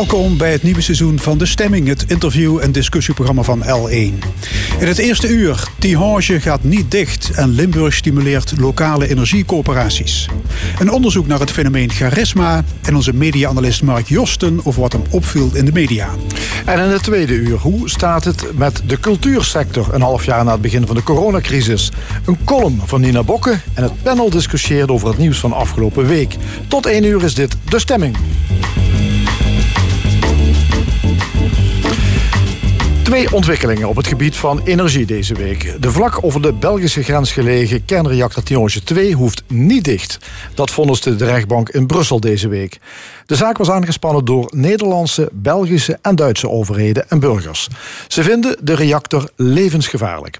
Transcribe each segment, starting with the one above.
Welkom bij het nieuwe seizoen van De Stemming, het interview- en discussieprogramma van L1. In het eerste uur, Tihange gaat niet dicht en Limburg stimuleert lokale energiecoöperaties. Een onderzoek naar het fenomeen charisma en onze media-analyst Mark Josten over wat hem opviel in de media. En in het tweede uur, hoe staat het met de cultuursector een half jaar na het begin van de coronacrisis? Een column van Nina Bokke en het panel discussieert over het nieuws van afgelopen week. Tot één uur is dit De Stemming. Twee ontwikkelingen op het gebied van energie deze week. De vlak over de Belgische grens gelegen kernreactor Tihange 2 hoeft niet dicht. Dat vonnisde de rechtbank in Brussel deze week. De zaak was aangespannen door Nederlandse, Belgische en Duitse overheden en burgers. Ze vinden de reactor levensgevaarlijk.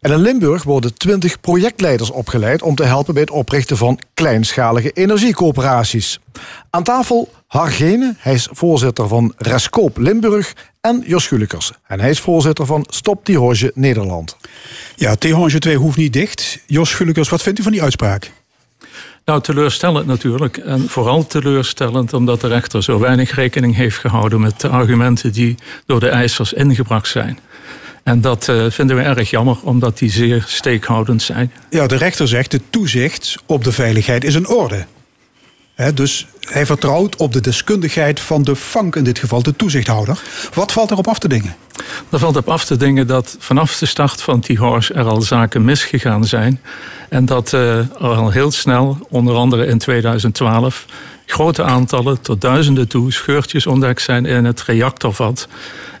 En in Limburg worden 20 projectleiders opgeleid om te helpen bij het oprichten van kleinschalige energiecoöperaties. Aan tafel Hargene, hij is voorzitter van Rescoop Limburg, en Jos Schulikers. En hij is voorzitter van Stop Tihange Nederland. Ja, Tihange 2 hoeft niet dicht. Jos Schulikers, wat vindt u van die uitspraak? Nou, teleurstellend natuurlijk. En vooral teleurstellend omdat de rechter zo weinig rekening heeft gehouden met de argumenten die door de eisers ingebracht zijn. En dat uh, vinden we erg jammer, omdat die zeer steekhoudend zijn. Ja, de rechter zegt: de toezicht op de veiligheid is in orde dus hij vertrouwt op de deskundigheid van de FANK, in dit geval de toezichthouder. Wat valt erop af te dingen? Er valt op af te dingen dat vanaf de start van Tihors er al zaken misgegaan zijn. En dat uh, al heel snel, onder andere in 2012, grote aantallen, tot duizenden toe, scheurtjes ontdekt zijn in het reactorvat.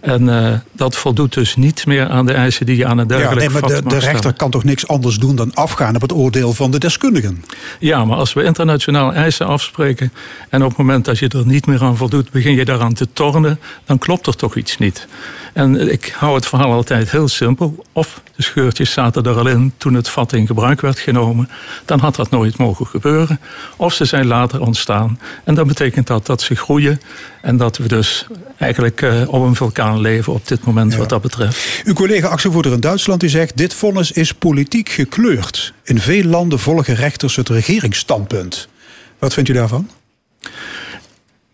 En uh, dat voldoet dus niet meer aan de eisen die je aan een dergelijk ja, nee, maar de, de rechter kan toch niks anders doen dan afgaan op het oordeel van de deskundigen? Ja, maar als we internationaal eisen afspreken en op het moment dat je er niet meer aan voldoet, begin je daaraan te tornen, dan klopt er toch iets niet. En ik hou het verhaal altijd heel simpel. Of de scheurtjes zaten er al in toen het vat in gebruik werd genomen. Dan had dat nooit mogen gebeuren. Of ze zijn later ontstaan. En dat betekent dat dat ze groeien. En dat we dus eigenlijk uh, op een vulkaan leven op dit moment wat dat betreft. Uw collega actievoerder in Duitsland die zegt... dit vonnis is politiek gekleurd. In veel landen volgen rechters het regeringsstandpunt. Wat vindt u daarvan?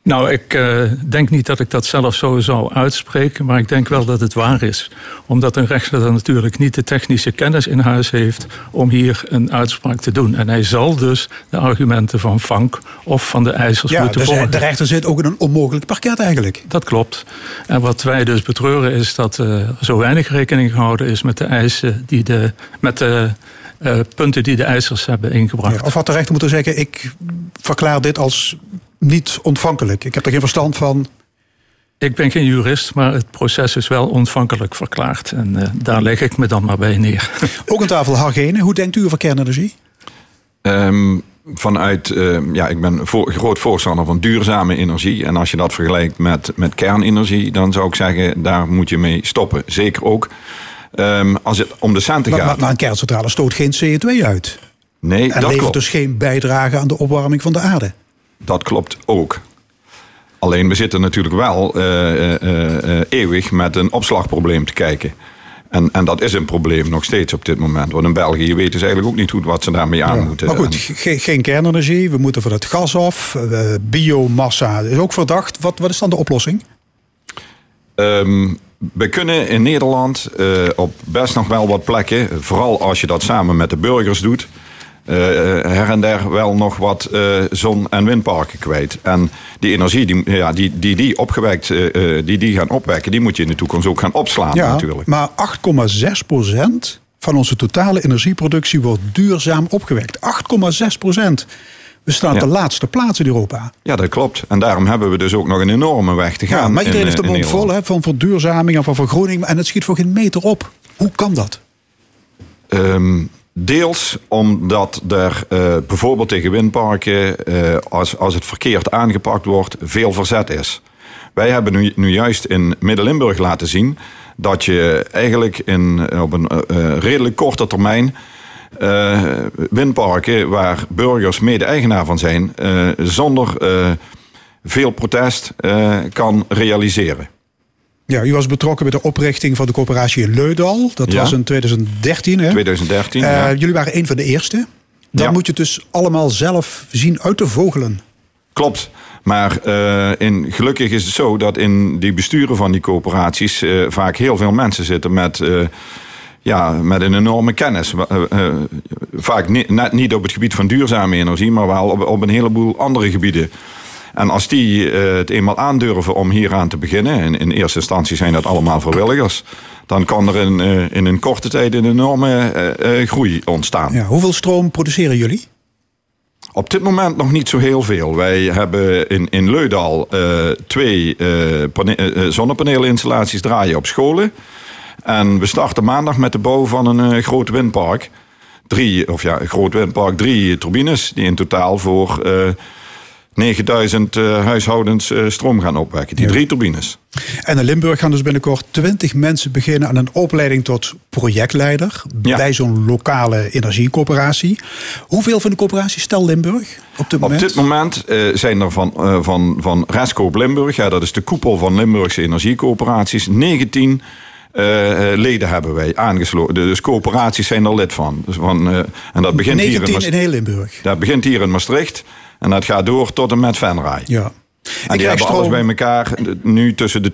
Nou, ik uh, denk niet dat ik dat zelf zo zou uitspreken, maar ik denk wel dat het waar is. Omdat een rechter dan natuurlijk niet de technische kennis in huis heeft om hier een uitspraak te doen. En hij zal dus de argumenten van Vank of van de eisers ja, moeten dus volgen. De rechter zit ook in een onmogelijk parket eigenlijk. Dat klopt. En wat wij dus betreuren is dat uh, zo weinig rekening gehouden is met de eisen die de. Met de uh, punten die de eisers hebben ingebracht. Ja, of had de rechter moeten zeggen: ik verklaar dit als niet ontvankelijk. Ik heb er geen verstand van. Ik ben geen jurist, maar het proces is wel ontvankelijk verklaard. En uh, daar leg ik me dan maar bij neer. Ook aan tafel Hargene. Hoe denkt u over kernenergie? Um, vanuit, uh, ja, ik ben voor, groot voorstander van duurzame energie. En als je dat vergelijkt met, met kernenergie, dan zou ik zeggen, daar moet je mee stoppen. Zeker ook um, als het om de centen gaat. Maar, maar, een kerncentrale stoot geen CO2 uit. Nee, en dat levert klopt. dus geen bijdrage aan de opwarming van de aarde. Dat klopt ook. Alleen we zitten natuurlijk wel uh, uh, eeuwig met een opslagprobleem te kijken. En, en dat is een probleem nog steeds op dit moment. Want in België weten ze eigenlijk ook niet goed wat ze daarmee aan ja, moeten. Maar goed, geen, geen kernenergie, we moeten van het gas af. biomassa is ook verdacht. Wat, wat is dan de oplossing? Um, we kunnen in Nederland op best nog wel wat plekken, vooral als je dat samen met de burgers doet, her en der wel nog wat uh, zon- en windparken kwijt. En die energie die ja, die, die, die opgewekt, die die gaan opwekken, die moet je in de toekomst ook gaan opslaan ja, natuurlijk. Maar 8,6 procent van onze totale energieproductie wordt duurzaam opgewekt. 8,6 procent. We staan ja. de laatste plaats in Europa. Ja, dat klopt. En daarom hebben we dus ook nog een enorme weg te gaan. Ja, maar iedereen in, heeft de mond vol hè, van verduurzaming en van vergroening. En het schiet voor geen meter op. Hoe kan dat? Um, deels omdat er uh, bijvoorbeeld tegen windparken, uh, als, als het verkeerd aangepakt wordt, veel verzet is. Wij hebben nu, nu juist in Midden-Limburg laten zien dat je eigenlijk in, op een uh, redelijk korte termijn windparken waar burgers mede-eigenaar van zijn, zonder veel protest kan realiseren. Ja, u was betrokken bij de oprichting van de coöperatie Leudal. Dat ja. was in 2013. Hè? 2013. Ja. Jullie waren een van de eerste. Dan ja. moet je het dus allemaal zelf zien uit te vogelen. Klopt. Maar uh, in, gelukkig is het zo dat in die besturen van die coöperaties uh, vaak heel veel mensen zitten met, ja, met een enorme kennis. vaak niet, niet op het gebied van duurzame energie, maar wel op, op een heleboel andere gebieden. En als die het eenmaal aandurven om hieraan te beginnen, en in eerste instantie zijn dat allemaal vrijwilligers, dan kan er in, in een korte tijd een enorme groei ontstaan. Ja, hoeveel stroom produceren jullie? Op dit moment nog niet zo heel veel. Wij hebben in, in Leudal twee zonnepaneelinstallaties draaien op scholen. En we starten maandag met de bouw van een groot windpark. Drie, of ja, een groot windpark, drie turbines die in totaal voor 9000 uh, huishoudens uh, stroom gaan opwekken. Die ja. drie turbines. En in Limburg gaan dus binnenkort 20 mensen beginnen aan een opleiding tot projectleider ja. bij zo'n lokale energiecoöperatie. Hoeveel van de coöperatie stel Limburg op dit moment? Op dit moment uh, zijn er van, van, van Rescoop Limburg, ja, dat is de koepel van Limburgse energiecoöperaties, 19 uh, leden hebben wij aangesloten. Dus coöperaties zijn er lid van. Dus van uh, en dat begint 19 hier in, in heel Limburg. Dat begint hier in Maastricht. En dat gaat door tot en met Venray. Ja. En Ik die hebben stroom... alles bij elkaar nu tussen de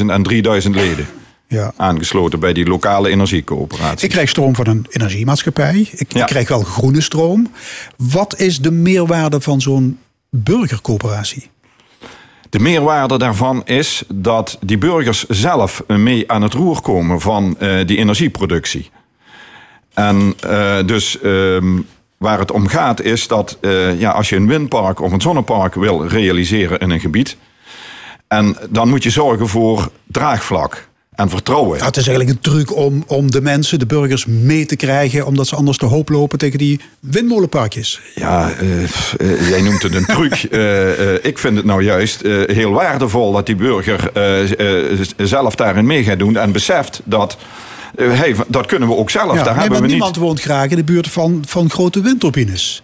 2.500 en 3.000 leden. Ja. Aangesloten bij die lokale energiecoöperatie. Ik krijg stroom van een energiemaatschappij. Ik, ja. ik krijg wel groene stroom. Wat is de meerwaarde van zo'n burgercoöperatie? De meerwaarde daarvan is dat die burgers zelf mee aan het roer komen van uh, die energieproductie. En uh, dus uh, waar het om gaat is dat uh, ja, als je een windpark of een zonnepark wil realiseren in een gebied. En dan moet je zorgen voor draagvlak en vertrouwen. het is eigenlijk een truc om, om de mensen, de burgers, mee te krijgen. Omdat ze anders te hoop lopen tegen die windmolenparkjes. Ja, uh, uh, jij noemt het een truc. uh, ik vind het nou juist heel waardevol dat die burger zelf daarin mee gaat doen. En beseft dat. Hey, dat kunnen we ook zelf. Ja, Daar nee, hebben we niemand niet. woont graag in de buurt van, van grote windturbines.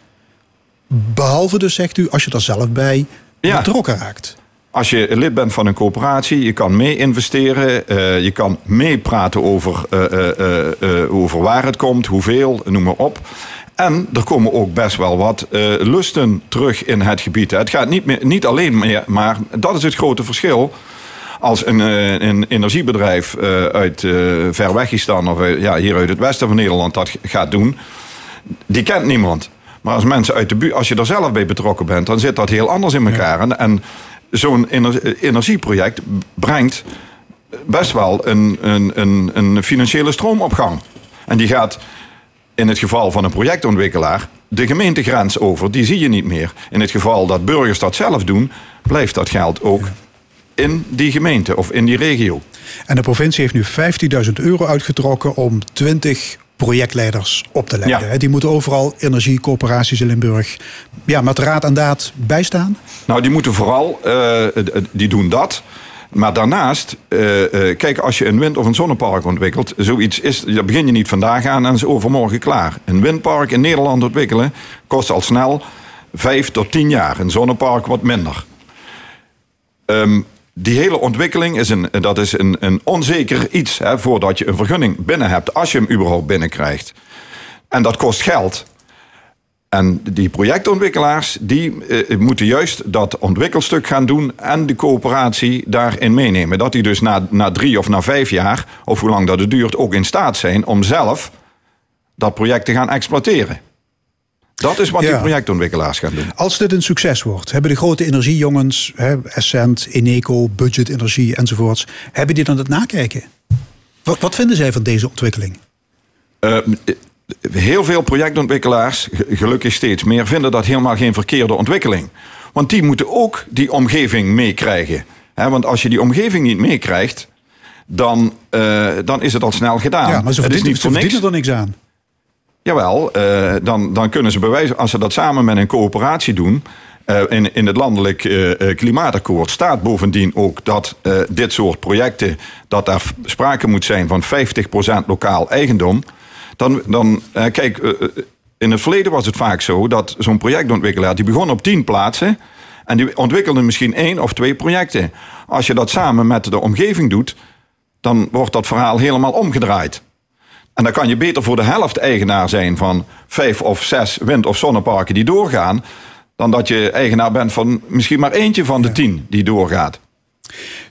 Behalve dus, zegt u, als je er zelf bij Ja. betrokken raakt. Als je lid bent van een coöperatie, je kan mee investeren, uh, je kan meepraten over, uh, uh, over waar het komt, hoeveel, noem maar op. En er komen ook best wel wat lusten terug in het gebied. Het gaat niet, meer, niet alleen meer, maar dat is het grote verschil. Als een, een energiebedrijf uit ver Wegistan of ja, hier uit het westen van Nederland dat gaat doen, die kent niemand. Maar als mensen uit de buurt, als je er zelf bij betrokken bent, dan zit dat heel anders in elkaar. En, en zo'n energieproject brengt best wel een, een, een, een financiële stroomopgang. En die gaat in het geval van een projectontwikkelaar de gemeentegrens over. Die zie je niet meer. In het geval dat burgers dat zelf doen, blijft dat geld ook in die gemeente of in die regio. En de provincie heeft nu 15.000 euro uitgetrokken om 20 projectleiders op te leiden. Ja. Die moeten overal energiecoöperaties in Limburg ja, met raad en daad bijstaan. Nou, die moeten vooral, uh, die doen dat. Maar daarnaast, uh, uh, kijk, als je een wind- of een zonnepark ontwikkelt, zoiets is, daar begin je niet vandaag aan en is overmorgen klaar. Een windpark in Nederland ontwikkelen kost al snel vijf tot tien jaar. Een zonnepark wat minder. Um, die hele ontwikkeling is een, dat is een, een onzeker iets hè, voordat je een vergunning binnen hebt, als je hem überhaupt binnenkrijgt. En dat kost geld. En die projectontwikkelaars die eh, moeten juist dat ontwikkelstuk gaan doen en de coöperatie daarin meenemen. Dat die dus na, na drie of na vijf jaar, of hoe lang dat het duurt, ook in staat zijn om zelf dat project te gaan exploiteren. Dat is wat Ja. die projectontwikkelaars gaan doen. Als dit een succes wordt, hebben de grote energiejongens, hè, Essent, Eneco, Budget Energie enzovoorts, hebben die dan het nakijken? Wat, wat vinden zij van deze ontwikkeling? Uh, heel veel projectontwikkelaars, ge- gelukkig steeds meer, vinden dat helemaal geen verkeerde ontwikkeling. Want die moeten ook die omgeving meekrijgen. Want als je die omgeving niet meekrijgt, dan, uh, dan is het al snel gedaan. ja, maar ze het is verdienen, niet ze voor niks. verdienen er niks aan. Jawel, uh, dan, dan kunnen ze bewijzen, als ze dat samen met een coöperatie doen. Uh, in, in het landelijk uh, klimaatakkoord staat bovendien ook dat dit soort projecten, dat daar sprake moet zijn van 50% lokaal eigendom. Dan, dan kijk, in het verleden was het vaak zo dat zo'n projectontwikkelaar, die begon op 10 plaatsen en die ontwikkelde misschien één of twee projecten. Als je dat samen met de omgeving doet, dan wordt dat verhaal helemaal omgedraaid. En dan kan je beter voor de helft eigenaar zijn van vijf of zes wind- of zonneparken die doorgaan. dan dat je eigenaar bent van misschien maar eentje van de tien die doorgaat.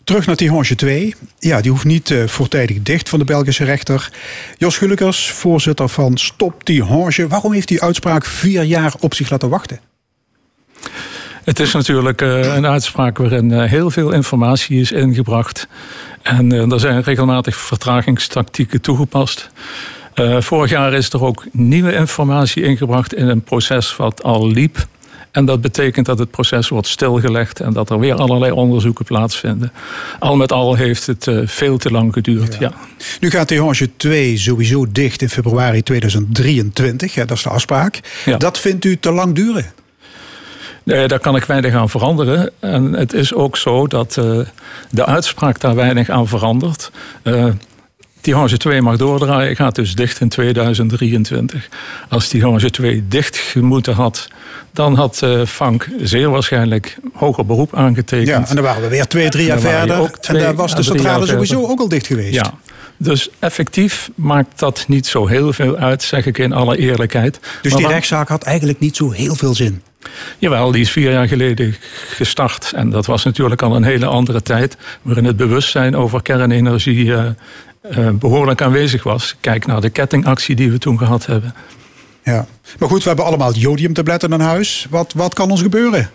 Terug naar Tihange 2. Ja, die hoeft niet uh, voortijdig dicht van de Belgische rechter. Jos Gulikers, voorzitter van Stop Tihange. Waarom heeft die uitspraak vier jaar op zich laten wachten? Het is natuurlijk uh, een uitspraak waarin uh, heel veel informatie is ingebracht. En er zijn regelmatig vertragingstactieken toegepast. vorig jaar is er ook nieuwe informatie ingebracht in een proces wat al liep. En dat betekent dat het proces wordt stilgelegd en dat er weer allerlei onderzoeken plaatsvinden. Al met al heeft het uh, veel te lang geduurd. Ja. Nu gaat Tihange 2 sowieso dicht in februari 2023. Ja, dat is de afspraak. Ja. Dat vindt u te lang duren? Nee, daar kan ik weinig aan veranderen. En het is ook zo dat uh, de uitspraak daar weinig aan verandert. Uh, Tihange 2 mag doordraaien, gaat dus dicht in 2023. Als Tihange 2 dicht gemoeten had, dan had uh, Frank zeer waarschijnlijk hoger beroep aangetekend. Ja, en dan waren we weer twee, drie jaar verder. en daar was de centrale sowieso ook al dicht geweest. Ja. Dus effectief maakt dat niet zo heel veel uit, zeg ik in alle eerlijkheid. Dus die rechtszaak had eigenlijk niet zo heel veel zin? Jawel, die is vier jaar geleden gestart. En dat was natuurlijk al een hele andere tijd... waarin het bewustzijn over kernenergie uh, uh, behoorlijk aanwezig was. Kijk naar de kettingactie die we toen gehad hebben. Ja, maar goed, we hebben allemaal jodiumtabletten in huis. Wat, wat kan ons gebeuren?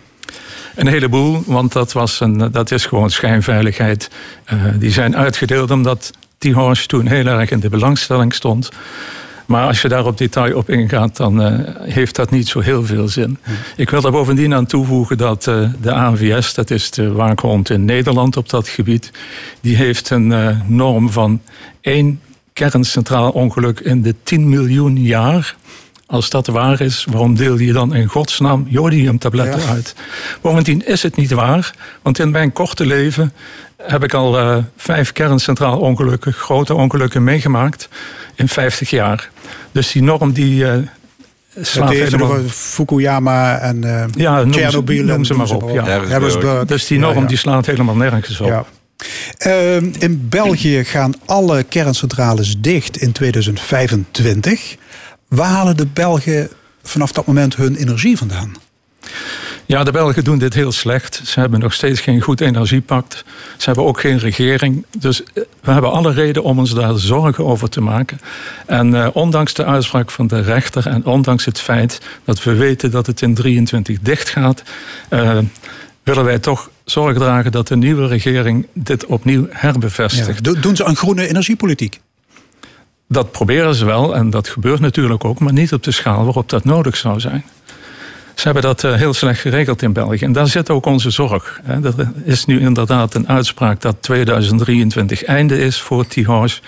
Een heleboel, want dat, was een, dat is gewoon schijnveiligheid. Uh, die zijn uitgedeeld omdat Tihange toen heel erg in de belangstelling stond. Maar als je daar op detail op ingaat, dan uh, heeft dat niet zo heel veel zin. Ik wil er bovendien aan toevoegen dat uh, de ANVS, dat is de waakhond in Nederland op dat gebied, die heeft een uh, norm van één kerncentraal ongeluk in de 10 miljoen jaar. Als dat waar is, waarom deel je dan in godsnaam jodiumtabletten ja. uit? Bovendien is het niet waar, want in mijn korte leven heb ik al uh, vijf kerncentraal ongelukken, grote ongelukken meegemaakt in 50 jaar. Dus die norm die uh, slaat helemaal... Fukuyama en uh, ja, noem. Noem ze maar op. Ja. Dus die norm ja, ja. die slaat helemaal nergens op. Ja. Uh, in België gaan alle kerncentrales dicht in 2025. Waar halen de Belgen vanaf dat moment hun energie vandaan? Ja, de Belgen doen dit heel slecht. Ze hebben nog steeds geen goed energiepact. Ze hebben ook geen regering. Dus eh, we hebben alle reden om ons daar zorgen over te maken. En uh, ondanks de uitspraak van de rechter en ondanks het feit dat we weten dat het in 23 dicht gaat, uh, willen wij toch zorg dragen dat de nieuwe regering dit opnieuw herbevestigt. Ja. Doen ze een groene energiepolitiek? Dat proberen ze wel en dat gebeurt natuurlijk ook, maar niet op de schaal waarop dat nodig zou zijn. Ze hebben dat eh, heel slecht geregeld in België. En daar zit ook onze zorg. Er is nu inderdaad een uitspraak dat 2023 einde is voor Tihange.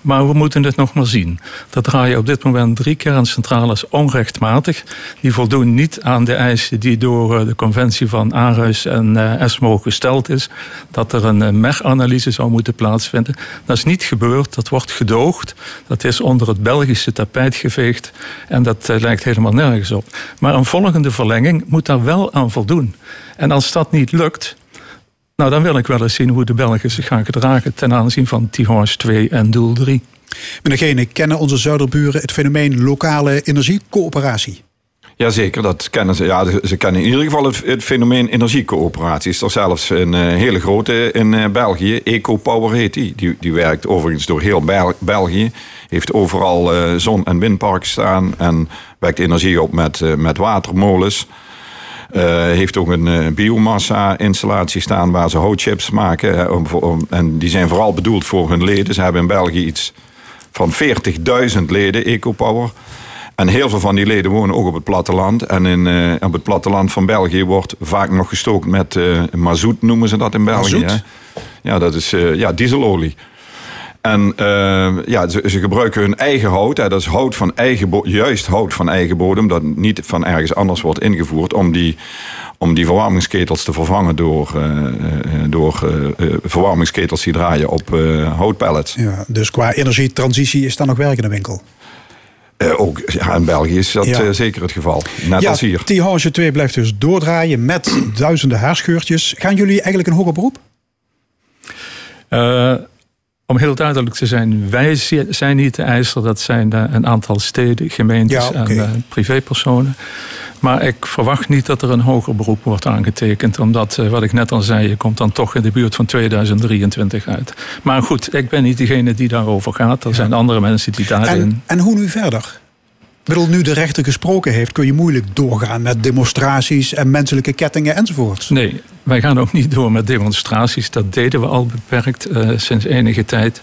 Maar we moeten het nog maar zien. Er draaien op dit moment drie kerncentrales onrechtmatig. Die voldoen niet aan de eisen die door eh, de conventie van Aarhus en eh, ESMO gesteld is. Dat er een MEG-analyse zou moeten plaatsvinden. Dat is niet gebeurd. Dat wordt gedoogd. Dat is onder het Belgische tapijt geveegd. En dat lijkt helemaal nergens op. Maar een volgende verlenging moet daar wel aan voldoen. En als dat niet lukt, nou dan wil ik wel eens zien hoe de Belgen zich gaan gedragen ten aanzien van Tihange 2 en Doel 3. Meneer Gene, kennen onze zuiderburen het fenomeen lokale energiecoöperatie? Jazeker, dat kennen ze. Ja, ze kennen in ieder geval het, het fenomeen energiecoöperatie. Is er zelfs een uh, hele grote in uh, België. EcoPower heet die. die. Die werkt overigens door heel Bel België. Heeft overal uh, zon- en windparken staan. En wekt energie op met, met watermolens. heeft ook een biomassa-installatie staan waar ze houtchips maken. Om, om, en die zijn vooral bedoeld voor hun leden. Ze hebben in België iets van 40.000 leden, EcoPower. En heel veel van die leden wonen ook op het platteland. En in, uh, op het platteland van België wordt vaak nog gestookt met uh, mazoet, noemen ze dat in België. Hè? Ja, dat is uh, ja, dieselolie. En ja, ze, ze, gebruiken hun eigen hout. Hè, dat is hout van eigen juist hout van eigen bodem. Dat niet van ergens anders wordt ingevoerd. Om die, om die verwarmingsketels te vervangen door, door verwarmingsketels die draaien op houtpellets. Ja, dus qua energietransitie is daar nog werk in de winkel? Uh, ook ja, in België is dat ja. uh, zeker het geval. Net ja, als hier. Tihange 2 blijft dus doordraaien met duizenden haarscheurtjes. Gaan jullie eigenlijk een hoger beroep? Uh, om heel duidelijk te zijn, wij zijn niet de eiser. Dat zijn een aantal steden, gemeentes ja, okay. en privépersonen. Maar ik verwacht niet dat er een hoger beroep wordt aangetekend. Omdat, wat ik net al zei, je komt dan toch in de buurt van 2023 uit. Maar goed, ik ben niet degene die daarover gaat. Er zijn andere mensen die daarin... En, en hoe nu verder? Bedoel, nu de rechter gesproken heeft, kun je moeilijk doorgaan met demonstraties en menselijke kettingen enzovoorts. Nee, wij gaan ook niet door met demonstraties. Dat deden we al beperkt uh, sinds enige tijd.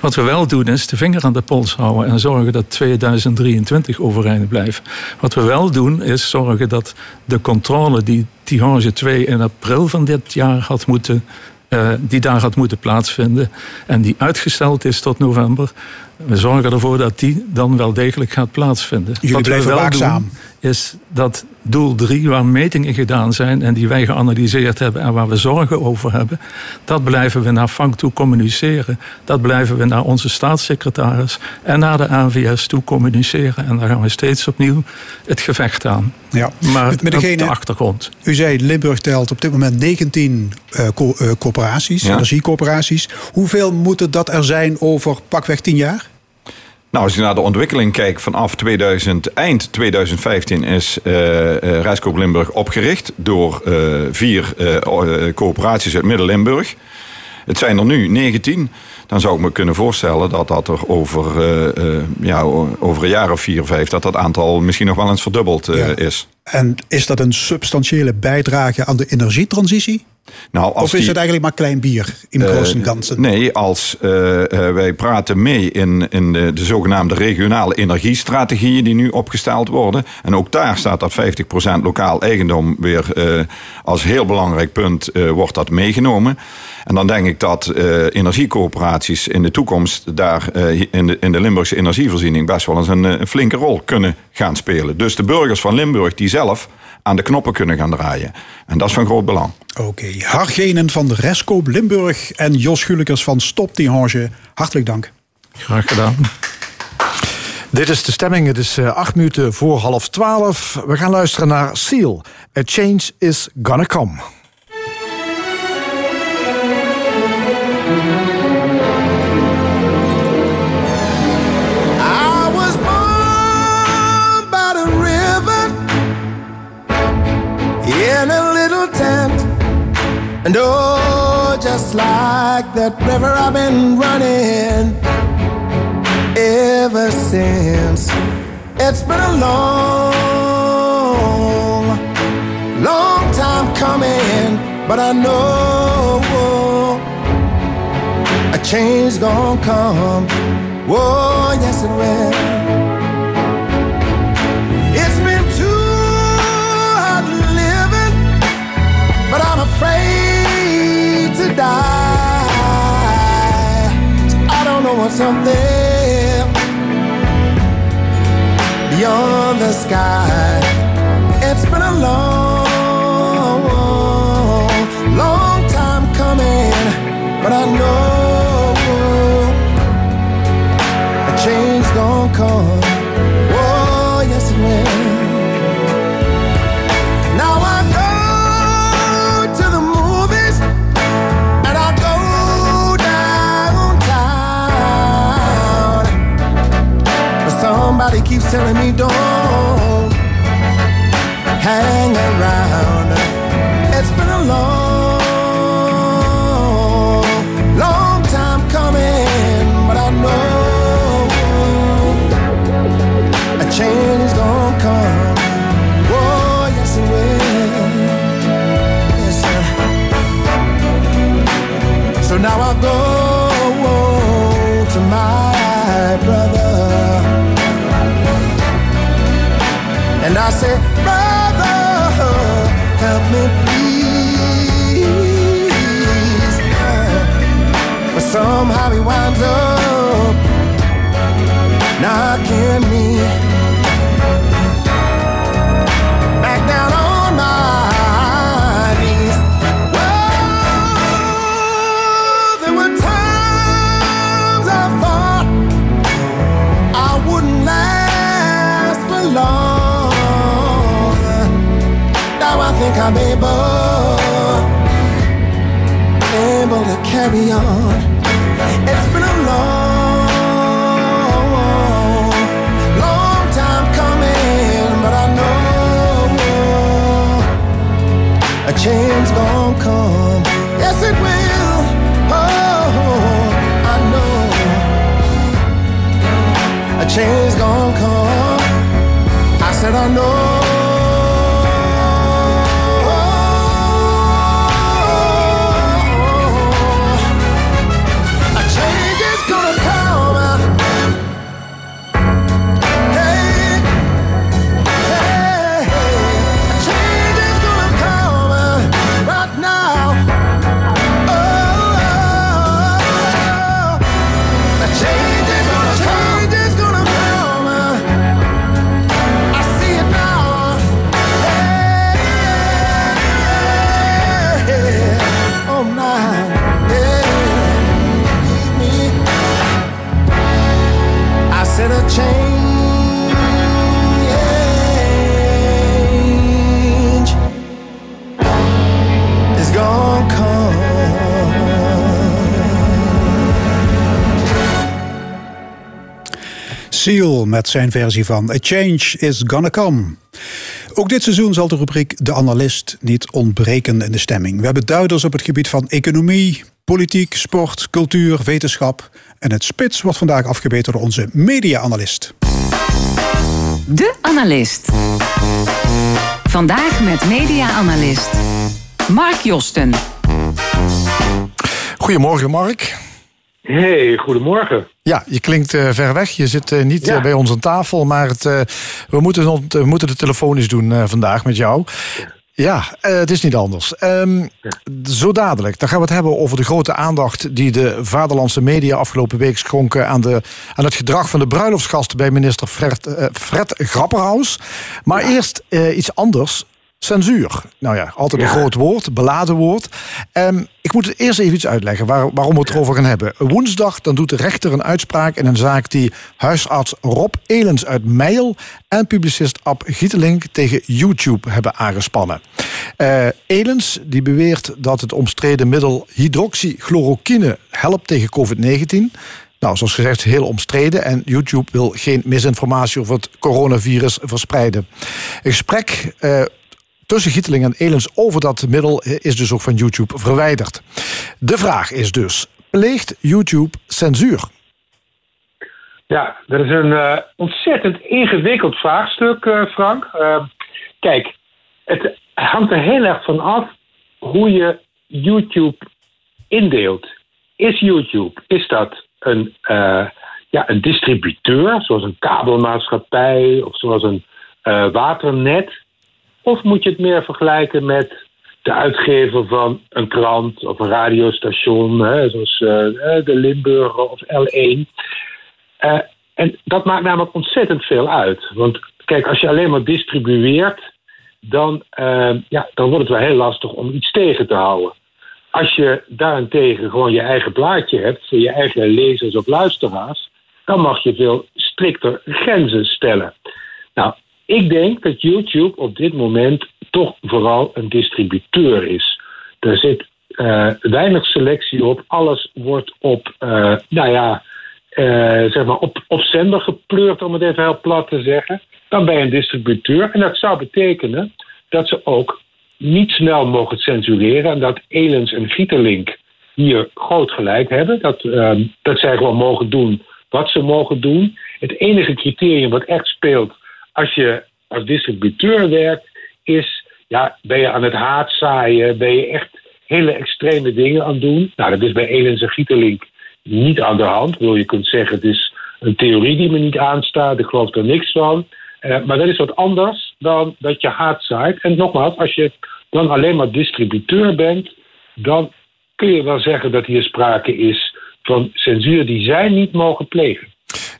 Wat we wel doen is de vinger aan de pols houden en zorgen dat 2023 overeind blijft. Wat we wel doen is zorgen dat de controle die Tihange 2 in april van dit jaar had moeten uh, die daar had moeten plaatsvinden en die uitgesteld is tot november. We zorgen ervoor dat die dan wel degelijk gaat plaatsvinden. Jullie Wat blijven we wel waakzaam. doen, is dat doel 3, waar metingen gedaan zijn en die wij geanalyseerd hebben en waar we zorgen over hebben, dat blijven we naar FANK toe communiceren. Dat blijven we naar onze staatssecretaris en naar de ANVS toe communiceren. En daar gaan we steeds opnieuw het gevecht aan. Ja. Maar Met- met op degene- de achtergrond. U zei, Limburg telt op dit moment 19 eh, co- eh, coöperaties, Ja. energiecoöperaties. Hoeveel moeten dat er zijn over pakweg 10 jaar? Nou, als je naar de ontwikkeling kijkt vanaf 2000, eind 2015 is Rijskoop Limburg opgericht door eh, vier coöperaties uit Midden-Limburg. Het zijn er nu 19. Dan zou ik me kunnen voorstellen dat dat er over, ja, over een jaar of vier, vijf, dat dat aantal misschien nog wel eens verdubbeld Ja. is. En is dat een substantiële bijdrage aan de energietransitie? Nou, als Of is die- het eigenlijk maar klein bier in Eh, groot en ganzen? Nee, als eh, eh, wij praten mee in, in de, de zogenaamde regionale energiestrategieën die nu opgesteld worden. En ook daar staat dat 50% lokaal eigendom weer als heel belangrijk punt wordt dat meegenomen. En dan denk ik dat energiecoöperaties in de toekomst daar in, de, in de Limburgse energievoorziening best wel eens een, een flinke rol kunnen gaan spelen. Dus de burgers van Limburg die zelf aan de knoppen kunnen gaan draaien. En dat is van groot belang. Oké, Hargenen van de Reskoop Limburg en Jos Gulikers van Stop die Hange. Hartelijk dank. Graag gedaan. Dit is de stemming. Het is eh, acht minuten voor half twaalf. We gaan luisteren naar Seal. A change is gonna come. And oh, just like that river, I've been running ever since. It's been a long, long time coming, but I know a change gonna come. Whoa, yes it will. Die. I don't know what's up there beyond the sky. It's been a long, long time coming, but I know a change gonna come. Somebody keeps telling me don't hang around. It's been a long, But somehow he winds up knocking me back down on my knees. Well, there were times I thought I wouldn't last for long. Now I think I'm able, able to carry on. It's been a long, long time coming, but I know a change's gonna come. Yes, it will. Oh, I know a change gonna come. I said I know. Seal met zijn versie van A Change is Gonna Come. Ook dit seizoen zal de rubriek De Analist niet ontbreken in de stemming. We hebben duiders op het gebied van economie, politiek, sport, cultuur, wetenschap. En het spits wordt vandaag afgebeten door onze media-analyst. De Analist. Vandaag met media-analyst Mark Josten. Goedemorgen, Mark. Hey, goedemorgen. Ja, je klinkt eh, ver weg. Je zit eh, niet Ja. eh, bij ons aan tafel, maar het, we, moeten, we moeten de telefonisch doen vandaag met jou. Ja, het is niet anders. Ehm, Zo dadelijk, dan gaan we het hebben over de grote aandacht die de vaderlandse media afgelopen week schonken aan, de, aan het gedrag van de bruiloftsgasten bij minister Fred, Fred Grapperhaus. Maar eerst iets anders. Censuur. Nou ja, altijd een Ja. groot woord, beladen woord. Ehm, ik moet het eerst even iets uitleggen waar, waarom we het erover gaan hebben. Woensdag dan doet de rechter een uitspraak in een zaak die huisarts Rob Elens uit Meijel en publicist Ab Gietelink tegen YouTube hebben aangespannen. Eh, Elens die beweert dat het omstreden middel hydroxychloroquine helpt tegen COVID-19. Nou, zoals gezegd, heel omstreden. En YouTube wil geen misinformatie over het coronavirus verspreiden. Een gesprek eh, tussen Gieteling en Elens over dat middel eh, is dus ook van YouTube verwijderd. De vraag is dus: pleegt YouTube censuur? Ja, dat is een eh, ontzettend ingewikkeld vraagstuk, eh, Frank. Eh, kijk, het hangt er heel erg van af hoe je YouTube indeelt. Is YouTube, is dat een, ja, een distributeur, zoals een kabelmaatschappij of zoals een waternet? Of moet je het meer vergelijken met de uitgever van een krant of een radiostation, hè, zoals eh, de Limburger of L1? Eh, en dat maakt namelijk ontzettend veel uit. Want kijk, als je alleen maar distribueert, dan, eh, ja, dan wordt het wel heel lastig om iets tegen te houden. Als je daarentegen gewoon je eigen blaadje hebt voor je eigen lezers of luisteraars, dan mag je veel strikter grenzen stellen. Nou, ik denk dat YouTube op dit moment toch vooral een distributeur is. Er zit eh, weinig selectie op. Alles wordt op, eh, nou ja, eh, zeg maar op, op zender gepleurd, om het even heel plat te zeggen. Dan ben je een distributeur. En dat zou betekenen dat ze ook niet snel mogen censureren. En dat Elens en Gieterlink hier groot gelijk hebben. Dat, ehm, dat zij gewoon mogen doen wat ze mogen doen. Het enige criterium wat echt speelt als je als distributeur werkt, is: ja, ben je aan het haat zaaien? Ben je echt hele extreme dingen aan het doen? Nou, dat is bij Elens en Gieterlink niet aan de hand. Bedoel, je kunt zeggen: het is een theorie die me niet aanstaat. Ik geloof er niks van. Eh, maar dat is wat anders dan dat je haat zaait. En nogmaals, als je dan alleen maar distributeur bent, dan kun je wel zeggen dat hier sprake is van censuur die zij niet mogen plegen.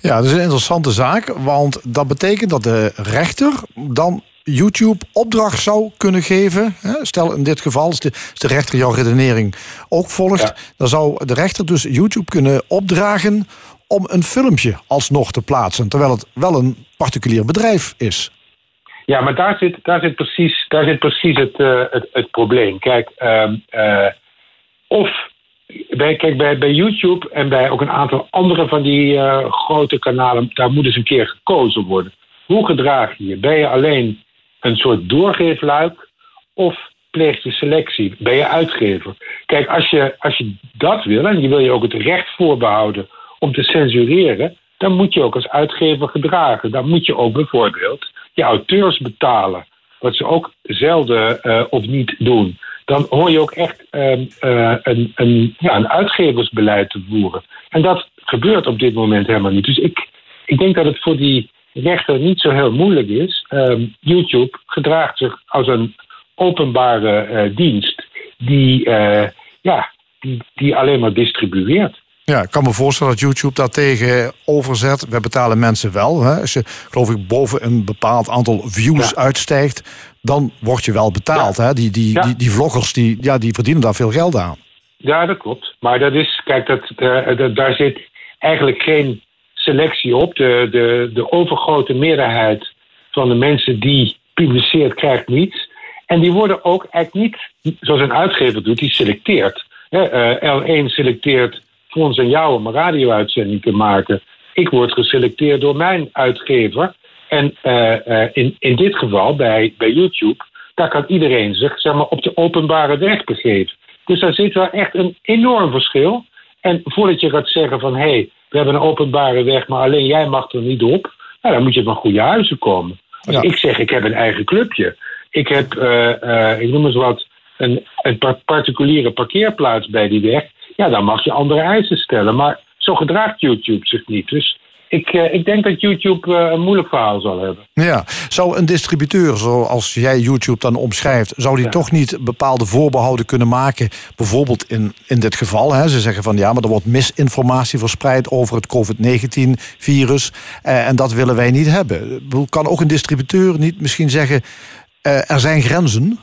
Ja, dat is een interessante zaak, want dat betekent dat de rechter dan YouTube opdracht zou kunnen geven. Hè, Stel in dit geval, als de, als de rechter jouw redenering ook volgt, Ja. dan zou de rechter dus YouTube kunnen opdragen om een filmpje alsnog te plaatsen, terwijl het wel een particulier bedrijf is. Ja, maar daar zit, daar zit precies, daar zit precies het, eh, het, het probleem. Kijk, ehm, eh, of bij, kijk bij, bij YouTube en bij ook een aantal andere van die eh, grote kanalen, daar moet eens een keer gekozen worden. Hoe gedraag je je? Ben je alleen een soort doorgeefluik? Of pleeg je selectie? Ben je uitgever? Kijk, als je, als je dat wil en je wil je ook het recht voorbehouden om te censureren, dan moet je ook als uitgever gedragen. Dan moet je ook bijvoorbeeld je auteurs betalen, wat ze ook zelden uh, of niet doen. Dan hoor je ook echt uh, uh, een, een, ja, een uitgeversbeleid te voeren. En dat gebeurt op dit moment helemaal niet. Dus ik, ik denk dat het voor die rechter niet zo heel moeilijk is. Ehm, YouTube gedraagt zich als een openbare uh, dienst die, uh, ja, die, die alleen maar distribueert. Ja, ik kan me voorstellen dat YouTube daar tegen overzet. We betalen mensen wel. Hè. Als je, geloof ik, boven een bepaald aantal views ja. uitstijgt, dan word je wel betaald. Ja. Hè. Die, die, ja. die, die vloggers die, ja, die verdienen daar veel geld aan. Ja, dat klopt. Maar dat is, kijk, dat, uh, dat, daar zit eigenlijk geen selectie op. De, de, de overgrote meerderheid van de mensen die publiceert, krijgt niets. En die worden ook eigenlijk niet, zoals een uitgever doet, die selecteert. Uh, L1 selecteert voor ons en jou om een radio-uitzending te maken. Ik word geselecteerd door mijn uitgever. En uh, uh, in, in dit geval bij, bij YouTube, daar kan iedereen zich zeg maar, op de openbare weg begeven. Dus daar zit wel echt een enorm verschil. En voordat je gaat zeggen van hé, hey, we hebben een openbare weg, maar alleen jij mag er niet op. Nou, dan moet je van goede huizen komen. Ja. ik zeg, ik heb een eigen clubje. Ik heb, uh, uh, ik noem eens wat, een, een particuliere parkeerplaats bij die weg. Ja, dan mag je andere eisen stellen. Maar zo gedraagt YouTube zich niet. Dus ik, uh, ik denk dat YouTube uh, een moeilijk verhaal zal hebben. Ja, zou een distributeur, zoals jij YouTube dan omschrijft, zou die ja. toch niet bepaalde voorbehouden kunnen maken? Bijvoorbeeld in, in dit geval, hè, ze zeggen van ja, maar er wordt misinformatie verspreid over het COVID-19-virus. Uh, en dat willen wij niet hebben. Kan ook een distributeur niet misschien zeggen, er zijn grenzen?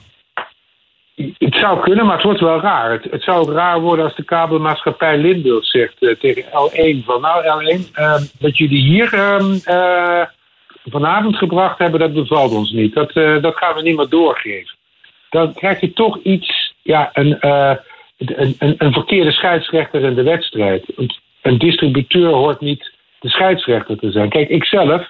Het zou kunnen, maar het wordt wel raar. Het, het zou raar worden als de kabelmaatschappij Limburg zegt uh, tegen L1 van nou L1, uh, wat jullie hier uh, vanavond gebracht hebben, dat bevalt ons niet. Dat, eh, dat gaan we niet doorgeven. Dan krijg je toch iets, ja, een, een, een, een, verkeerde scheidsrechter in de wedstrijd. Een, een distributeur hoort niet de scheidsrechter te zijn. Kijk, ik zelf,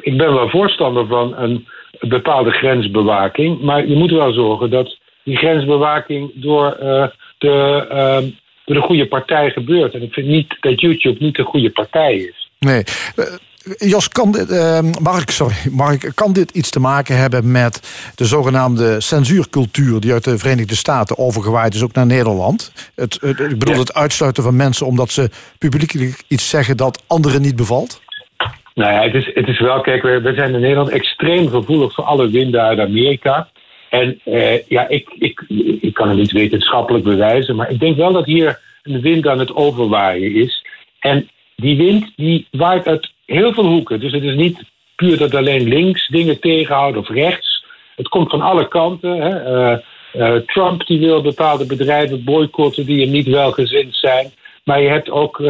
ik ben wel voorstander van een bepaalde grensbewaking, maar je moet wel zorgen dat die grensbewaking door, uh, de, uh, door de goede partij gebeurt. En ik vind niet dat YouTube niet de goede partij is. Nee. Uh, Jos, kan dit, Mark, sorry, Mark, kan dit iets te maken hebben met de zogenaamde censuurcultuur die uit de Verenigde Staten overgewaaid is ook naar Nederland? Het, het ik bedoel ja. het uitsluiten van mensen omdat ze publiekelijk iets zeggen dat anderen niet bevalt? Nou ja, het is, het is wel, kijk, we, we zijn in Nederland extreem gevoelig voor alle winden uit Amerika. En uh, ja, ik, ik, ik kan het niet wetenschappelijk bewijzen, maar ik denk wel dat hier een wind aan het overwaaien is. En die wind die waait uit heel veel hoeken. Dus het is niet puur dat alleen links dingen tegenhoudt of rechts. Het komt van alle kanten. Hè. Uh, uh, Trump die wil bepaalde bedrijven boycotten die hem niet welgezind zijn. Maar je hebt ook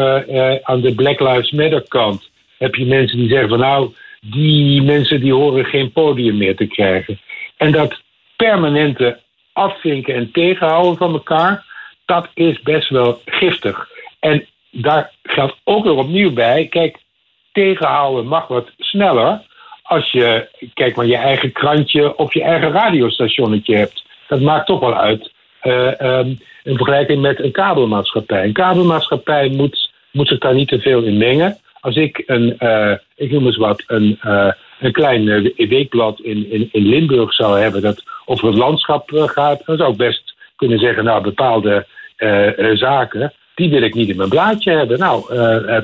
aan de Black Lives Matter kant heb je mensen die zeggen van nou, die mensen die horen geen podium meer te krijgen. En dat permanente afvinken en tegenhouden van elkaar, dat is best wel giftig. En daar geldt ook weer opnieuw bij, kijk, tegenhouden mag wat sneller als je, kijk maar, je eigen krantje of je eigen radiostationnetje hebt. Dat maakt toch wel uit. Uh, um, in vergelijking met een kabelmaatschappij. Een kabelmaatschappij moet, moet zich daar niet te veel in mengen. Als ik een, uh, ik noem eens wat, een, uh, een klein weekblad in, in, in Limburg zou hebben dat over het landschap gaat, dan zou ik best kunnen zeggen, nou, bepaalde zaken, die wil ik niet in mijn blaadje hebben. Nou,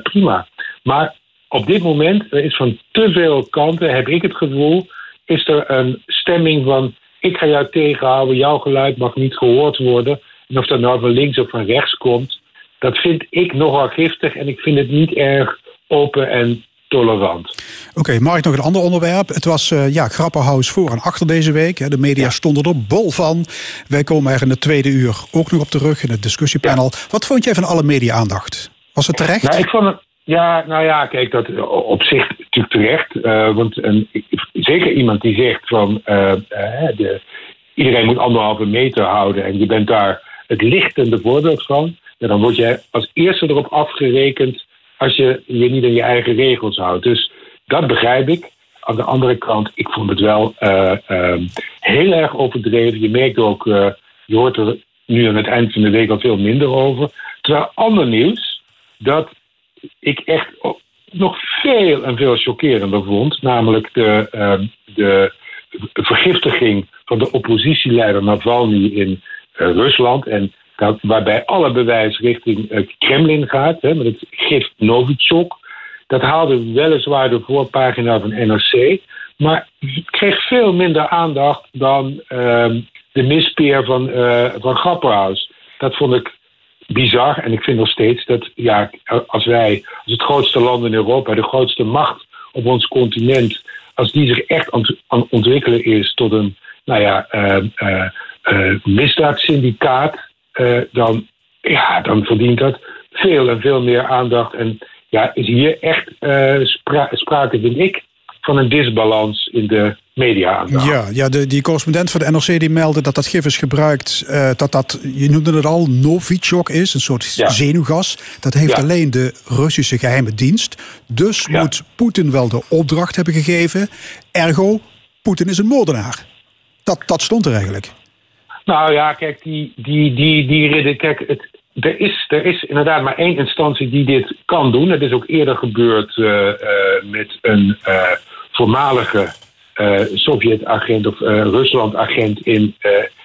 prima. Maar op dit moment is van te veel kanten, heb ik het gevoel, is er een stemming van ik ga jou tegenhouden, jouw geluid mag niet gehoord worden. En of dat nou van links of van rechts komt, dat vind ik nogal giftig en ik vind het niet erg open en tolerant. Oké, okay, Mark, nog een ander onderwerp. Het was uh, ja, Grapperhaus voor en achter deze week. De media ja. stonden er bol van. Wij komen er in het tweede uur ook nog op terug in het discussiepanel. Ja. Wat vond jij van alle media-aandacht? Was het terecht? Nou, ik vond het, ja, nou ja, kijk, dat op zich natuurlijk terecht. Uh, want een, zeker iemand die zegt van uh, de, iedereen moet anderhalve meter houden en je bent daar het lichtende voorbeeld van. Ja, dan word je als eerste erop afgerekend als je je niet aan je eigen regels houdt. Dus dat begrijp ik. Aan de andere kant, ik vond het wel uh, uh, heel erg overdreven. Je merkt ook, uh, je hoort er nu aan het eind van de week al veel minder over. Terwijl ander nieuws, dat ik echt nog veel en veel chockerender vond, namelijk de, uh, de vergiftiging van de oppositieleider Navalny in uh, Rusland. En waarbij alle bewijs richting Kremlin gaat, hè, met het gif Novichok. Dat haalde weliswaar de voorpagina van NRC, maar kreeg veel minder aandacht dan ehm, de mispeer van, uh, van Grapperhaus. Dat vond ik bizar. En ik vind nog steeds dat ja, als wij als het grootste land in Europa, de grootste macht op ons continent, als die zich echt aan het ontwikkelen is tot een nou ja, uh, uh, uh, misdaadsyndicaat, dan, ja, dan verdient dat veel en veel meer aandacht. En ja, is hier echt spra sprake, vind ik, van een disbalans in de media Ja, ja de, die correspondent van de NRC die meldde dat dat gif is gebruikt, uh, dat dat, je noemde het al, Novichok is, een soort zenuwgas. Dat heeft alleen de Russische geheime dienst. Dus moet Poetin wel de opdracht hebben gegeven. Ergo, Poetin is een moordenaar. Dat, dat stond er eigenlijk. Nou ja, kijk, die, die, die, die kijk, het, er, is, er is inderdaad maar één instantie die dit kan doen. Het is ook eerder gebeurd uh, uh, met een voormalige uh, Sovjet-agent of Rusland-agent in,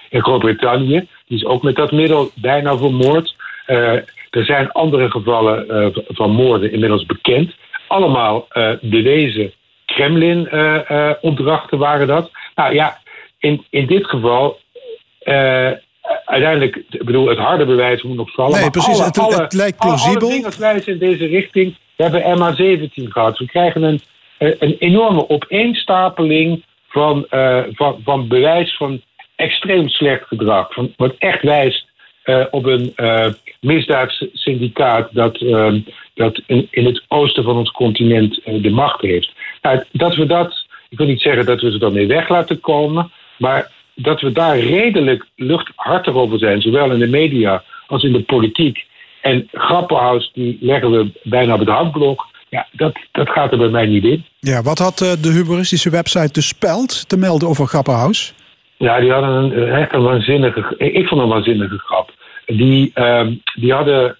in Groot-Brittannië. Die is ook met dat middel bijna vermoord. er zijn andere gevallen van moorden inmiddels bekend. Allemaal bewezen Kremlin-opdrachten waren dat. Nou ja, in, in dit geval uiteindelijk, ik bedoel, het harde bewijs moet nog vallen. Nee, precies. Alle, het, het, het, lijkt plausibel. Alle, alle in deze richting. We hebben MH17 gehad. We krijgen een eh, een enorme opeenstapeling van, uh, van, van bewijs van extreem slecht gedrag. Van, wat echt wijst uh, op een uh, misdaadssyndicaat dat, dat in, in, het oosten van ons continent de macht heeft. Nou, dat we dat, ik wil niet zeggen dat we ze dan mee weg laten komen, maar dat we daar redelijk luchthartig over zijn, zowel in de media als in de politiek. En Grappenhaus, die leggen we bijna op het handblok. Ja, dat, dat gaat er bij mij niet in. Ja, wat had uh, de humoristische website De Speld te melden over Grappenhaus? Ja, die hadden een, echt een waanzinnige... Ik vond een waanzinnige grap. Die, um, die hadden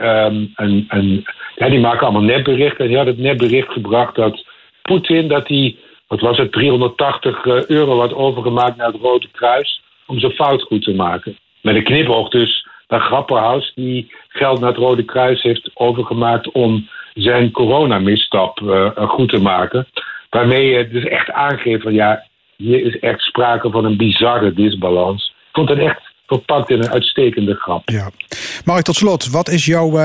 um, een... een ja, die maken allemaal nepberichten. En die hadden het nepbericht gebracht dat Poetin... dat hij, wat was het, 380 euro had overgemaakt naar het Rode Kruis... om zijn fout goed te maken. Met een knipoog dus naar Grapperhaus... die geld naar het Rode Kruis heeft overgemaakt om zijn coronamisstap uh, goed te maken. Waarmee je dus echt aangeeft van ja, hier is echt sprake van een bizarre disbalans. Ik vond het echt verpakt in een uitstekende grap. Ja. Mark, tot slot, wat is jouw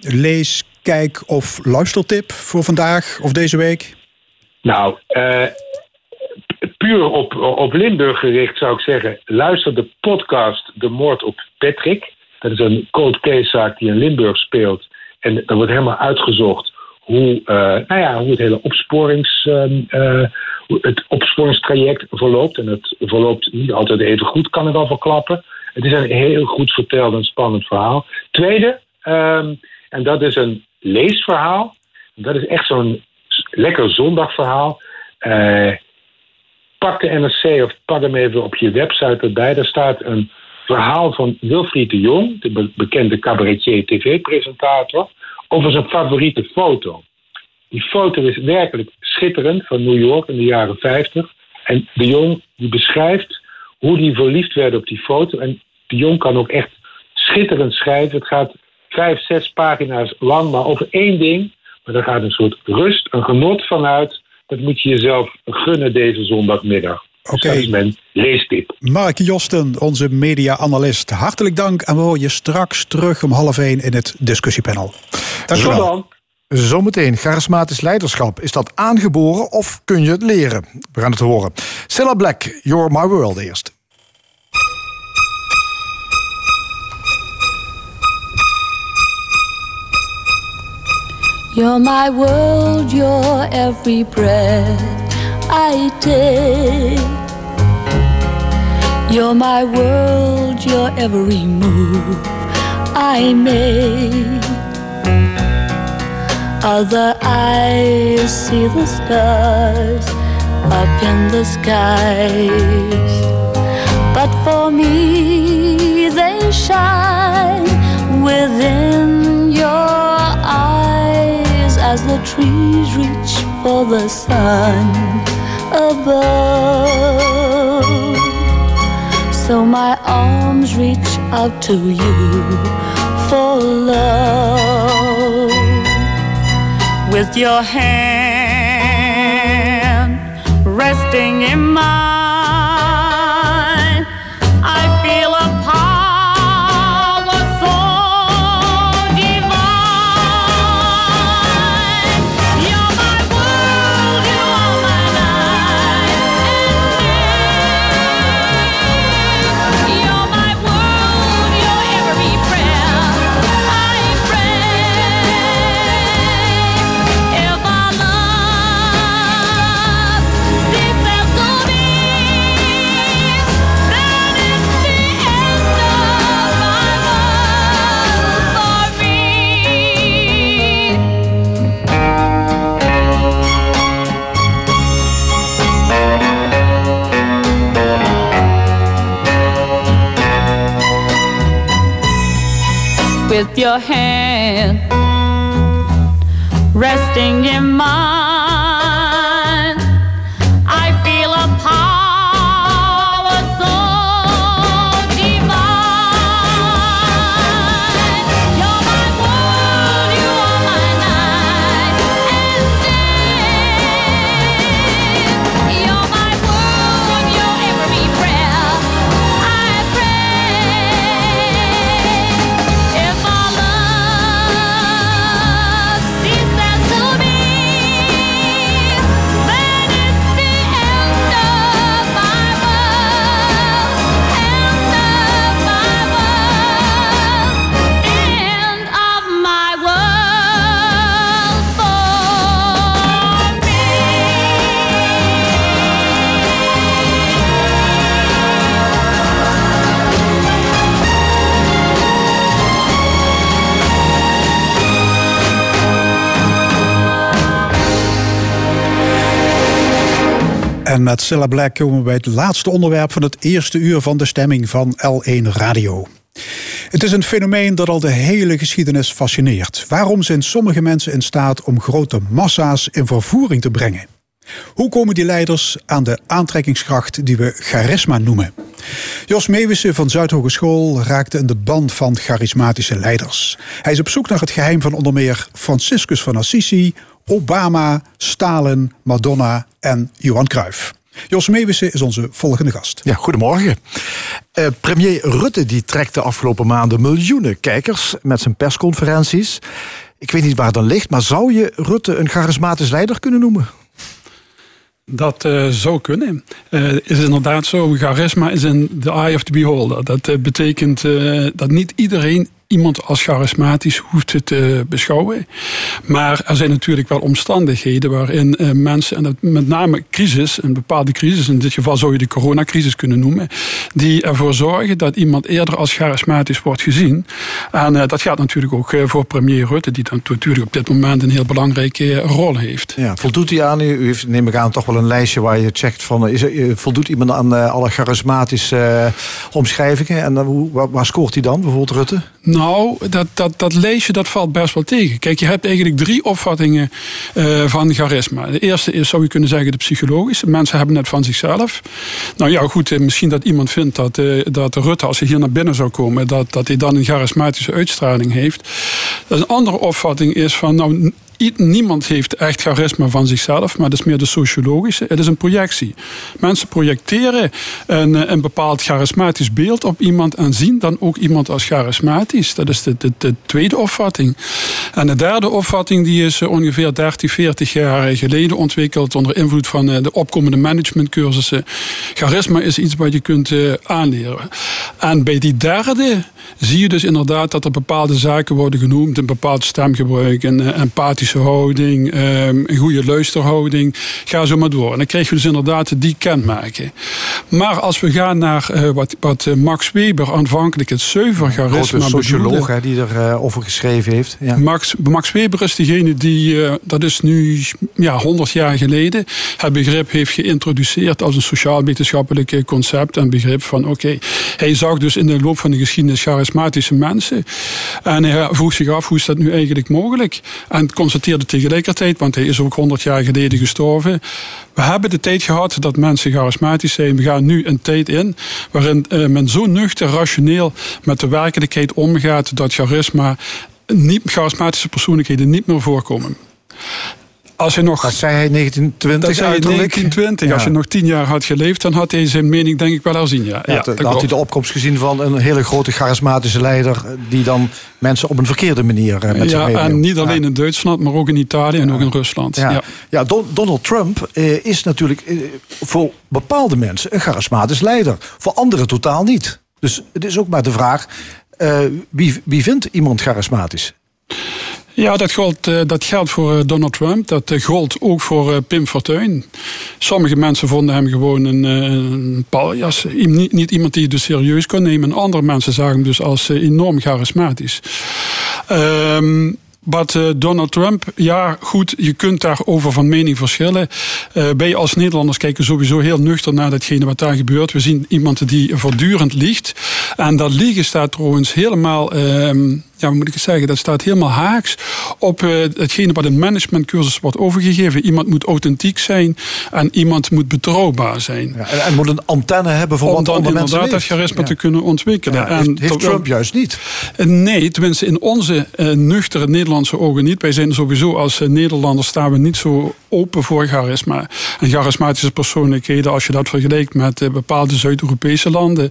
lees, kijk of luistertip voor vandaag of deze week? Nou, uh, puur op, op Limburg gericht zou ik zeggen, luister de podcast De Moord op Patrick. Dat is een cold case zaak die in Limburg speelt en er wordt helemaal uitgezocht hoe, uh, nou ja, hoe het hele opsporings, uh, het opsporingstraject verloopt. En het verloopt niet altijd even goed, kan ik wel verklappen. Het is een heel goed verteld en spannend verhaal. Tweede, um, en dat is een leesverhaal. Dat is echt zo'n lekker zondagverhaal. Uh, pak de NRC of pak hem even op je website erbij. Daar staat een verhaal van Wilfried de Jong, de bekende cabaretier tv-presentator, over zijn favoriete foto. Die foto is werkelijk schitterend van New York in de jaren 50. En de Jong die beschrijft hoe hij verliefd werd op die foto. En de Jong kan ook echt schitterend schrijven. Het gaat vijf, zes pagina's lang, maar over één ding. Maar daar gaat een soort rust, een genot vanuit. Dat moet je jezelf gunnen deze zondagmiddag. Oké. Okay. mijn leestip. Mark Josten, onze media-analyst. Hartelijk dank en we horen je straks terug om half één in het discussiepanel. Dank je wel. Zometeen, charismatisch leiderschap. Is dat aangeboren of kun je het leren? We gaan het horen. Cilla Black, You're My World eerst. You're my world, you're every breath I take. You're my world, your every move I make. Other eyes see the stars up in the skies. but for me they shine within your eyes as the trees reach for the sun above. So my arms reach out to you for love with your hand resting in mine. With your hand resting in mine. En met Cilla Black komen we bij het laatste onderwerp van het eerste uur van de stemming van L1 Radio. Het is een fenomeen dat al de hele geschiedenis fascineert. Waarom zijn sommige mensen in staat om grote massa's in vervoering te brengen? Hoe komen die leiders aan de aantrekkingskracht die we charisma noemen? Jos Meewissen van Zuidhogeschool raakte in de band van charismatische leiders. Hij is op zoek naar het geheim van onder meer Franciscus van Assisi, Obama, Stalin, Madonna en Johan Cruijff. Jos Meewissen is onze volgende gast. Ja, goedemorgen. Eh, premier Rutte die trekt de afgelopen maanden miljoenen kijkers met zijn persconferenties. Ik weet niet waar het dan ligt, maar zou je Rutte een charismatisch leider kunnen noemen? Dat eh, zou kunnen. Eh is inderdaad zo. Charisma is in the eye of the beholder. Dat betekent eh, dat niet iedereen iemand als charismatisch hoeft te beschouwen. Maar er zijn natuurlijk wel omstandigheden waarin eh, mensen, en met name crisis, een bepaalde crisis, in dit geval zou je de coronacrisis kunnen noemen, die ervoor zorgen dat iemand eerder als charismatisch wordt gezien. En eh, dat gaat natuurlijk ook eh, voor premier Rutte, die dan natuurlijk op dit moment een heel belangrijke rol heeft. Ja, voldoet hij aan, u heeft neem ik aan toch wel een lijstje waar je checkt van, is er, voldoet iemand aan alle charismatische omschrijvingen? En waar scoort hij dan, bijvoorbeeld Rutte? Nou, dat, dat, dat leesje dat valt best wel tegen. Kijk, je hebt eigenlijk drie opvattingen eh, van charisma. De eerste is, zou je kunnen zeggen, de psychologische. Mensen hebben het van zichzelf. Nou ja, goed, eh, misschien dat iemand vindt dat, eh, dat Rutte, als hij hier naar binnen zou komen, dat, dat hij dan een charismatische uitstraling heeft. Een andere opvatting is van, nou, Niemand heeft echt charisma van zichzelf, maar dat is meer de sociologische. Het is een projectie. Mensen projecteren een, eh, een bepaald charismatisch beeld op iemand en zien dan ook iemand als charismatisch. Dat is de, de, de tweede opvatting. En de derde opvatting die is eh, ongeveer 30, 40 jaar geleden ontwikkeld onder invloed van eh, de opkomende managementcursussen. Charisma is iets wat je kunt aanleren. En bij die derde zie je dus inderdaad dat er bepaalde zaken worden genoemd. Een bepaald stemgebruik, een uh, houding, um, een goede luisterhouding. Ga zo maar door. En dan krijg je dus inderdaad die kenmerken. Maar als we gaan naar uh, wat, wat Max Weber aanvankelijk het zuivercharisma Een socioloog hè, die erover over geschreven heeft. Ja. Max, Max Weber is degene die, dat is nu ja, 100 jaar geleden, het begrip heeft geïntroduceerd als een sociaal-wetenschappelijk concept en begrip van oké, okay, hij zag dus in de loop van de geschiedenis charismatische mensen. En hij vroeg zich af hoe is dat nu eigenlijk mogelijk? En constateerde tegelijkertijd, want hij is ook 100 jaar geleden gestorven. We hebben de tijd gehad dat mensen charismatisch zijn. We gaan nu een tijd in waarin uh, men zo nuchter, rationeel met de werkelijkheid omgaat dat charisma, niet, charismatische persoonlijkheden niet meer voorkomen. Als je nog, dat zei hij 1920 dat zei hij 1920. Ja. Als je nog tien jaar had geleefd, dan had hij zijn mening denk ik wel herzien. Ja. Ja, dan had hij de opkomst gezien van een hele grote charismatische leider... die dan mensen op een verkeerde manier met ja. En niet alleen in Duitsland, maar ook in Italië en ook in Rusland. Ja, ja. Donald Trump eh, is natuurlijk eh, voor bepaalde mensen een charismatisch leider. Voor anderen totaal niet. Dus het is ook maar de vraag, wie, wie vindt iemand charismatisch? Ja, dat geldt, dat geldt voor Donald Trump. Dat geldt ook voor Pim Fortuyn. Sommige mensen vonden hem gewoon een, een paljas. Niet, iemand die je dus serieus kon nemen. Andere mensen zagen hem dus als enorm charismatisch. Wat uh, Donald Trump, ja goed, je kunt daarover van mening verschillen. Wij als Nederlanders kijken sowieso heel nuchter naar datgene wat daar gebeurt. We zien iemand die voortdurend liegt. En dat liegen staat trouwens helemaal, uh, ja, moet ik het zeggen, dat staat helemaal haaks op uh, hetgene wat in managementcursus wordt overgegeven. Iemand moet authentiek zijn en iemand moet betrouwbaar zijn. Ja, en, en moet een antenne hebben voor Om wat dan andere mensen inderdaad dat charisma te kunnen ontwikkelen. Ja, heeft, heeft Trump juist niet? Nee, tenminste in onze uh, nuchtere Nederlandse ogen niet. Wij zijn sowieso als uh, Nederlanders staan we niet zo open voor charisma. En charismatische persoonlijkheden, als je dat vergelijkt met bepaalde Zuid-Europese landen.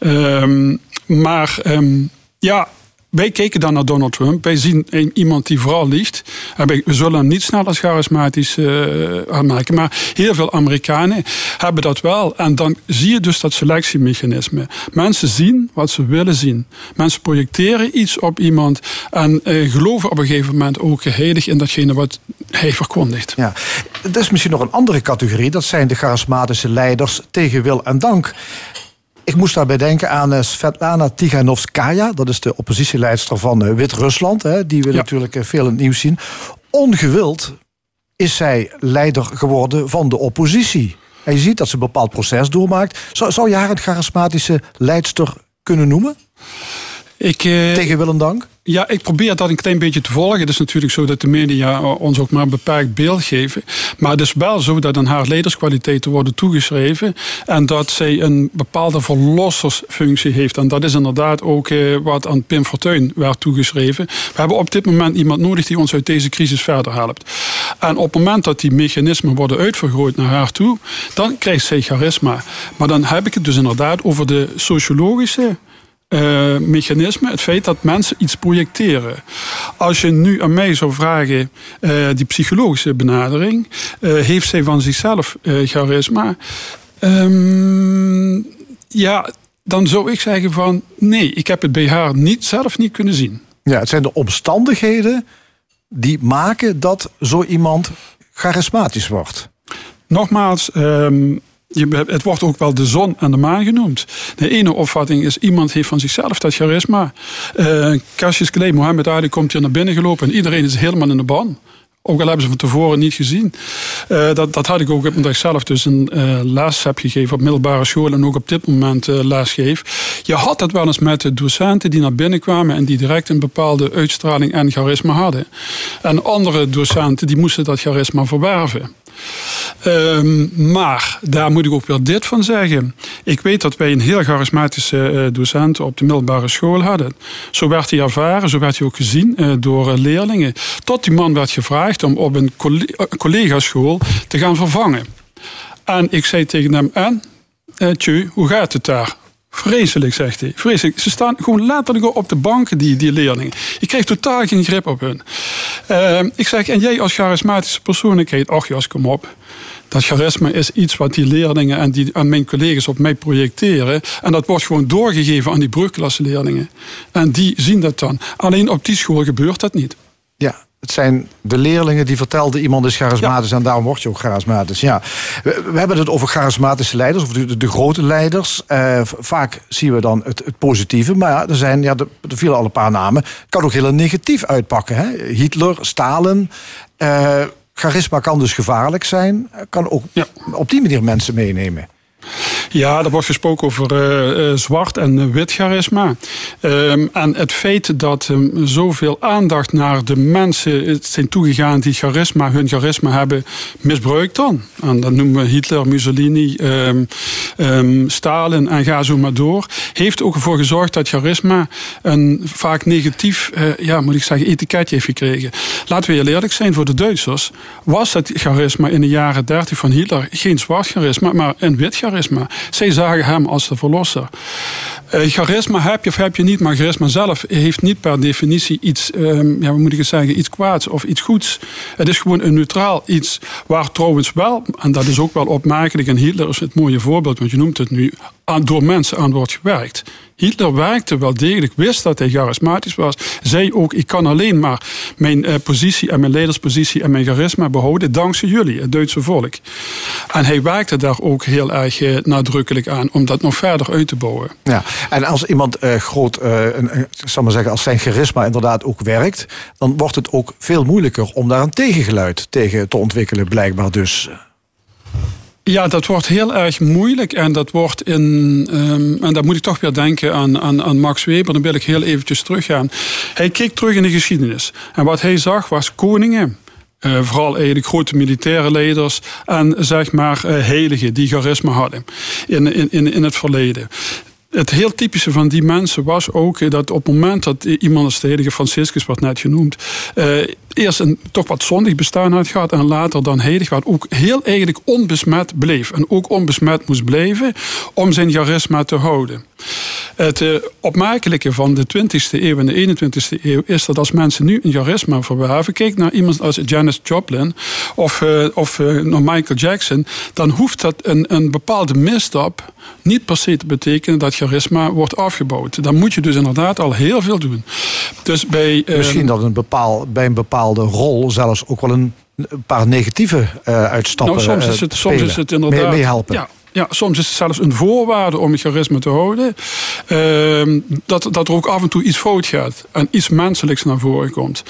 Um, maar um, ja, wij kijken dan naar Donald Trump. Wij zien iemand die vooral wij, we zullen hem niet snel als charismatisch uh, aanmerken. Maar heel veel Amerikanen hebben dat wel. En dan zie je dus dat selectiemechanisme. Mensen zien wat ze willen zien. Mensen projecteren iets op iemand. En uh, geloven op een gegeven moment ook heilig in datgene wat hij verkondigt. Ja. Er is misschien nog een andere categorie. Dat zijn de charismatische leiders tegen wil en dank. Ik moest daarbij denken aan uh, Svetlana Tiganovskaya. Dat is de oppositieleidster van uh, Wit-Rusland. Die we ja. natuurlijk uh, veel in het nieuws zien. Ongewild is zij leider geworden van de oppositie. En je ziet dat ze een bepaald proces doormaakt. Zou, zou je haar een charismatische leidster kunnen noemen? Ik, Tegen wil en dank? Ja, ik probeer dat een klein beetje te volgen. Het is natuurlijk zo dat de media ons ook maar een beperkt beeld geven. Maar het is wel zo dat aan haar leiderskwaliteiten worden toegeschreven. En dat zij een bepaalde verlossersfunctie heeft. En dat is inderdaad ook eh, wat aan Pim Fortuyn werd toegeschreven. We hebben op dit moment iemand nodig die ons uit deze crisis verder helpt. En op het moment dat die mechanismen worden uitvergroot naar haar toe, dan krijgt zij charisma. Maar dan heb ik het dus inderdaad over de sociologische uh, mechanisme, het feit dat mensen iets projecteren. Als je nu aan mij zou vragen, uh, die psychologische benadering, uh, heeft zij van zichzelf charisma? Um, ja, dan zou ik zeggen van nee, ik heb het bij haar niet, zelf niet kunnen zien. Ja, het zijn de omstandigheden die maken dat zo iemand charismatisch wordt. Nogmaals, um, het wordt ook wel de zon en de maan genoemd. De ene opvatting is, iemand heeft van zichzelf dat charisma. Uh, Cassius Mohammed Ali komt hier naar binnen gelopen en iedereen is helemaal in de ban. Ook al hebben ze van tevoren niet gezien. Uh, dat, dat had ik ook omdat ik zelf dus een uh, les heb gegeven op middelbare school en ook op dit moment uh, les. Je had dat wel eens met de docenten die naar binnen kwamen en die direct een bepaalde uitstraling en charisma hadden. En andere docenten die moesten dat charisma verwerven. Um, maar daar moet ik ook weer dit van zeggen. Ik weet dat wij een heel charismatische uh, docent op de middelbare school hadden. Zo werd hij ervaren, zo werd hij ook gezien uh, door uh, leerlingen. Tot die man werd gevraagd om op een collegaschool te gaan vervangen. En ik zei tegen hem, en, tju, hoe gaat het daar? Vreselijk, zegt hij. Vreselijk. Ze staan gewoon letterlijk op de banken, die, die leerlingen. Je krijgt totaal geen grip op hun. Uh, ik zeg, en jij als charismatische persoonlijkheid, ach jas, kom op. Dat charisma is iets wat die leerlingen en, die, en mijn collega's op mij projecteren. En dat wordt gewoon doorgegeven aan die brugklasse leerlingen. En die zien dat dan. Alleen op die school gebeurt dat niet. Ja, het zijn de leerlingen die vertelden iemand is charismatisch en daarom word je ook charismatisch. Ja. We, we hebben het over charismatische leiders, of de, de grote leiders. Eh, vaak zien we dan het, het positieve, maar ja, er, zijn, ja, er, er vielen al een paar namen. kan ook heel negatief uitpakken. Hè? Hitler, Stalin. Eh, charisma kan dus gevaarlijk zijn. Eh, Kan ook op die manier mensen meenemen. Ja, er wordt gesproken over eh, eh, zwart en eh, wit charisma. Ehm, en het feit dat ehm, zoveel aandacht naar de mensen zijn toegegaan die charisma, hun charisma hebben misbruikt dan. En dat noemen we Hitler, Mussolini, ehm, Stalin en ga zo maar door. Heeft ook ervoor gezorgd dat charisma een vaak negatief, ja, moet ik zeggen, etiketje heeft gekregen. Laten we heel eerlijk zijn, voor de Duitsers was het charisma in de jaren 30 van Hitler geen zwart charisma, maar een wit charisma. Zij zagen hem als de verlosser. Eh, charisma heb je of heb je niet, maar charisma zelf heeft niet per definitie iets, ehm, ja, moet ik zeggen, iets kwaads of iets goeds. Het is gewoon een neutraal iets waar trouwens wel, en dat is ook wel opmerkelijk, en Hitler is het mooie voorbeeld, want je noemt het nu, door mensen aan wordt gewerkt. Hitler werkte wel degelijk, wist dat hij charismatisch was. Zei ook, ik kan alleen maar mijn eh, positie en mijn leiderspositie en mijn charisma behouden dankzij jullie, het Duitse volk. En hij werkte daar ook heel erg eh, nadrukkelijk aan om dat nog verder uit te bouwen. Ja, en als iemand eh, groot, eh, een, zal maar zeggen, als zijn charisma inderdaad ook werkt, dan wordt het ook veel moeilijker om daar een tegengeluid tegen te ontwikkelen, blijkbaar dus. Ja, dat wordt heel erg moeilijk en dat wordt in. ehm, en dan moet ik toch weer denken aan, aan, aan Max Weber. Dan wil ik heel eventjes teruggaan. Hij keek terug in de geschiedenis. En wat hij zag was koningen. eh, vooral eigenlijk grote militaire leiders en zeg maar eh, heiligen die charisma hadden in, in, in het verleden. Het heel typische van die mensen was ook eh, dat op het moment dat iemand als de heilige Franciscus wordt net genoemd, eh, eerst een toch wat zondig bestaan had gehad en later dan heilig werd, ook heel eigenlijk onbesmet bleef. En ook onbesmet moest blijven om zijn charisma te houden. Het eh, opmerkelijke van de 20e eeuw en de 21e eeuw is dat als mensen nu een charisma verwerven, kijk naar iemand als Janis Joplin of, eh, of eh, Michael Jackson, dan hoeft dat een, een bepaalde misstap niet per se te betekenen dat charisma wordt afgebouwd. Dan moet je dus inderdaad al heel veel doen. Dus bij, eh, Misschien dat een bepaal, bij een bepaalde rol zelfs ook wel een, een paar negatieve eh, uitstappen nou, soms is het, soms is het inderdaad. Mee- meehelpen. Ja, ja, soms is het zelfs een voorwaarde om je charisma te houden. ehm, dat, dat er ook af en toe iets fout gaat. En iets menselijks naar voren komt.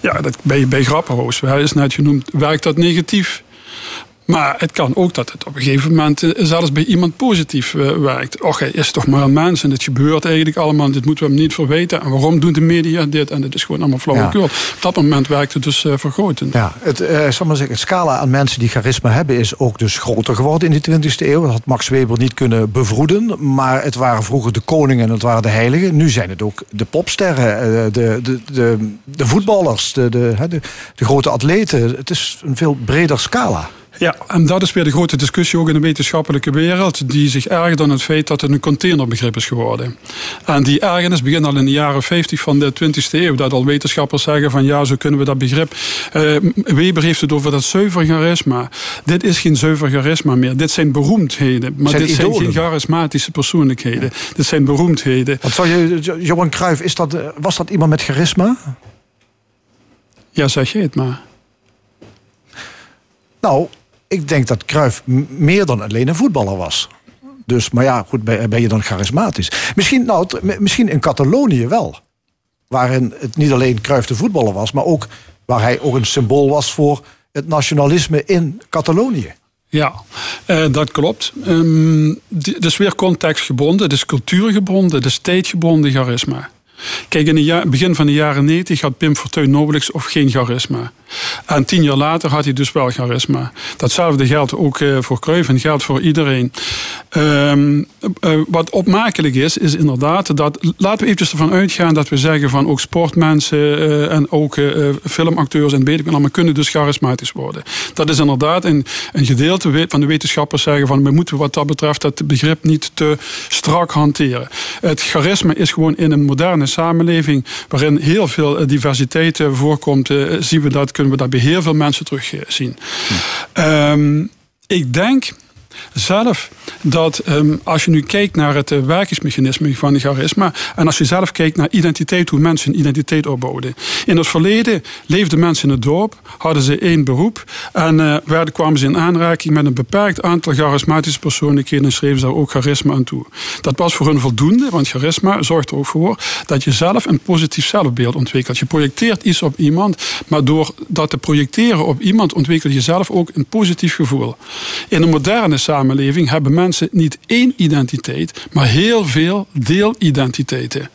Ja, dat, bij, bij Grappenhuis, hij is net genoemd, werkt dat negatief. Maar het kan ook dat het op een gegeven moment eh, zelfs bij iemand positief eh, werkt. Och, hij is toch maar een mens en dit gebeurt eigenlijk allemaal. Dit moeten we hem niet verweten. En waarom doen de media dit? En dit is gewoon allemaal flauwekul. Op dat moment werkt het dus eh, vergrotend. Ja, het, zal maar zeggen, het scala aan mensen die charisma hebben is ook dus groter geworden in de 20e eeuw. Dat had Max Weber niet kunnen bevroeden. Maar het waren vroeger de koningen en het waren de heiligen. Nu zijn het ook de popsterren, de, de, de, de voetballers, de, de, de, de grote atleten. Het is een veel breder scala. Ja, en dat is weer de grote discussie ook in de wetenschappelijke wereld, die zich ergert aan het feit dat het een containerbegrip is geworden. En die ergernis begint al in de jaren 50 van de 20e eeuw, dat al wetenschappers zeggen van ja, zo kunnen we dat begrip. Eh, Weber heeft het over dat zuiver charisma. Dit is geen zuiver charisma meer. Dit zijn beroemdheden, maar Zijn dit zijn geen charismatische persoonlijkheden. Dit zijn beroemdheden. Want zou je, Jo- Johan Cruijff, is dat, eh, was dat iemand met charisma? Ja, zeg je het maar. Nou, ik denk dat Cruijff meer dan alleen een voetballer was. Dus, maar ja, goed, ben, je dan charismatisch? Misschien, nou, misschien in Catalonië wel. Waarin het niet alleen Cruijff de voetballer was, maar ook waar hij ook een symbool was voor het nationalisme in Catalonië. Ja, eh, dat klopt. Het is weer contextgebonden, is cultuurgebonden, is tijdgebonden charisma. Kijk, in het begin van de jaren 90 had Pim Fortuyn nauwelijks of geen charisma. En tien jaar later had hij dus wel charisma. Datzelfde geldt ook eh, voor Cruyff en geldt voor iedereen. Ehm, eh, wat opmerkelijk is, is inderdaad dat... Laten we eventjes ervan uitgaan dat we zeggen van ook sportmensen... eh, en ook filmacteurs en weet ik allemaal kunnen dus charismatisch worden. Dat is inderdaad een, een gedeelte van de wetenschappers zeggen van... we moeten wat dat betreft dat begrip niet te strak hanteren. Het charisma is gewoon in een moderne samenleving... waarin heel veel eh, diversiteit eh, voorkomt... eh, zien we dat, kunnen we dat bij heel veel mensen terugzien. Ehm, Ik denk zelf dat um, als je nu kijkt naar het uh, werkingsmechanisme van charisma en als je zelf kijkt naar identiteit, hoe mensen hun identiteit opbouwden. In het verleden leefden mensen in het dorp, hadden ze één beroep en uh, werden, kwamen ze in aanraking met een beperkt aantal charismatische persoonlijkheden en schreven ze daar ook charisma aan toe. Dat was voor hun voldoende, want charisma zorgt er ook voor dat je zelf een positief zelfbeeld ontwikkelt. Je projecteert iets op iemand, maar door dat te projecteren op iemand ontwikkel je zelf ook een positief gevoel. In een moderne samenleving hebben mensen niet één identiteit, maar heel veel deelidentiteiten.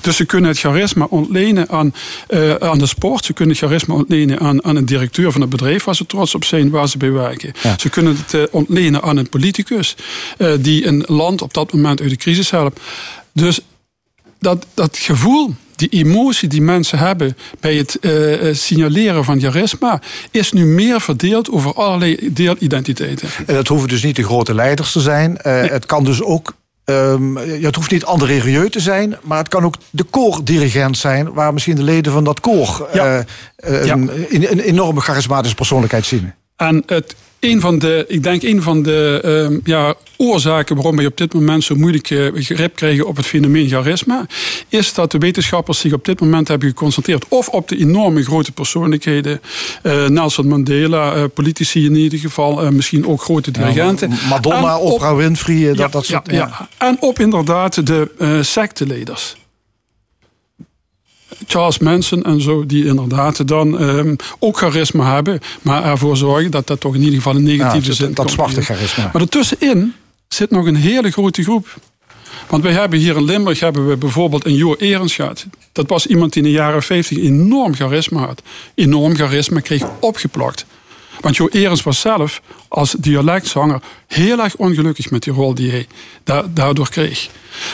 Dus ze kunnen het charisma ontlenen aan, uh, aan de sport. Ze kunnen het charisma ontlenen aan, aan een directeur van het bedrijf waar ze trots op zijn, waar ze bij werken. Ze kunnen het uh, ontlenen aan een politicus uh, die een land op dat moment uit de crisis helpt. Dus dat, dat gevoel die emotie die mensen hebben bij het uh, signaleren van charisma, is nu meer verdeeld over allerlei deelidentiteiten. En het hoeven dus niet de grote leiders te zijn. Uh, nee. Het kan dus ook. Um, het hoeft niet André Rieu te zijn, maar het kan ook de koordirigent zijn, waar misschien de leden van dat koor ja. uh, ja. een, een, enorme charismatische persoonlijkheid zien. En het een van de, ik denk een van de uh, ja, oorzaken waarom wij op dit moment zo moeilijk grip krijgen op het fenomeen charisma, is dat de wetenschappers zich op dit moment hebben geconcentreerd of op de enorme grote persoonlijkheden, uh, Nelson Mandela, uh, politici in ieder geval, misschien ook grote dirigenten. Ja, Madonna, op, Oprah Winfrey, dat, ja, dat soort. Ja, ja. En op inderdaad de secteleders. Charles Manson en zo, die inderdaad dan um, ook charisma hebben, maar ervoor zorgen dat dat toch in ieder geval een negatieve ja, zin dat, dat zwarte charisma. Maar ertussenin zit nog een hele grote groep. Want wij hebben hier in Limburg hebben we bijvoorbeeld een Jo Erens gehad. Dat was iemand die in de jaren 50 enorm charisma had. Enorm charisma kreeg opgeplakt. Want Jo Erens was zelf als dialectzanger heel erg ongelukkig met die rol die hij da daardoor kreeg.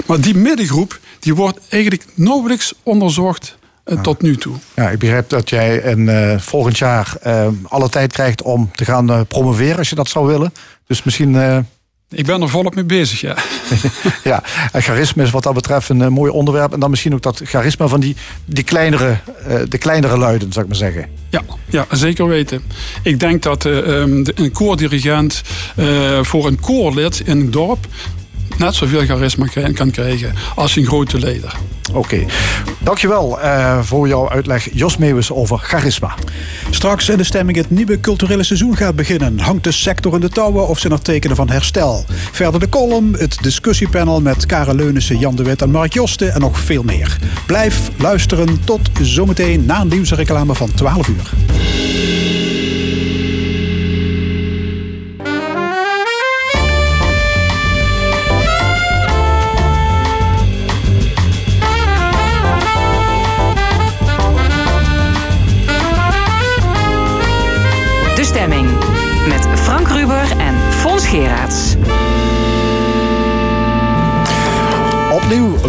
Maar die middengroep die wordt eigenlijk nauwelijks onderzocht uh, tot nu toe. Ja, ik begrijp dat jij een, uh, volgend jaar uh, alle tijd krijgt om te gaan promoveren als je dat zou willen. Dus misschien. Ik ben er volop mee bezig, ja. ja, en charisma is wat dat betreft een mooi onderwerp. En dan misschien ook dat charisma van die, die kleinere, de kleinere luiden, zou ik maar zeggen. Ja, ja zeker weten. Ik denk dat um, een koordirigent voor een koorlid in een dorp net zoveel charisma kan krijgen als een grote leider. Oké, okay. dankjewel uh, voor jouw uitleg Jos Meeuwis over charisma. Straks in de stemming het nieuwe culturele seizoen gaat beginnen. Hangt de sector in de touwen of zijn er tekenen van herstel? Verder de column, het discussiepanel met Karel Leunissen, Jan de Wit en Mark Josten en nog veel meer. Blijf luisteren tot zometeen na een nieuwsreclame van 12 uur.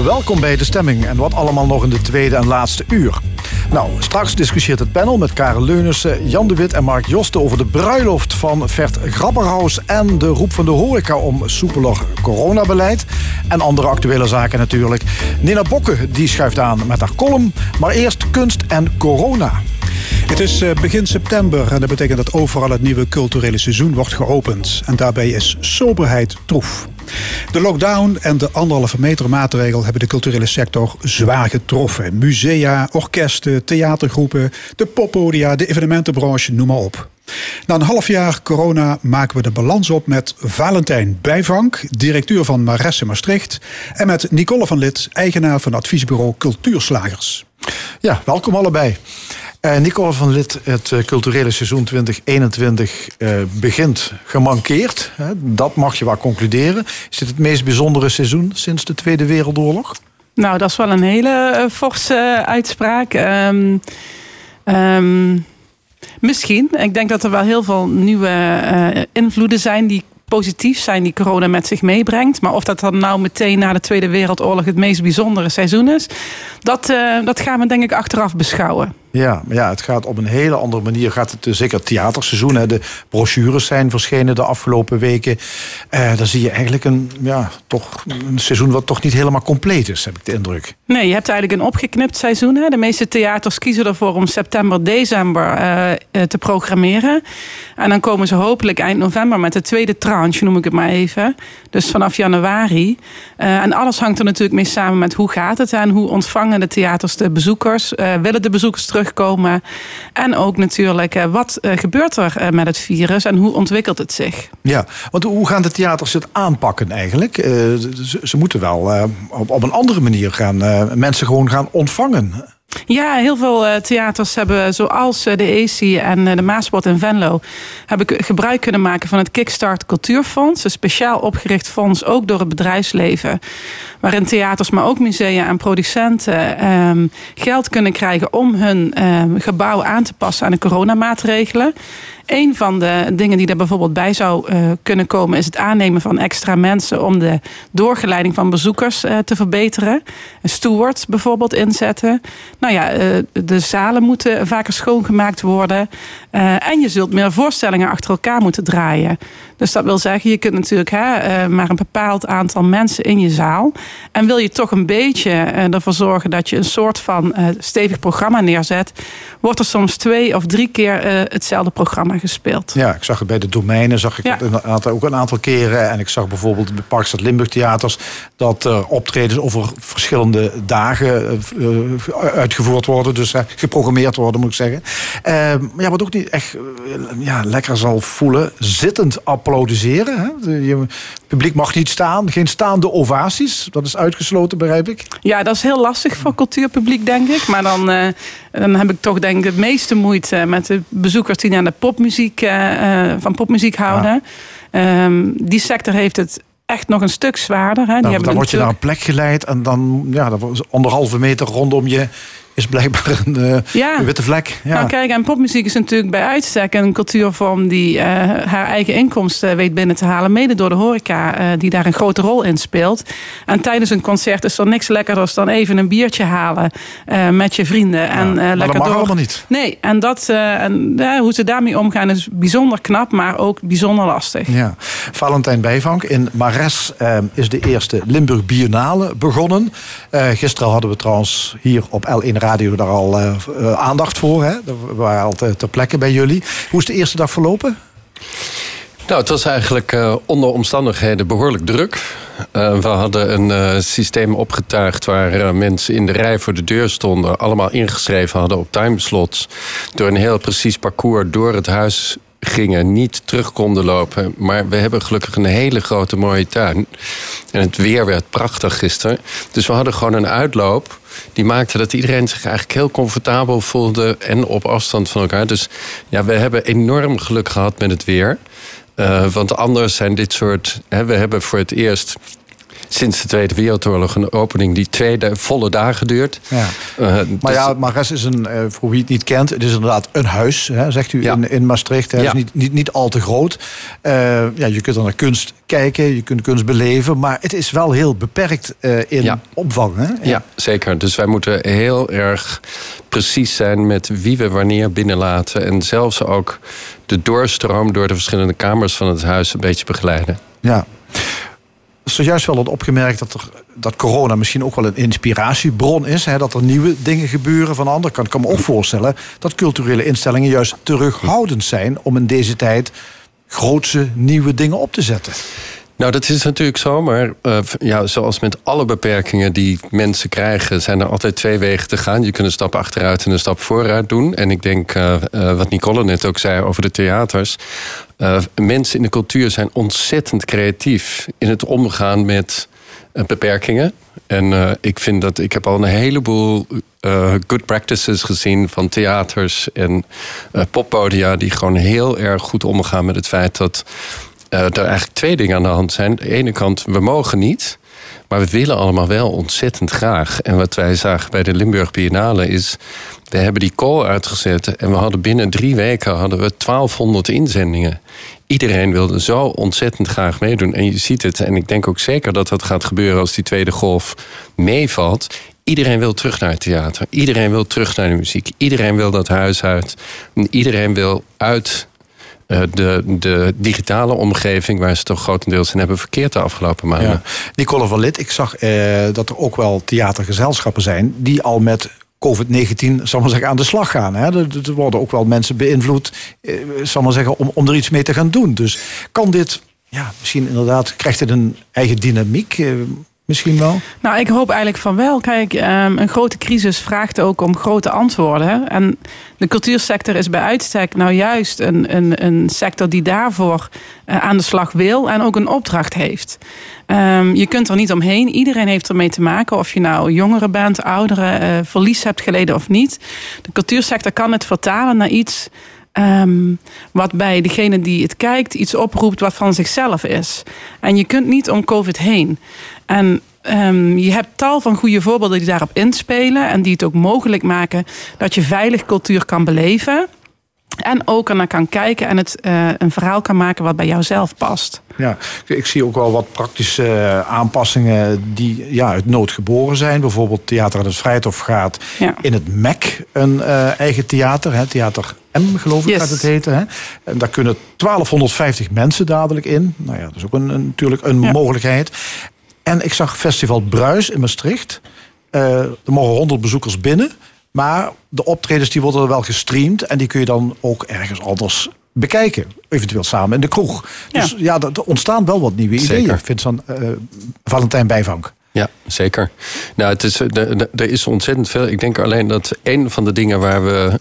Welkom bij de stemming en wat allemaal nog in de tweede en laatste uur. Nou, straks discussieert het panel met Karel Leunissen, Jan de Wit en Mark Josten over de bruiloft van Vert Grapperhaus en de roep van de horeca om soepeler coronabeleid. En andere actuele zaken natuurlijk. Nina Bokke die schuift aan met haar column, maar eerst kunst en corona. Het is begin september en dat betekent dat overal het nieuwe culturele seizoen wordt geopend. En daarbij is soberheid troef. De lockdown en de anderhalve meter maatregel hebben de culturele sector zwaar getroffen. Musea, orkesten, theatergroepen, de poppodia, de evenementenbranche, noem maar op. Na een half jaar corona maken we de balans op met Valentijn Bijvank, directeur van Maresse Maastricht, en met Nicole van Lid, eigenaar van adviesbureau Cultuurslagers. Ja, welkom allebei. Uh, Nicole van Lid, het uh, culturele seizoen 2021 uh, begint gemankeerd. Hè? Dat mag je wel concluderen. Is dit het meest bijzondere seizoen sinds de Tweede Wereldoorlog? Nou, dat is wel een hele forse uitspraak. Um, um, misschien. Ik denk dat er wel heel veel nieuwe invloeden zijn die positief zijn die corona met zich meebrengt. Maar of dat dan nou meteen na de Tweede Wereldoorlog het meest bijzondere seizoen is, dat, dat gaan we denk ik achteraf beschouwen. Ja, maar ja, het gaat op een hele andere manier. Gaat het, eh, zeker het theaterseizoen. Hè, de brochures zijn verschenen de afgelopen weken. Eh, dan zie je eigenlijk een, ja, toch een seizoen wat toch niet helemaal compleet is, heb ik de indruk. Nee, je hebt eigenlijk een opgeknipt seizoen. Hè. De meeste theaters kiezen ervoor om september, december eh, eh, te programmeren. En dan komen ze hopelijk eind november met de tweede tranche, noem ik het maar even. Dus vanaf januari. Eh, en alles hangt er natuurlijk mee samen met hoe gaat het en hoe ontvangen de theaters de bezoekers. Willen de bezoekers terugkomen? En ook natuurlijk, eh, wat eh, gebeurt er eh, met het virus en hoe ontwikkelt het zich? Ja, want hoe gaan de theaters het aanpakken eigenlijk? Ze, moeten wel op, op een andere manier gaan mensen gewoon gaan ontvangen. Ja, heel veel eh, theaters hebben, zoals eh, de AC en eh, de Maasport in Venlo, hebben gebruik kunnen maken van het Kickstart Cultuurfonds. Een speciaal opgericht fonds, ook door het bedrijfsleven. Waarin theaters, maar ook musea en producenten ehm, geld kunnen krijgen om hun ehm, gebouw aan te passen aan de coronamaatregelen. Een van de dingen die er bijvoorbeeld bij zou eh, kunnen komen, is het aannemen van extra mensen om de doorgeleiding van bezoekers eh, te verbeteren. Een steward bijvoorbeeld inzetten. Nou ja, eh, de zalen moeten vaker schoongemaakt worden. En je zult meer voorstellingen achter elkaar moeten draaien. Dus dat wil zeggen, je kunt natuurlijk hè, maar een bepaald aantal mensen in je zaal. En wil je toch een beetje ervoor zorgen dat je een soort van stevig programma neerzet, wordt er soms twee of drie keer hetzelfde programma gespeeld. Ja, ik zag het bij de domeinen, zag ik Ja. het een aantal, ook een aantal keren. En ik zag bijvoorbeeld bij Parkstad Limburg Theaters dat er optredens over verschillende dagen eh, eh, uitgevoerd worden. Dus eh, geprogrammeerd worden, moet ik zeggen. Eh, ja, wat ook niet echt eh, ja, lekker zal voelen, zittend applaudisseren. Hè? De- je, het publiek mag niet staan, geen staande ovaties. Dat is uitgesloten, begrijp ik. Ja, dat is heel lastig voor cultuurpubliek, denk ik. Maar dan, eh, dan heb ik toch denk ik het meeste moeite met de bezoekers die naar de popmuziek, eh, eh, van popmuziek houden. Ehm, die sector heeft het echt nog een stuk zwaarder. Hè. Die Nou, dan word je naar een plek geleid en dan, ja, dan anderhalve meter rondom je is blijkbaar een, eh, Ja. een witte vlek. Ja. Nou kijk, en popmuziek is natuurlijk bij uitstek een cultuurvorm die eh, haar eigen inkomsten weet binnen te halen. Mede door de horeca, eh, die daar een grote rol in speelt. En tijdens een concert is er niks lekkerders dan even een biertje halen eh, met je vrienden. en, eh, maar lekker dat mag door. allemaal niet. Nee, en, dat, eh, en hoe ze daarmee omgaan is bijzonder knap, maar ook bijzonder lastig. Ja. Valentijn Bijvank in Mares eh, is de eerste Limburg Biennale begonnen. Eh, gisteren hadden we trouwens hier op L1 Radio daar al eh, eh, aandacht voor. Hè? We waren al te- ter plekke bij jullie. Hoe is de eerste dag verlopen? Nou, het was eigenlijk eh, onder omstandigheden behoorlijk druk. We hadden een systeem opgetuigd waar mensen in de rij voor de deur stonden, allemaal ingeschreven hadden op timeslots. Door een heel precies parcours door het huis gingen, niet terug konden lopen. Maar we hebben gelukkig een hele grote mooie tuin. En het weer werd prachtig gisteren. Dus we hadden gewoon een uitloop. Die maakte dat iedereen zich eigenlijk heel comfortabel voelde en op afstand van elkaar. Dus ja, we hebben enorm geluk gehad met het weer. Eh, want anders zijn dit soort. Hè, we hebben voor het eerst sinds de Tweede Wereldoorlog een opening die twee volle dagen duurt. Ja. Eh, Maar dus- ja, Mares is een, eh, voor wie het niet kent, het is inderdaad een huis, hè, zegt u Ja. in, in Maastricht. hè. Het Ja. is niet, niet, niet al te groot. Eh, ja, je kunt er naar kunst kijken, je kunt kunst beleven, maar het is wel heel beperkt in Ja. opvang. Hè? Ja, zeker. Dus wij moeten heel erg precies zijn met wie we wanneer binnenlaten. En zelfs ook de doorstroom door de verschillende kamers van het huis een beetje begeleiden. Ja. Zojuist wel had opgemerkt dat, er, dat corona misschien ook wel een inspiratiebron is. Hè, dat er nieuwe dingen gebeuren. Van de andere kant kan ik me ook voorstellen dat culturele instellingen juist terughoudend zijn om in deze tijd grootse nieuwe dingen op te zetten. Nou, dat is natuurlijk zo, maar eh, ja, zoals met alle beperkingen die mensen krijgen, zijn er altijd twee wegen te gaan. Je kunt een stap achteruit en een stap vooruit doen. En ik denk, eh, eh, wat Nicole net ook zei over de theaters. mensen in de cultuur zijn ontzettend creatief in het omgaan met beperkingen. En ik vind dat ik heb al een heleboel good practices gezien van theaters en poppodia die gewoon heel erg goed omgaan met het feit dat er eigenlijk twee dingen aan de hand zijn. Aan de ene kant, we mogen niet. Maar we willen allemaal wel ontzettend graag. En wat wij zagen bij de Limburg Biennale is... we hebben die call uitgezet... en we hadden binnen drie weken hadden we 1200 inzendingen. Iedereen wilde zo ontzettend graag meedoen. En je ziet het, en ik denk ook zeker dat dat gaat gebeuren... als die tweede golf meevalt. Iedereen wil terug naar het theater. Iedereen wil terug naar de muziek. Iedereen wil dat huis uit. Iedereen wil uit eh, de, de digitale omgeving waar ze toch grotendeels in hebben verkeerd de afgelopen maanden. Ja. Nicole van Lid, ik zag eh, dat er ook wel theatergezelschappen zijn die al met COVID-19, zal maar zeggen, aan de slag gaan. Hè? Er, er worden ook wel mensen beïnvloed, eh, zal maar zeggen, om, om er iets mee te gaan doen. Dus kan dit, ja, misschien inderdaad, krijgt het een eigen dynamiek? Misschien wel? Nou, ik hoop eigenlijk van wel. Kijk, ehm, een grote crisis vraagt ook om grote antwoorden. En de cultuursector is bij uitstek nou juist een, een, een sector die daarvoor eh, aan de slag wil en ook een opdracht heeft. Ehm, je kunt er niet omheen. Iedereen heeft ermee te maken. Of je nou jongeren bent, ouderen, eh, verlies hebt geleden of niet. De cultuursector kan het vertalen naar iets ehm, wat bij degene die het kijkt iets oproept wat van zichzelf is. En je kunt niet om COVID heen. En ehm, je hebt tal van goede voorbeelden die daarop inspelen en die het ook mogelijk maken dat je veilig cultuur kan beleven. En ook ernaar kan kijken en het eh, een verhaal kan maken wat bij jou zelf past. Ja, ik zie ook wel wat praktische eh, aanpassingen die ja, uit nood geboren zijn. Bijvoorbeeld Theater aan het Vrijthof gaat Ja. in het MEC een eh, eigen theater. Hè, theater M, geloof ik, Yes. gaat het heten. Hè. En daar kunnen 1250 mensen dadelijk in. Nou ja, dat is ook een, een- natuurlijk een Ja. mogelijkheid. En ik zag Festival Bruis in Maastricht. Eh, er mogen 100 bezoekers binnen. Maar de optredens die worden wel gestreamd. En die kun je dan ook ergens anders bekijken. Eventueel samen in de kroeg. Dus ja, er er ontstaan wel wat nieuwe Zeker. ideeën. Vincent eh Valentijn Bijvank. Ja, zeker. Nou, het is, er, er- er is ontzettend veel. Ik denk alleen dat een van de dingen waar we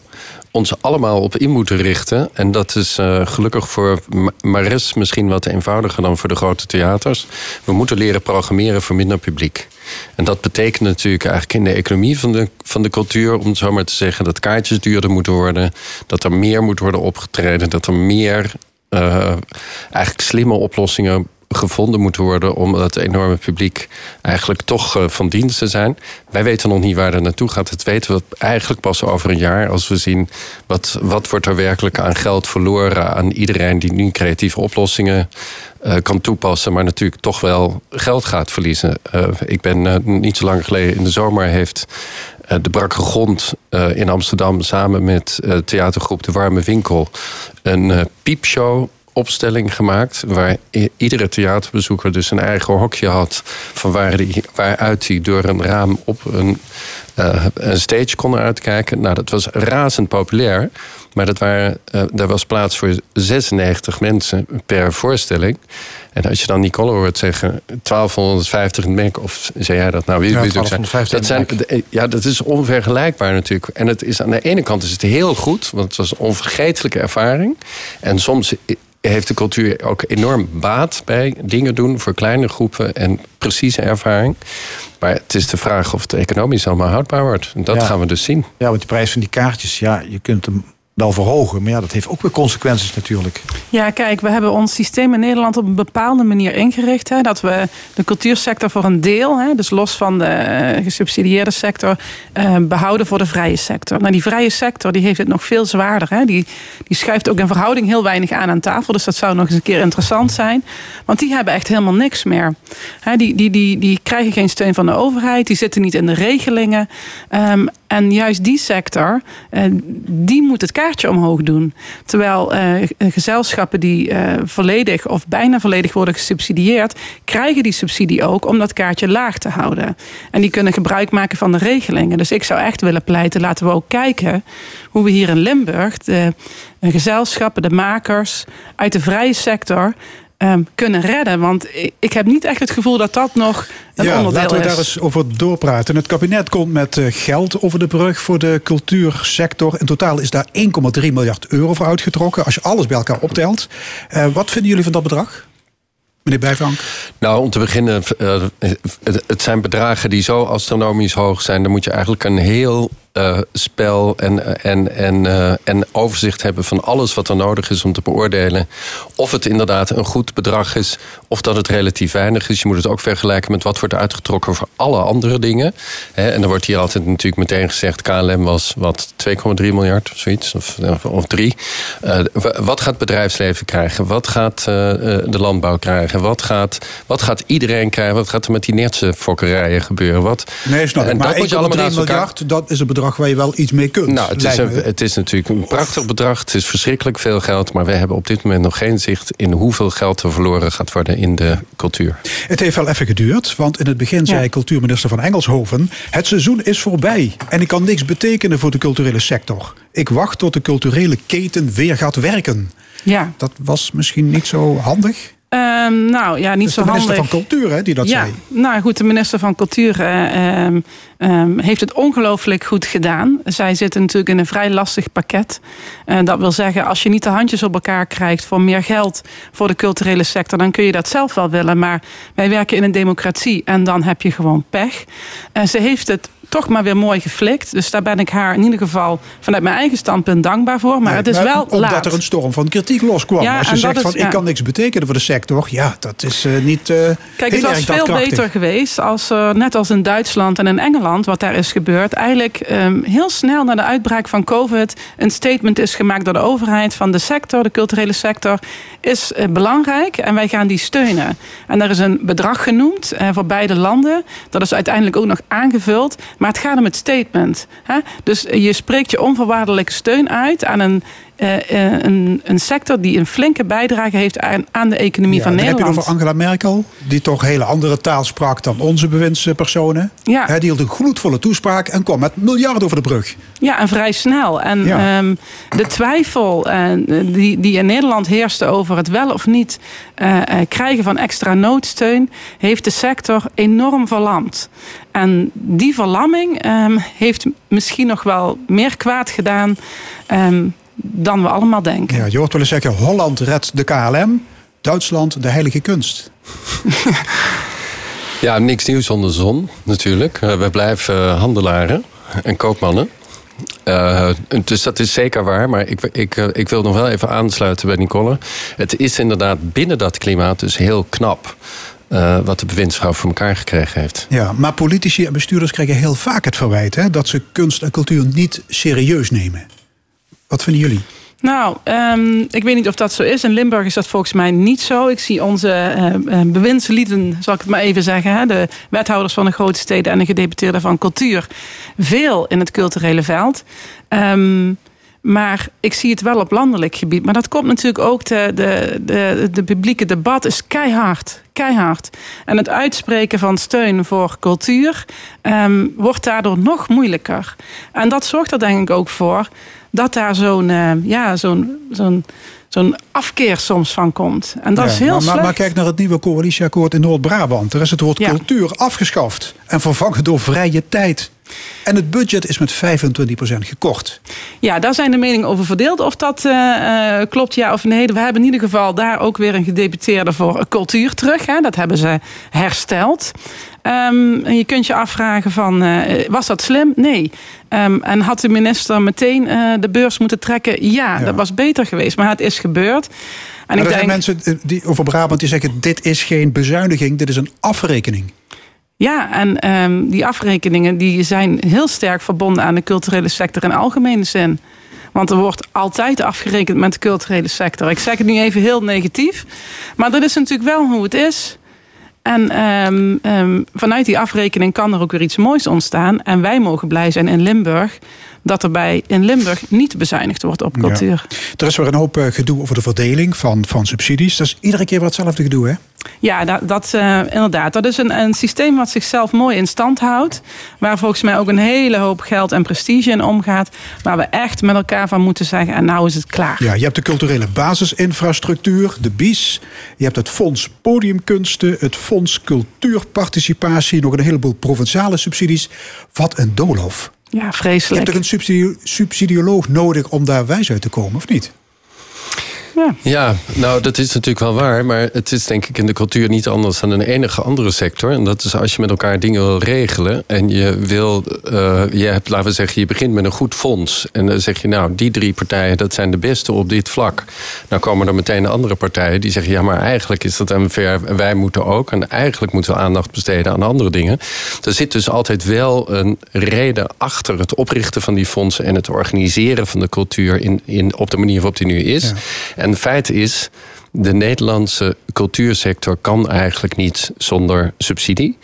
ons allemaal op in moeten richten. En dat is eh, gelukkig voor Ma- Mares misschien wat eenvoudiger dan voor de grote theaters. We moeten leren programmeren voor minder publiek. En dat betekent natuurlijk eigenlijk in de economie van de, van de cultuur, om het zo maar te zeggen, dat kaartjes duurder moeten worden. Dat er meer moet worden opgetreden. Dat er meer eh, eigenlijk slimme oplossingen gevonden moeten worden om dat enorme publiek eigenlijk toch eh, van dienst te zijn. Wij weten nog niet waar dat naartoe gaat. Dat weten we eigenlijk pas over een jaar als we zien wat, wat wordt er werkelijk aan geld verloren aan iedereen die nu creatieve oplossingen eh, kan toepassen, maar natuurlijk toch wel geld gaat verliezen. Eh, ik ben niet zo lang geleden in de zomer heeft de Brakke Grond in Amsterdam samen met theatergroep De Warme Winkel een piepshow opstelling gemaakt. Waar iedere theaterbezoeker dus een eigen hokje had. Van waar die, waaruit hij door een raam op een, eh, een stage kon uitkijken. Nou, dat was razend populair. Maar dat waren, eh, daar was plaats voor 96 mensen per voorstelling. En als je dan Nicole hoort zeggen 1250 in Mac, of zei jij dat nou? Wie, Ja, wie het ook zijn. 1250 dat zijn de- ja, dat is onvergelijkbaar natuurlijk. En het is aan de ene kant is het heel goed, want het was een onvergetelijke ervaring. En soms heeft de cultuur ook enorm baat bij dingen doen voor kleine groepen en precieze ervaring. Maar het is de vraag of het economisch allemaal houdbaar wordt. En dat Ja. gaan we dus zien. Ja, want de prijs van die kaartjes, ja, je kunt hem wel verhogen. Maar ja, dat heeft ook weer consequenties natuurlijk. Ja, kijk, we hebben ons systeem in Nederland op een bepaalde manier ingericht. Hè, dat we de cultuursector voor een deel, hè, dus los van de eh, gesubsidieerde sector, eh, behouden voor de vrije sector. Nou, die vrije sector die heeft het nog veel zwaarder. Hè. Die, die schuift ook in verhouding heel weinig aan aan tafel. Dus dat zou nog eens een keer interessant zijn. Want die hebben echt helemaal niks meer. Hè, die, die, die, die krijgen geen steun van de overheid. Die zitten niet in de regelingen. Ehm, en juist die sector, eh, die moet het kaartje omhoog doen. Terwijl eh, gezelschappen die eh, volledig of bijna volledig worden gesubsidieerd, krijgen die subsidie ook om dat kaartje laag te houden. En die kunnen gebruik maken van de regelingen. Dus ik zou echt willen pleiten, laten we ook kijken hoe we hier in Limburg de eh, gezelschappen, de makers uit de vrije sector ehm, kunnen redden. Want ik, ik heb niet echt het gevoel dat dat nog een ja, onderdeel laten we is. daar eens over doorpraten. Het kabinet komt met eh, geld over de brug voor de cultuursector. In totaal is daar 1,3 miljard euro voor uitgetrokken. Als je alles bij elkaar optelt. Eh, wat vinden jullie van dat bedrag? Meneer Bijvank. Nou, om te beginnen, eh, het- het zijn bedragen die zo astronomisch hoog zijn. Dan moet je eigenlijk een heel eh, spel en, en, en, eh, en overzicht hebben van alles wat er nodig is om te beoordelen of het inderdaad een goed bedrag is of dat het relatief weinig is. Je moet het ook vergelijken met wat wordt uitgetrokken voor alle andere dingen. En dan wordt hier altijd natuurlijk meteen gezegd: KLM was wat 2,3 miljard of zoiets, of, of 3. Uh, wat gaat het bedrijfsleven krijgen? Wat gaat de landbouw krijgen? Wat gaat, wat gaat iedereen krijgen? Wat gaat er met die Neertse fokkerijen gebeuren? Wat, nee, snap ik. Maar 1,3 miljard, dat is een bedrag waar je wel iets mee kunt. Nou, het is, een, het is natuurlijk een prachtig bedrag. Het is verschrikkelijk veel geld. Maar we hebben op dit moment nog geen zicht in hoeveel geld er verloren gaat worden in de cultuur. Het heeft wel even geduurd, want in het begin zei cultuurminister van Engelshoven: Het seizoen is voorbij en ik kan niks betekenen voor de culturele sector. Ik wacht tot de culturele keten weer gaat werken. Ja. Dat was misschien niet zo handig. Um, nou ja, niet zo handig. De minister van Cultuur, hè, die dat ja, zei. Nou goed, de minister van Cultuur uh, um, um, heeft het ongelooflijk goed gedaan. Zij zitten natuurlijk in een vrij lastig pakket. Uh, dat wil zeggen, als je niet de handjes op elkaar krijgt voor meer geld voor de culturele sector, dan kun je dat zelf wel willen. Maar wij werken in een democratie en dan heb je gewoon pech. Uh, ze heeft het toch maar weer mooi geflikt. Dus daar ben ik haar in ieder geval vanuit mijn eigen standpunt dankbaar voor. Maar Nee, het is maar wel Omdat laat. er een storm van kritiek loskwam. Ja, Als je zegt van ja. ik kan niks betekenen voor de sector. Ja, dat is eh, niet eh Kijk, het was veel beter geweest als er, net als in Duitsland en in Engeland, wat daar is gebeurd, eigenlijk ehm, heel snel na de uitbraak van COVID een statement is gemaakt door de overheid van de sector, de culturele sector, is eh, belangrijk en wij gaan die steunen. En daar is een bedrag genoemd eh, voor beide landen. Dat is uiteindelijk ook nog aangevuld. Maar het gaat om het statement. Hè? Dus je spreekt je onvoorwaardelijke steun uit aan een. Eh, eh, een, een sector die een flinke bijdrage heeft aan, aan de economie Ja, van dan heb je Nederland. het over Angela Merkel, die toch hele andere taal sprak dan onze bewindspersonen. Ja. Die hield een gloedvolle toespraak en kwam met miljarden over de brug. Ja, en vrij snel. En Ja. ehm, de twijfel eh, die, die in Nederland heerste over het wel of niet krijgen van extra noodsteun, heeft de sector enorm verlamd. En die verlamming ehm, heeft misschien nog wel meer kwaad gedaan ehm, dan we allemaal denken. Ja, je hoort wel eens zeggen, Holland redt de KLM, Duitsland de heilige kunst. Ja, niks nieuws zonder zon, natuurlijk. Eh, we blijven eh, handelaren en koopmannen. Eh, dus dat is zeker waar. Maar ik, ik, ik wil nog wel even aansluiten bij Nicole. Het is inderdaad binnen dat klimaat dus heel knap... eh, wat de bewindsvrouw voor elkaar gekregen heeft. Ja, maar politici en bestuurders krijgen heel vaak het verwijt hè, dat ze kunst en cultuur niet serieus nemen. Wat vinden jullie? Nou, ehm, ik weet niet of dat zo is. In Limburg is dat volgens mij niet zo. Ik zie onze eh, bewindslieden, zal ik het maar even zeggen, hè, de wethouders van de grote steden en de gedeputeerden van cultuur, veel in het culturele veld. Ehm, maar ik zie het wel op landelijk gebied. Maar dat komt natuurlijk ook, de, de, de, de publieke debat is keihard. Keihard. En het uitspreken van steun voor cultuur ehm, wordt daardoor nog moeilijker. En dat zorgt er denk ik ook voor dat daar zo'n eh, ja, zo'n zo'n zo'n afkeer soms van komt. En dat Ja, is heel maar, maar, slecht. maar kijk naar het nieuwe coalitieakkoord in Noord-Brabant. Er is het woord Ja. cultuur afgeschaft en vervangen door vrije tijd. En het budget is met 25% gekort. Ja, daar zijn de meningen over verdeeld. Of dat eh, eh, klopt, ja of nee. We hebben in ieder geval daar ook weer een gedeputeerde voor cultuur terug. Hè. Dat hebben ze hersteld. Ehm, en je kunt je afvragen van, eh, was dat slim? Nee. Ehm, en had de minister meteen de beurs moeten trekken? Ja, Ja. dat was beter geweest. Maar het is gebeurd. En ik er denk, zijn mensen die, over Brabant die zeggen: dit is geen bezuiniging, dit is een afrekening. Ja, en ehm, die afrekeningen die zijn heel sterk verbonden aan de culturele sector in algemene zin. Want er wordt altijd afgerekend met de culturele sector. Ik zeg het nu even heel negatief. Maar dat is natuurlijk wel hoe het is. En ehm, ehm, vanuit die afrekening kan er ook weer iets moois ontstaan. En wij mogen blij zijn in Limburg dat er bij in Limburg niet bezuinigd wordt op cultuur. Ja. Er is weer een hoop eh, gedoe over de verdeling van, van subsidies. Dat is iedere keer wat hetzelfde gedoe, hè? Ja, dat, dat eh, inderdaad. Dat is een, een systeem wat zichzelf mooi in stand houdt. Waar volgens mij ook een hele hoop geld en prestige in omgaat. Waar we echt met elkaar van moeten zeggen: en nou is het klaar. Ja, je hebt de culturele basisinfrastructuur, de BIS. Je hebt het Fonds Podiumkunsten, het Fonds Cultuurparticipatie, nog een heleboel provinciale subsidies. Wat een doolhof. Ja, vreselijk. hebt toch een subsidie- subsidioloog nodig om daar wijs uit te komen, of niet? Ja. Ja, nou dat is natuurlijk wel waar. Maar het is denk ik in de cultuur niet anders dan een enige andere sector. En dat is als je met elkaar dingen wil regelen. En je wil, eh, je hebt, laten we zeggen, je begint met een goed fonds. En dan zeg je, nou, die drie partijen, dat zijn de beste op dit vlak. Nou komen er meteen andere partijen die zeggen, ja, maar eigenlijk is dat MVR en wij moeten ook. En eigenlijk moeten we aandacht besteden aan andere dingen. Er zit dus altijd wel een reden achter het oprichten van die fondsen en het organiseren van de cultuur in, in, op de manier waarop die nu is. En het feit is, de Nederlandse cultuursector kan eigenlijk niet zonder subsidie.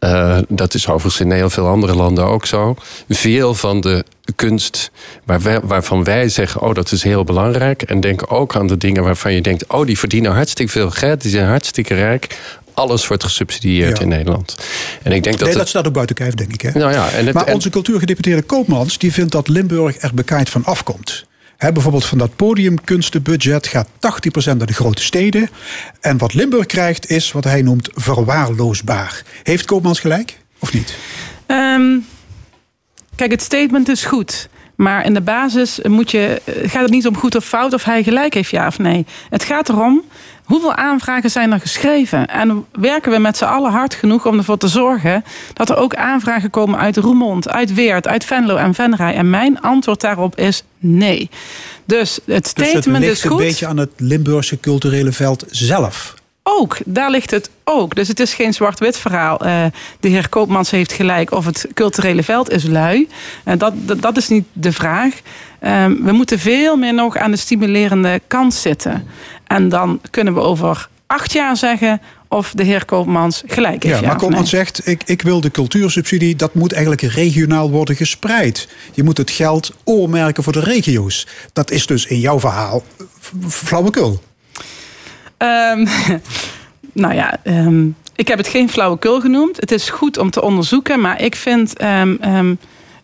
Uh, dat is overigens in heel veel andere landen ook zo. Veel van de kunst waar wij, waarvan wij zeggen: Oh, dat is heel belangrijk. En denk ook aan de dingen waarvan je denkt: Oh, die verdienen hartstikke veel geld, die zijn hartstikke rijk. Alles wordt gesubsidieerd Ja. in Nederland. En ik denk dat nee, het- dat staat ook buiten kijf, denk ik. Hè? Nou ja, en het- maar en- onze cultuurgedeputeerde Koopmans die vindt dat Limburg er bekaaid van afkomt. Bijvoorbeeld van dat podiumkunstenbudget gaat 80% naar de grote steden. En wat Limburg krijgt is wat hij noemt verwaarloosbaar. Heeft Koopmans gelijk of niet? Ehm, kijk, het statement is goed. Maar in de basis moet je, eh, gaat het niet om goed of fout of hij gelijk heeft, ja of nee. Het gaat erom hoeveel aanvragen zijn er geschreven. En werken we met z'n allen hard genoeg om ervoor te zorgen dat er ook aanvragen komen uit Roermond, uit Weert, uit Venlo en Venray. En mijn antwoord daarop is nee. Dus het Dus het statement ligt is een beetje aan het Limburgse culturele veld zelf. Ook, daar ligt het ook. Dus het is geen zwart-wit verhaal. Eh, de heer Koopmans heeft gelijk of het culturele veld is lui. En dat, dat, dat is niet de vraag. Ehm, we moeten veel meer nog aan de stimulerende kant zitten. En dan kunnen we over acht jaar zeggen of de heer Koopmans gelijk heeft. Ja, maar Koopmans nee. zegt, ik, ik wil de cultuursubsidie, dat moet eigenlijk regionaal worden gespreid. Je moet het geld oormerken voor de regio's. Dat is dus in jouw verhaal flauwekul. Ehm, nou ja, ehm, ik heb het geen flauwekul genoemd. Het is goed om te onderzoeken, maar ik vind ehm,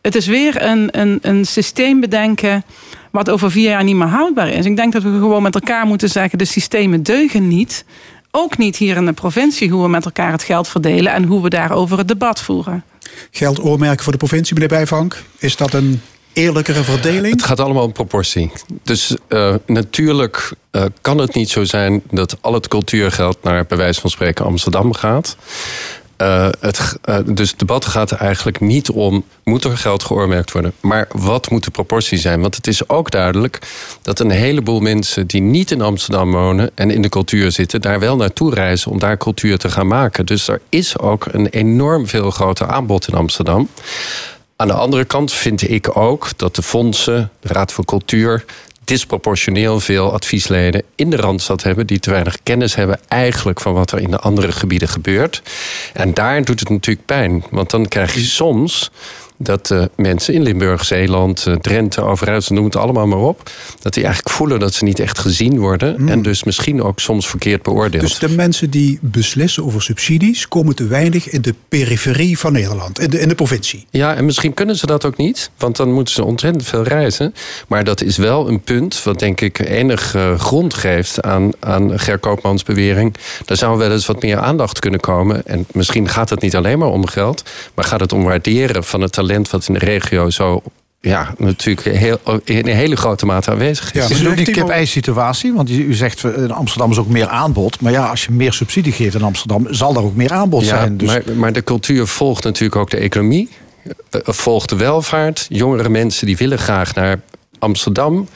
het is weer een, een, een systeem bedenken wat over vier jaar niet meer houdbaar is. Ik denk dat we gewoon met elkaar moeten zeggen: de systemen deugen niet. Ook niet hier in de provincie hoe we met elkaar het geld verdelen en hoe we daarover het debat voeren. Geld oormerken voor de provincie, meneer Bijvank. Is dat een eerlijkere verdeling? Het gaat allemaal om proportie. Dus eh, natuurlijk eh, kan het niet zo zijn dat al het cultuurgeld naar bij wijze van spreken Amsterdam gaat. Eh, het, dus het debat gaat eigenlijk niet om, moet er geld geoormerkt worden? Maar wat moet de proportie zijn? Want het is ook duidelijk dat een heleboel mensen die niet in Amsterdam wonen en in de cultuur zitten, daar wel naartoe reizen om daar cultuur te gaan maken. Dus er is ook een enorm veel groter aanbod in Amsterdam. Aan de andere kant vind ik ook dat de fondsen, de Raad voor Cultuur, disproportioneel veel adviesleden in de Randstad hebben die te weinig kennis hebben eigenlijk van wat er in de andere gebieden gebeurt. En daar doet het natuurlijk pijn, want dan krijg je soms dat eh, mensen in Limburg, Zeeland, eh, Drenthe, Overijssel, noem het allemaal maar op, dat die eigenlijk voelen dat ze niet echt gezien worden en dus misschien ook soms verkeerd beoordeeld. Dus de mensen die beslissen over subsidies komen te weinig in de periferie van Nederland, in de, in de provincie. Ja, en misschien kunnen ze dat ook niet, want dan moeten ze ontzettend veel reizen. Maar dat is wel een punt wat denk ik enig eh, grond geeft aan, aan Ger Koopmans bewering. Daar zou wel eens wat meer aandacht kunnen komen. En misschien gaat het niet alleen maar om geld, maar gaat het om waarderen van het talent wat in de regio zo. Ja, natuurlijk heel, in een hele grote mate aanwezig is. is het ook niet kip-ei situatie? Want u zegt eh, in Amsterdam is ook meer aanbod. Maar ja, als je meer subsidie geeft in Amsterdam, zal er ook meer aanbod Ja, zijn. Dus maar, maar de cultuur volgt natuurlijk ook de economie. eh, volgt de welvaart. Jongere mensen die willen graag naar Amsterdam.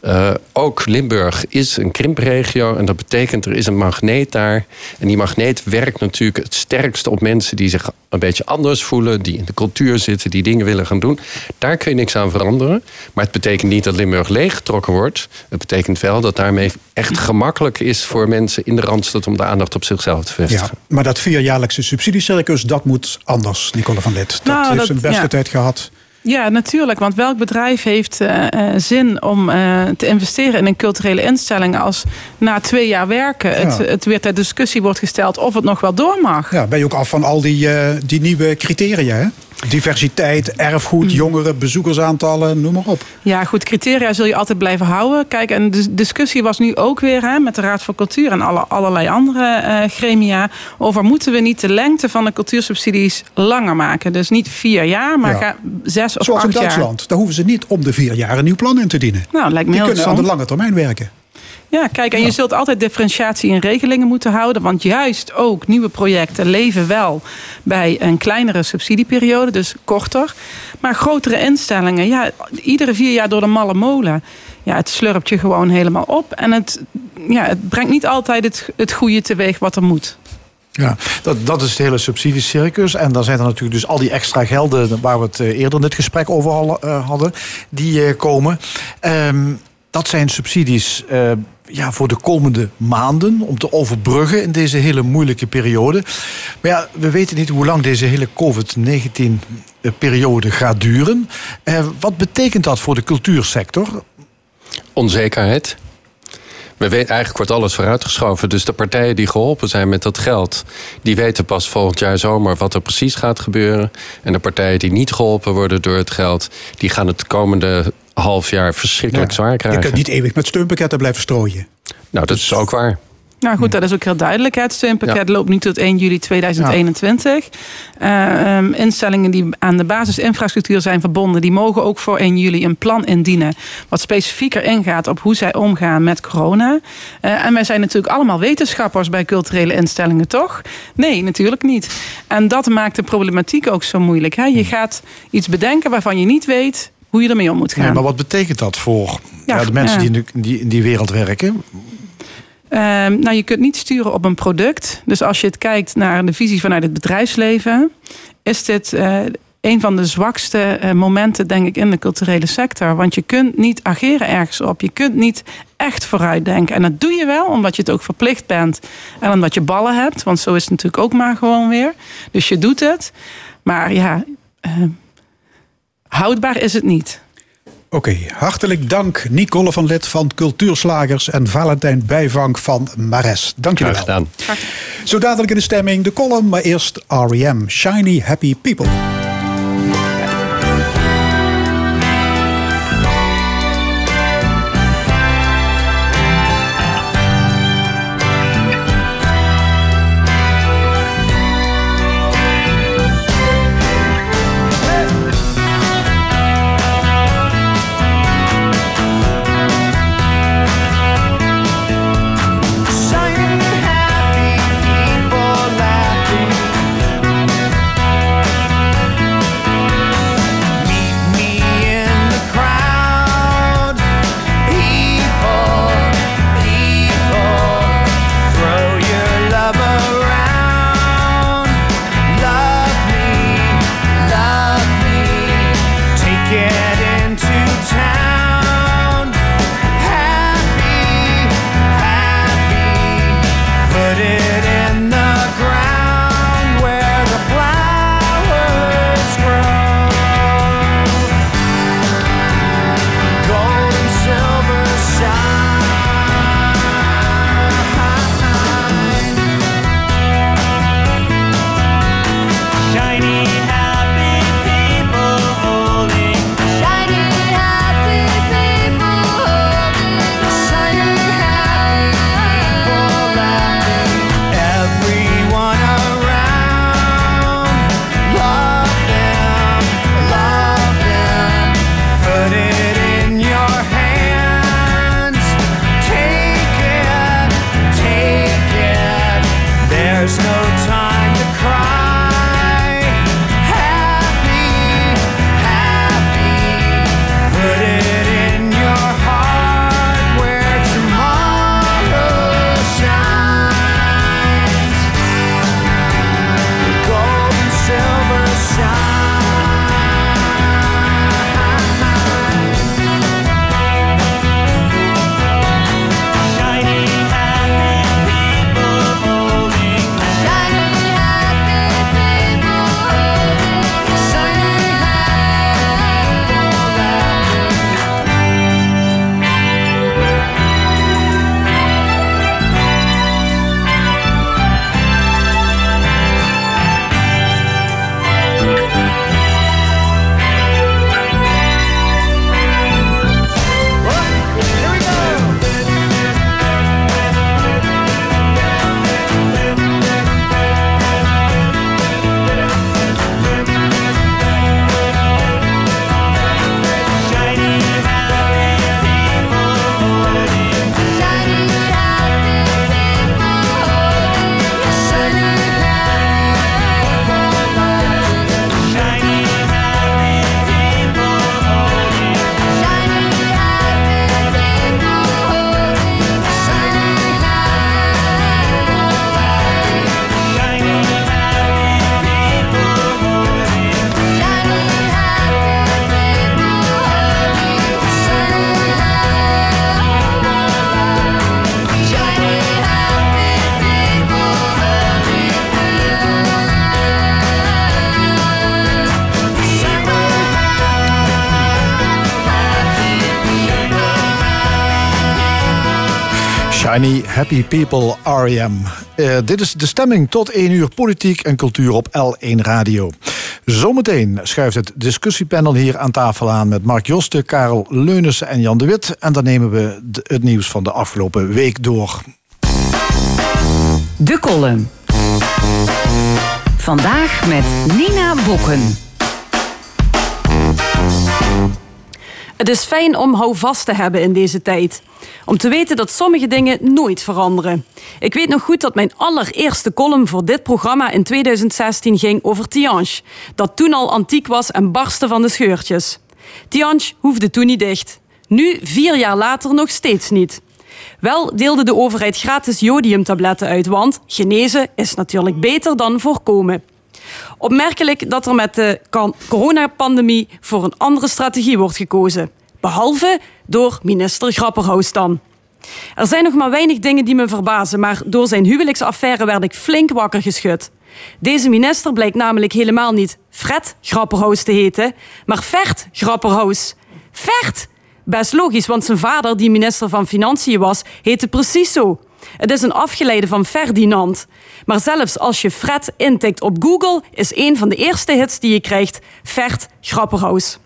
Eh, ook Limburg is een krimpregio. En dat betekent er is een magneet daar. En die magneet werkt natuurlijk het sterkst op mensen die zich een beetje anders voelen. Die in de cultuur zitten, die dingen willen gaan doen. Daar kun je niks aan veranderen. Maar het betekent niet dat Limburg leeggetrokken wordt. Het betekent wel dat daarmee echt gemakkelijk is voor mensen in de Randstad om de aandacht op zichzelf te vestigen. Ja, maar dat vierjaarlijkse subsidiecircus, dat moet anders, Nicole van Lid. Dat Nou, heeft dat- zijn beste ja. tijd gehad. Ja, natuurlijk. Want welk bedrijf heeft eh, eh, zin om eh, te investeren in een culturele instelling als na twee jaar werken het, Ja. het weer ter discussie wordt gesteld of het nog wel door mag? Ja, ben je ook af van al die, die nieuwe criteria, hè? Diversiteit, erfgoed, Mm. jongeren, bezoekersaantallen, noem maar op. Ja, goed, criteria zul je altijd blijven houden. Kijk, en de discussie was nu ook weer hè, met de Raad voor Cultuur en alle, allerlei andere eh, gremia over moeten we niet de lengte van de cultuursubsidies langer maken. Dus niet vier jaar, maar Ja. ga zes of Zoals in acht jaar. Duitsland. Daar hoeven ze niet om de vier jaar een nieuw plan in te dienen. Nou, lijkt me Die heel kunnen aan de lange termijn werken. Ja, kijk, en je zult altijd differentiatie in regelingen moeten houden. Want juist ook nieuwe projecten leven wel bij een kleinere subsidieperiode, dus korter. Maar grotere instellingen, ja, iedere vier jaar door de malle molen. Ja, het slurpt je gewoon helemaal op. En het, ja, het brengt niet altijd het, het goede teweeg wat er moet. Ja, dat, dat is het hele subsidiecircus. En dan zijn er natuurlijk dus al die extra gelden... waar we het eh, eerder in dit gesprek over al- eh, hadden, die eh, komen. Ehm, dat zijn subsidies ja, voor de komende maanden... om te overbruggen in deze hele moeilijke periode. Maar ja, we weten niet hoe lang deze hele COVID-19-periode gaat duren. Eh, wat betekent dat voor de cultuursector? Onzekerheid. We weten, eigenlijk wordt alles vooruitgeschoven. Dus de partijen die geholpen zijn met dat geld... die weten pas volgend jaar zomer wat er precies gaat gebeuren. En de partijen die niet geholpen worden door het geld... die gaan het komende half jaar verschrikkelijk zwaar Je krijgen. kunt niet eeuwig met steunpakketten blijven strooien. Nou, dat is ook waar. Nou goed, dat is ook heel duidelijk. Het steunpakket loopt nu tot 1 juli 2021. Eh, ehm, instellingen die aan de basisinfrastructuur zijn verbonden, die mogen ook voor 1 juli een plan indienen. Wat specifieker ingaat op hoe zij omgaan met corona. Eh, en wij zijn natuurlijk allemaal wetenschappers bij culturele instellingen, toch? Nee, natuurlijk niet. En dat maakt de problematiek ook zo moeilijk. Hè? Je gaat iets bedenken waarvan je niet weet hoe je ermee om moet gaan. Ja, maar wat betekent dat voor Ja, ja, de mensen die in, die in die wereld werken? Ehm, nou, je kunt niet sturen op een product. Dus als je het kijkt naar de visie vanuit het bedrijfsleven, is dit eh, een van de zwakste eh, momenten, denk ik, in de culturele sector. Want je kunt niet ageren ergens op. Je kunt niet echt vooruitdenken. En dat doe je wel, omdat je het ook verplicht bent. En omdat je ballen hebt. Want zo is het natuurlijk ook maar gewoon weer. Dus je doet het. Maar ja, eh, houdbaar is het niet. Oké, hartelijk dank Nicole van Lid van Cultuurslagers en Valentijn Bijvank van Mares. Dank jullie Graag wel. gedaan. Zo dadelijk in de stemming de column, maar eerst R.E.M. Shiny Happy People. Happy People R.E.M. Uh, dit is de stemming tot 1 uur politiek en cultuur op L1 Radio. Zometeen schuift het discussiepanel hier aan tafel aan met Mark Josten, Karel Leunissen en Jan de Wit. En dan nemen we het nieuws van de afgelopen week door. De column. Vandaag met Nina Bokken. Het is fijn om houvast te hebben in deze tijd. Om te weten dat sommige dingen nooit veranderen. Ik weet nog goed dat mijn allereerste column voor dit programma in 2016 ging over Tiange. Dat toen al antiek was en barstte van de scheurtjes. Tiange hoefde toen niet dicht. Nu, vier jaar later, nog steeds niet. Wel deelde de overheid gratis jodiumtabletten uit, want genezen is natuurlijk beter dan voorkomen. Opmerkelijk dat er met de coronapandemie voor een andere strategie wordt gekozen. Behalve door minister Grapperhaus dan. Er zijn nog maar weinig dingen die me verbazen, maar door zijn huwelijksaffaire werd ik flink wakker geschud. Deze minister blijkt namelijk helemaal niet Fred Grapperhaus te heten, maar Vert Grapperhaus. Vert! Best logisch, want zijn vader, die minister van Financiën was, heette precies zo. Het is een afgeleide van Ferdinand. Maar zelfs als je Fred intikt op Google, is een van de eerste hits die je krijgt Vert Grapperhaus.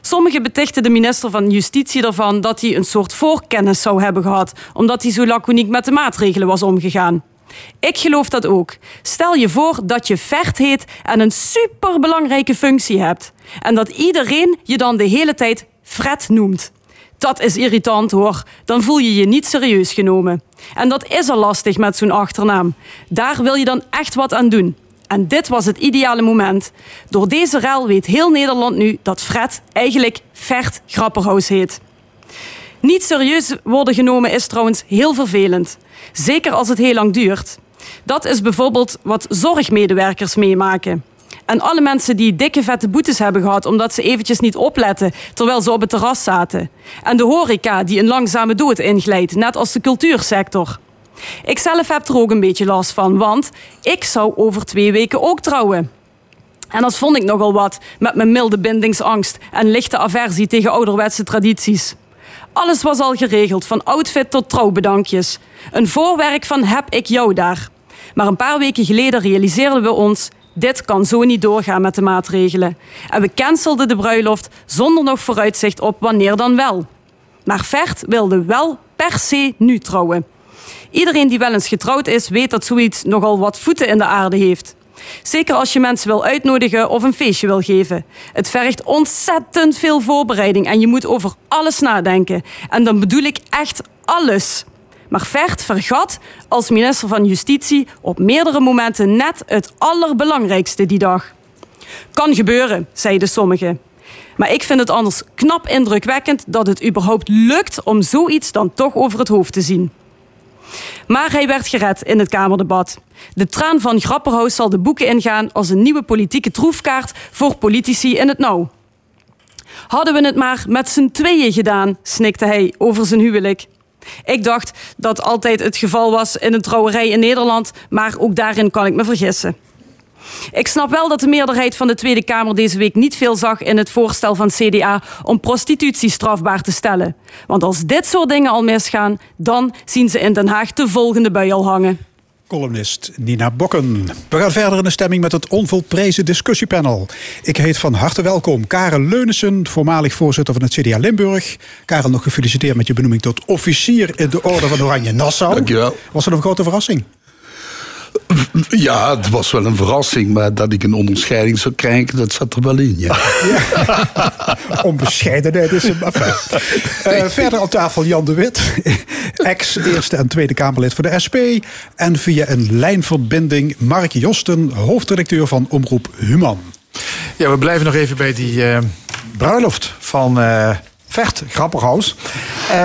Sommigen betichten de minister van Justitie ervan dat hij een soort voorkennis zou hebben gehad, omdat hij zo laconiek met de maatregelen was omgegaan. Ik geloof dat ook. Stel je voor dat je Vert heet en een superbelangrijke functie hebt. En dat iedereen je dan de hele tijd Fred noemt. Dat is irritant hoor. Dan voel je je niet serieus genomen. En dat is al lastig met zo'n achternaam. Daar wil je dan echt wat aan doen. En dit was het ideale moment. Door deze rel weet heel Nederland nu dat Fred eigenlijk Vert Grapperhaus heet. Niet serieus worden genomen is trouwens heel vervelend. Zeker als het heel lang duurt. Dat is bijvoorbeeld wat zorgmedewerkers meemaken. En alle mensen die dikke vette boetes hebben gehad omdat ze eventjes niet opletten terwijl ze op het terras zaten. En de horeca die een langzame dood inglijdt, net als de cultuursector. Ik zelf heb er ook een beetje last van, want ik zou over twee weken ook trouwen. En dat vond ik nogal wat met mijn milde bindingsangst en lichte aversie tegen ouderwetse tradities. Alles was al geregeld, van outfit tot trouwbedankjes. Een voorwerk van heb ik jou daar. Maar een paar weken geleden realiseerden we ons dit kan zo niet doorgaan met de maatregelen. En we cancelden de bruiloft zonder nog vooruitzicht op wanneer dan wel. Maar Vert wilde wel per se nu trouwen. Iedereen die wel eens getrouwd is, weet dat zoiets nogal wat voeten in de aarde heeft. Zeker als je mensen wil uitnodigen of een feestje wil geven. Het vergt ontzettend veel voorbereiding en je moet over alles nadenken. En dan bedoel ik echt alles. Maar Vert vergat als minister van Justitie op meerdere momenten net het allerbelangrijkste die dag. Kan gebeuren, zeiden sommigen. Maar ik vind het anders knap indrukwekkend dat het überhaupt lukt om zoiets dan toch over het hoofd te zien. Maar hij werd gered in het Kamerdebat. De traan van Grapperhaus zal de boeken ingaan als een nieuwe politieke troefkaart voor politici in het nauw. Hadden we het maar met z'n tweeën gedaan, snikte hij over zijn huwelijk. Ik dacht dat altijd het geval was in een trouwerij in Nederland, maar ook daarin kan ik me vergissen. Ik snap wel dat de meerderheid van de Tweede Kamer deze week niet veel zag in het voorstel van CDA om prostitutie strafbaar te stellen. Want als dit soort dingen al misgaan, dan zien ze in Den Haag de volgende bui al hangen columnist Nina Bokken. We gaan verder in de stemming met het onvolprezen discussiepanel. Ik heet van harte welkom Karel Leunissen, voormalig voorzitter van het CDA Limburg. Karel, nog gefeliciteerd met je benoeming tot officier in de Orde van Oranje Nassau. Dankjewel. Was dat een grote verrassing? Ja, het was wel een verrassing, maar dat ik een onderscheiding zou krijgen, dat zat er wel in. Ja. ja. Onbescheidenheid is een affaire. Uh, verder aan tafel Jan de Wit, ex-Eerste en Tweede Kamerlid voor de SP. En via een lijnverbinding Mark Josten, hoofdredacteur van Omroep Human. Ja, we blijven nog even bij die uh, bruiloft van. Uh, Vecht, Grapperhaus.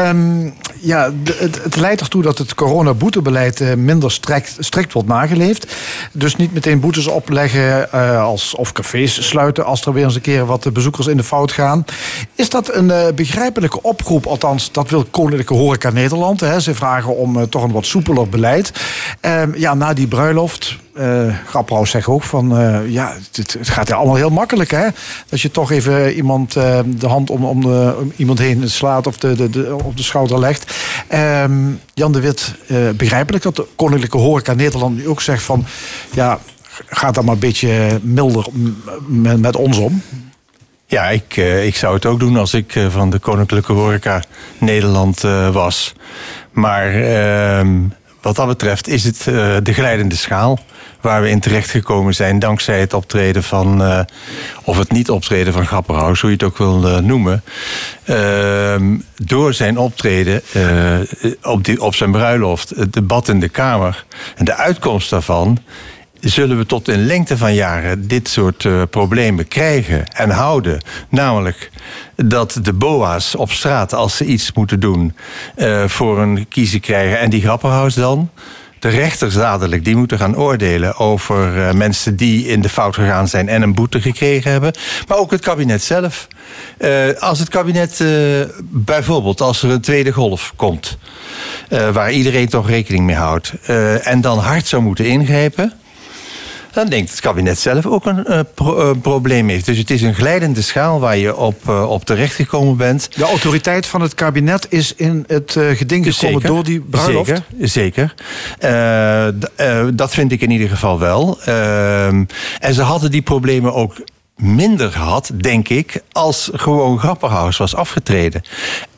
Um, ja, het, het, leidt ertoe dat het coronaboetebeleid uh, minder strikt, strikt, wordt nageleefd. Dus niet meteen boetes opleggen uh, als, of cafés sluiten als er weer eens een keer wat bezoekers in de fout gaan. Is dat een begrijpelijke oproep? Althans, dat wil Koninklijke Horeca Nederland. Hè. Ze vragen om toch een wat soepeler beleid. Ehm, ja, na die bruiloft eh Grapperhaus zegt ook van... eh, ja, het, het gaat allemaal heel makkelijk, hè? Dat je toch even iemand eh, de hand om, om, de, iemand heen slaat... of de, de, de, op de schouder legt. Ehm, Jan de Wit, eh, begrijpelijk dat de Koninklijke Horeca Nederland nu ook zegt van... ja, gaat dan maar een beetje milder met, ons om. Ja, ik, ik zou het ook doen als ik van de Koninklijke Horeca Nederland was. Maar ehm, wat dat betreft is het eh, de glijdende schaal waar we in terechtgekomen zijn dankzij het optreden van, eh, of het niet optreden van Grapperhaus, hoe je het ook wil eh, noemen. Ehm, door zijn optreden op, die, op zijn bruiloft, het debat in de Kamer en de uitkomst daarvan zullen we tot in lengte van jaren dit soort eh, problemen krijgen en houden. Namelijk dat de BOA's op straat, als ze iets moeten doen, eh, voor een kiezer krijgen. En die grappenhuis dan. De rechters dadelijk, die moeten gaan oordelen over eh, mensen die in de fout gegaan zijn en een boete gekregen hebben. Maar ook het kabinet zelf. Als het kabinet, bijvoorbeeld als er een tweede golf komt, waar iedereen toch rekening mee houdt, en dan hard zou moeten ingrijpen dan denkt het kabinet zelf ook een eh, pro- eh, probleem heeft. Dus het is een glijdende schaal waar je op, eh, op terechtgekomen bent. De autoriteit van het kabinet is in het geding gekomen door die bruiloft. Zeker, zeker. Dat vind ik in ieder geval wel. Ehm, en ze hadden die problemen ook minder gehad, denk ik, als gewoon Grapperhaus was afgetreden.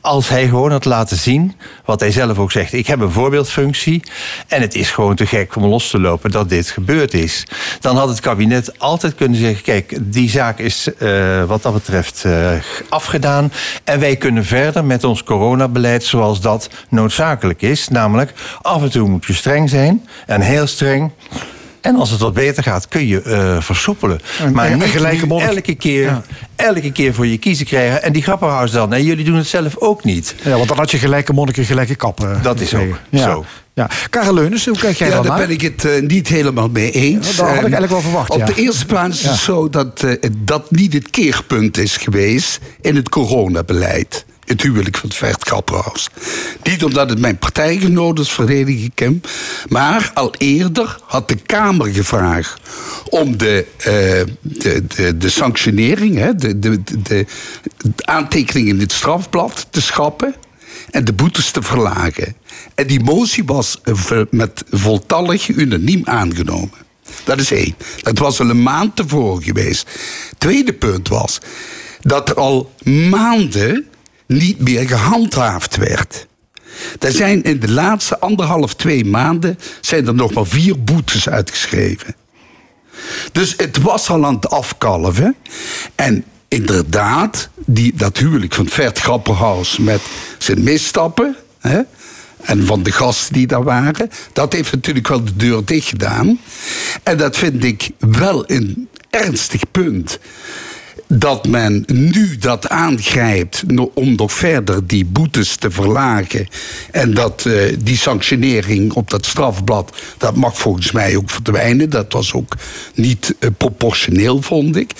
Als hij gewoon had laten zien, wat hij zelf ook zegt... ik heb een voorbeeldfunctie en het is gewoon te gek om los te lopen dat dit gebeurd is. Dan had het kabinet altijd kunnen zeggen... kijk, die zaak is eh, wat dat betreft eh, afgedaan... en wij kunnen verder met ons coronabeleid zoals dat noodzakelijk is. Namelijk, af en toe moet je streng zijn en heel streng... En als het wat beter gaat, kun je eh, versoepelen. En- maar en niet gelijke nu elke keer, elke keer voor je kiezen krijgen. En die grappenhuis dan. En jullie doen het zelf ook niet. Ja, want dan had je gelijke monniken, gelijke kappen. Dat is ook ja. zo. Ja. Karel Leunens, hoe kijk jij ja, dan daar naar? ben ik het eh, niet helemaal mee eens. Ja, dat had ik En eigenlijk wel verwacht, Op ja. de eerste plaats is het zo dat eh, dat niet het keerpunt is geweest in het coronabeleid. Het huwelijk van het Grapperhaus. Niet omdat het mijn ik hem. Maar al eerder had de Kamer gevraagd om de, eh, de, de, de sanctionering, hè, de, de, de, de aantekening in het strafblad te schrappen en de boetes te verlagen. En die motie was met voltallig unaniem aangenomen. Dat is één. Dat was al een maand tevoren geweest. Tweede punt was dat er al maanden niet meer gehandhaafd werd. Er zijn in de laatste anderhalf, twee maanden zijn er nog maar vier boetes uitgeschreven. Dus het was al aan het afkalven. En inderdaad, die, dat huwelijk van Vert Grapperhaus met zijn misstappen... Hè, en van de gasten die daar waren... dat heeft natuurlijk wel de deur dicht gedaan. En dat vind ik wel een ernstig punt dat men nu dat aangrijpt om nog verder die boetes te verlagen. En dat eh, die sanctionering op dat strafblad, dat mag volgens mij ook verdwijnen. Dat was ook niet eh, proportioneel, vond ik.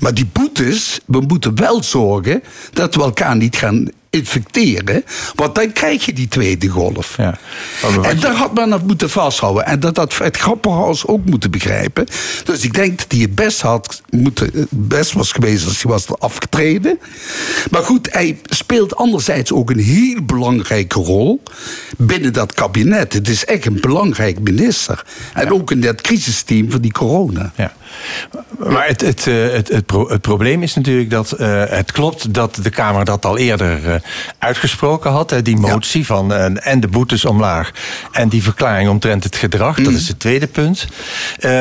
Maar die boetes, we moeten wel zorgen dat we elkaar niet gaan infecteren. Want dan krijg je die tweede golf. En daar had men dat moeten vasthouden. En dat had het Grapperhaus ook moeten begrijpen. Dus ik denk dat hij het best, had moeten, het best was geweest als hij was afgetreden. Maar goed, hij speelt anderzijds ook een heel belangrijke rol binnen dat kabinet. Het is echt een belangrijk minister. En ook in dat crisisteam van die corona. Ja. Maar het, het, eh, het, het, pro- het probleem is natuurlijk dat eh, het klopt dat de Kamer dat al eerder eh, uitgesproken had. hè, die motie van eh, en de boetes omlaag en die verklaring omtrent het gedrag. Dat is het tweede punt.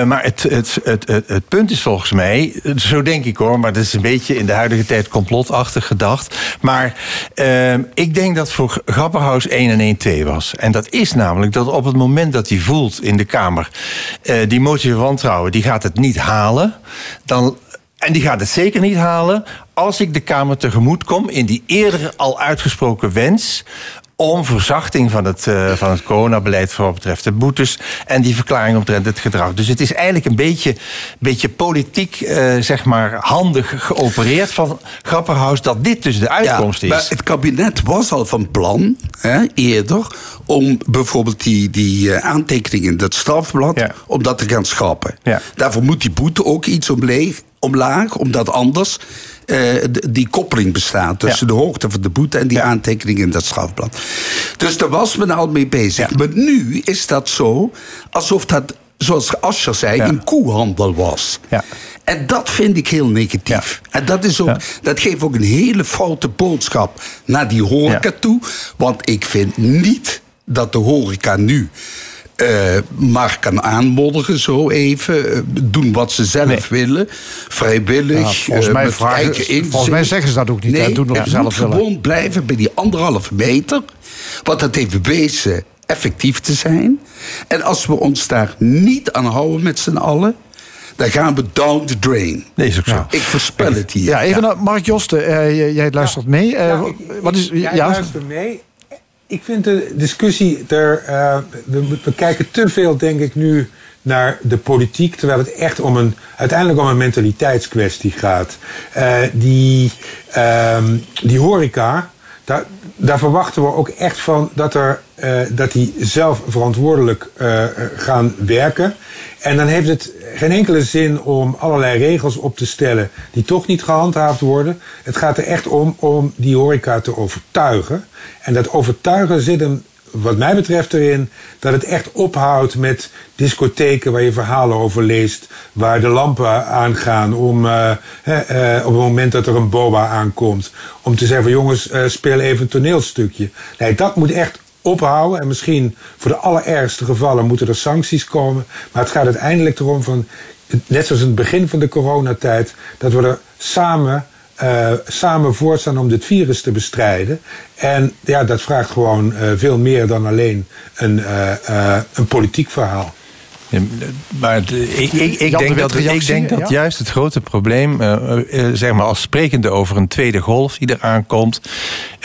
Maar het, het, het, het, het punt is volgens mij, zo denk ik hoor, maar dat is een beetje in de huidige tijd complotachtig gedacht. Maar ik denk dat voor Grapperhaus 1 en 1 2 was. En dat is namelijk dat op het moment dat hij voelt in de Kamer die motie van wantrouwen, die gaat het niet halen. Dan, en die gaat het zeker niet halen als ik de Kamer tegemoet kom in die eerder al uitgesproken wens om verzachting van het, uh, van het coronabeleid voor wat betreft de boetes en die verklaring omtrent het gedrag. Dus het is eigenlijk een beetje, beetje politiek, uh, zeg maar, handig geopereerd van Grapperhaus dat dit dus de uitkomst ja, is. Maar het kabinet was al van plan, hè, eerder, om bijvoorbeeld die, die uh, aantekeningen in dat strafblad, ja. om dat te gaan schrappen. Ja. Daarvoor moet die boete ook iets omleeg, omlaag, omdat anders uh, die koppeling bestaat tussen ja. de hoogte van de boete en die ja. aantekening in dat strafblad. Dus daar was men al mee bezig. Ja. Maar nu is dat zo alsof dat, zoals Ascher zei, een koehandel was. En dat vind ik heel negatief. En dat, is ook, dat geeft ook een hele foute boodschap naar die horeca toe. Want ik vind niet dat de horeca nu uh, maar kan aanmoedigen, zo even. Uh, doen wat ze zelf nee. willen. Vrijwillig. Ja, volgens, mij uh, vragen, volgens mij zeggen ze dat ook niet. Nee, hè, doen wat ze zelf moet willen. gewoon blijven bij die anderhalve meter. Want dat heeft bewezen effectief te zijn. En als we ons daar niet aan houden met z'n allen dan gaan we down the drain. Nee, is ook zo. Ja. Ik voorspel het hier. Ja, even ja. naar Mark Josten. Uh, jij luistert ja. mee. Uh, ik, wat is, ja, ik luister mee. Ik vind de discussie er. Uh, we, kijken te veel, denk ik, nu naar de politiek, terwijl het echt om een, uiteindelijk om een mentaliteitskwestie gaat. Uh, die, uh, die horeca, daar, daar, verwachten we ook echt van dat, er, uh, dat die zelf verantwoordelijk gaan werken. En dan heeft het geen enkele zin om allerlei regels op te stellen die toch niet gehandhaafd worden. Het gaat er echt om om die horeca te overtuigen. En dat overtuigen zit hem, wat mij betreft, erin dat het echt ophoudt met discotheken waar je verhalen over leest, waar de lampen aangaan om uh, uh, op het moment dat er een boa aankomt, om te zeggen van jongens, uh, speel even een toneelstukje. Nee, dat moet echt ophouden. En misschien voor de allerergste gevallen moeten er sancties komen. Maar het gaat uiteindelijk erom van, net zoals in het begin van de coronatijd, dat we er samen, uh, samen voorstaan om dit virus te bestrijden. En ja, dat vraagt gewoon uh, veel meer dan alleen een, uh, een politiek verhaal. Maar ik, ik, ik, denk dat, ik denk dat ja? juist het grote probleem, uh, uh, zeg maar als sprekende over een tweede golf die eraan komt.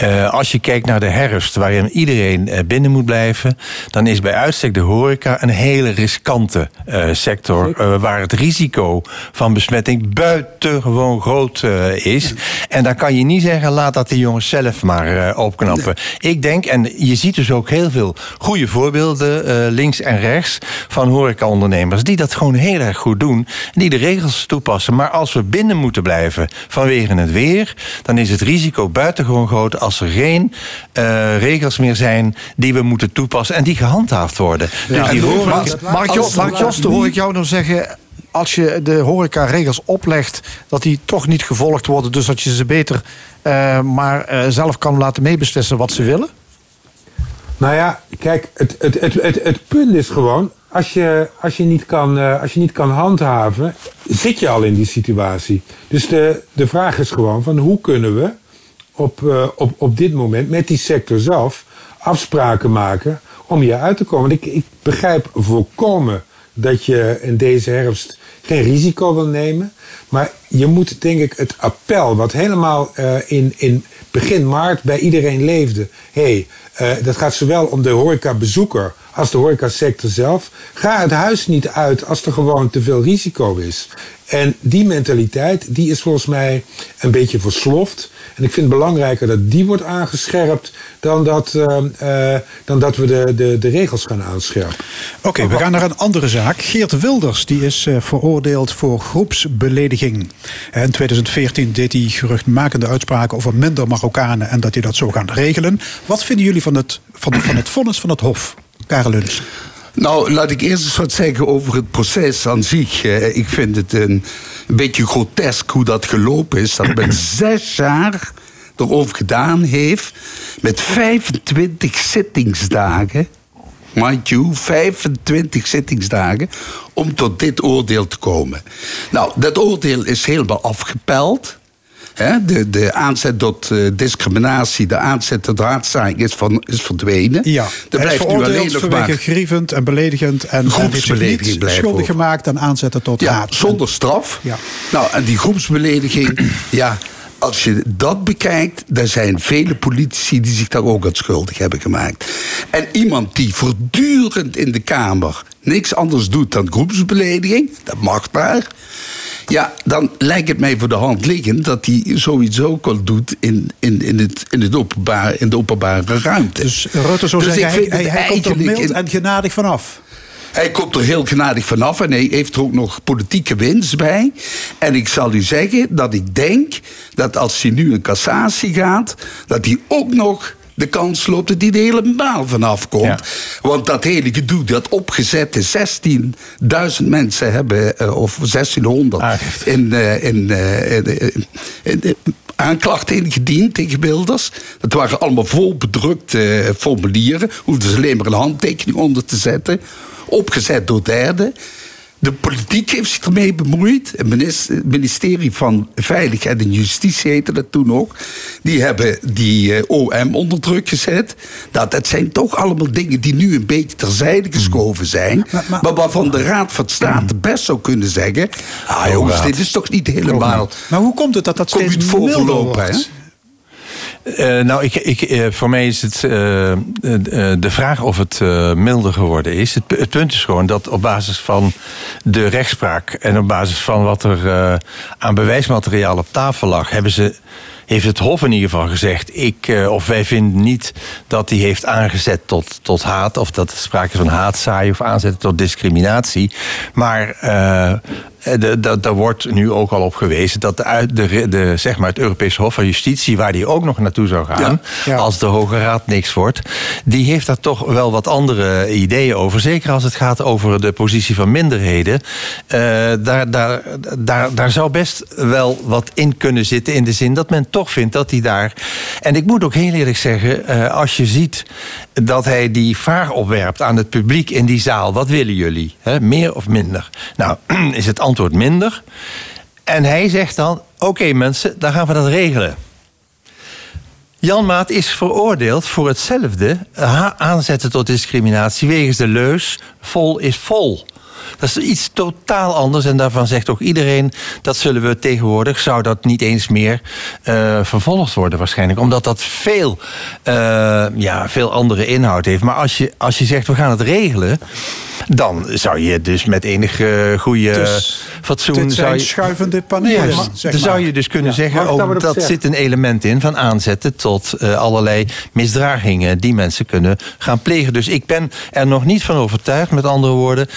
Uh, als je kijkt naar de herfst, waarin iedereen binnen moet blijven, dan is bij uitstek de horeca een hele riskante sector. waar het risico van besmetting buitengewoon groot is. En dan kan je niet zeggen, laat dat de jongens zelf maar opknappen. Nee. Ik denk, en je ziet dus ook heel veel goede voorbeelden links en rechts van horeca ondernemers die dat gewoon heel erg goed doen. Die de regels toepassen. Maar als we binnen moeten blijven vanwege het weer, dan is het risico buitengewoon groot als er geen uh, regels meer zijn die we moeten toepassen en die gehandhaafd worden. Ja, dus die horeca... Mark, Mark, Jos, Mark Josten hoor ik jou nou zeggen als je de horeca-regels oplegt, dat die toch niet gevolgd worden. Dus dat je ze beter uh, maar uh, zelf kan laten meebeslissen wat ze willen? Nou ja, kijk, het, het, het, het, het punt is gewoon, als je, als, je niet kan, uh, als je niet kan handhaven, zit je al in die situatie. Dus de, de vraag is gewoon van hoe kunnen we op, uh, op, op dit moment met die sector zelf afspraken maken om hier uit te komen. Ik, ik begrijp volkomen dat je in deze herfst geen risico wil nemen. Maar je moet denk ik het appel, wat helemaal uh, in, in begin maart bij iedereen leefde. Hey, uh, dat gaat zowel om de horecabezoeker als de horecasector zelf. Ga het huis niet uit als er gewoon te veel risico is. En die mentaliteit, die is volgens mij een beetje versloft. En ik vind het belangrijker dat die wordt aangescherpt dan dat, uh, uh, dan dat we de, de, de regels gaan aanscherpen. Oké, okay, we gaan naar een andere zaak. Geert Wilders die is uh, veroordeeld voor groepsbelediging. In 2014 deed hij geruchtmakende uitspraken over minder Marokkanen en dat hij dat zou gaan regelen. Wat vinden jullie van het, van, van het vonnis van het Hof? Karel Luns. Nou, laat ik eerst eens wat zeggen over het proces aan zich. Ik vind het een, een beetje grotesk hoe dat gelopen is. Dat men zes jaar erover gedaan heeft met 25 zittingsdagen. Mind you, 25 zittingsdagen om tot dit oordeel te komen. Nou, dat oordeel is helemaal afgepeld. He, de, de aanzet tot uh, discriminatie, de aanzet tot raadzaak is, van, is verdwenen. Ja, er blijft nu alleen nog maar grievend en beledigend en groepsbelediging niet schuldig gemaakt aan aanzetten tot ja. Zonder straf. Ja. Nou, en die groepsbelediging, ja, als je dat bekijkt, er zijn vele politici die zich daar ook aan schuldig hebben gemaakt. En iemand die voortdurend in de Kamer niks anders doet dan groepsbelediging, dat mag maar. Ja, dan lijkt het mij voor de hand liggend dat hij zoiets ook al doet in, in, in, het, in, het openbaar, in de openbare ruimte. Dus Rutte zou Dus zeggen, hij, hij, komt er mild en genadig vanaf. Hij komt er heel genadig vanaf en hij heeft er ook nog politieke winst bij. En ik zal u zeggen dat ik denk dat als hij nu in cassatie gaat, dat hij ook nog de kans loopt dat hij er helemaal vanaf komt. Want dat hele gedoe, dat opgezette 16.000 mensen hebben, eh, of 1600, in, eh, in, eh, in, in- in- in- aanklachten ingediend tegen Wilders. Dat waren allemaal vol bedrukte formulieren. Hoefden ze alleen maar een handtekening onder te zetten. Opgezet door derden. De politiek heeft zich ermee bemoeid. Het minis- het ministerie van Veiligheid en Justitie heette dat toen ook. Die hebben die eh, OM onder druk gezet. Dat, dat zijn toch allemaal dingen die nu een beetje terzijde geschoven zijn. Maar, waarvan de Raad van State best zou kunnen zeggen... Ah jongens, dit is toch niet helemaal... Maar hoe komt het dat dat steeds milder voorlopen, wordt? Eh, nou, ik, ik, eh, voor mij is het eh, de vraag of het milder geworden is. Het, het punt is gewoon dat op basis van de rechtspraak en op basis van wat er aan bewijsmateriaal op tafel lag, hebben ze. Heeft het Hof in ieder geval gezegd, ik, eh, of wij vinden niet dat hij heeft aangezet tot, tot haat, of dat er sprake is van haatzaai of aanzetten tot discriminatie. Maar eh, daar wordt nu ook al op gewezen dat de, de, de, zeg maar het Europese Hof van Justitie, waar die ook nog naartoe zou gaan, als de Hoge Raad niks wordt, die heeft daar toch wel wat andere ideeën over. Zeker als het gaat over de positie van minderheden. Eh, daar, daar, daar, daar zou best wel wat in kunnen zitten, in de zin dat men toch vindt dat hij daar. En ik moet ook heel eerlijk zeggen, eh, als je ziet dat hij die vraag opwerpt aan het publiek in die zaal: wat willen jullie? Meer of minder? Nou, is het antwoord minder. En hij zegt dan: oké mensen, dan gaan we dat regelen. Jan Maat is veroordeeld voor hetzelfde ha- aanzetten tot discriminatie wegens de leus vol is vol. Dat is iets totaal anders en daarvan zegt ook iedereen dat zullen we tegenwoordig zou dat niet eens meer eh, vervolgd worden waarschijnlijk, omdat dat veel, eh, ja, veel andere inhoud heeft. Maar als je, als je zegt we gaan het regelen, dan zou je dus met enige goede Dus fatsoen dit zijn zou je, schuivende panelen, Ja, zeg dan zou je dus kunnen Ja, zeggen, ook op dat zit een element in van aanzetten tot eh, allerlei misdragingen die mensen kunnen gaan plegen. Dus ik ben er nog niet van overtuigd, met andere woorden,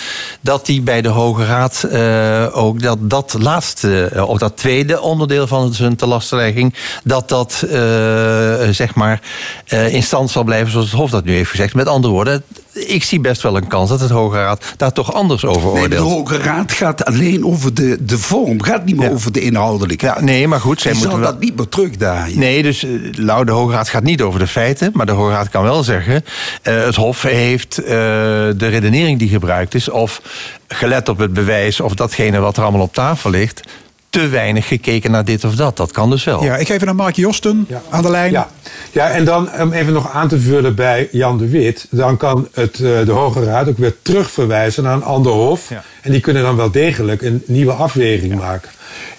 dat die bij de Hoge Raad eh, ook dat, dat laatste, eh, of dat tweede onderdeel van zijn telastenlegging, dat dat eh, zeg maar eh, in stand zal blijven zoals het Hof dat nu heeft gezegd. Met andere woorden, ik zie best wel een kans dat het Hoge Raad daar toch anders over Nee, de oordeelt. Hoge Raad gaat alleen over de, de vorm, gaat niet meer over de inhoudelijke. Ja, nee, maar goed, zij zal moeten wel- dat niet meer terugdraaien. Nee, dus nou, de Hoge Raad gaat niet over de feiten. Maar de Hoge Raad kan wel zeggen... eh, het Hof heeft eh, de redenering die gebruikt is... of gelet op het bewijs of datgene wat er allemaal op tafel ligt... te weinig gekeken naar dit of dat. Dat kan dus wel. Ja, ik geef even naar Mark Josten aan de lijn. Ja. ja, en dan om even nog aan te vullen bij Jan de Wit. Dan kan het, eh, de Hoge Raad ook weer terugverwijzen naar een ander hof. En die kunnen dan wel degelijk een nieuwe afweging maken.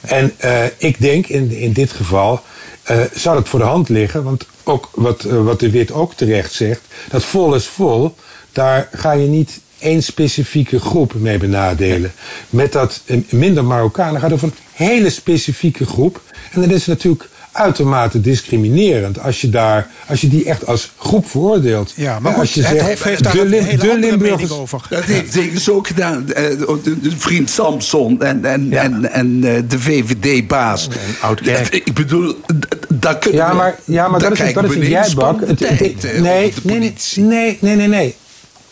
En eh, ik denk in, in dit geval eh, zou het voor de hand liggen. Want ook wat, wat de Wit ook terecht zegt. Dat vol is vol. Daar ga je niet één specifieke groep mee benadelen. Met dat minder Marokkanen gaat over een hele specifieke groep. En dat is natuurlijk uitermate discriminerend als je, daar, als je die echt als groep veroordeelt. Ja, maar als je het zegt, heeft daar de, een hele de Limburgers... mening over. Dat heeft Degens ook gedaan. eh, de, vriend Samson en, en, en, en eh, de VVD-baas. Ik bedoel, daar kunnen Ja, we- maar, ja, maar dat is, dat is een jijbak. nee, nee, nee, nee, nee,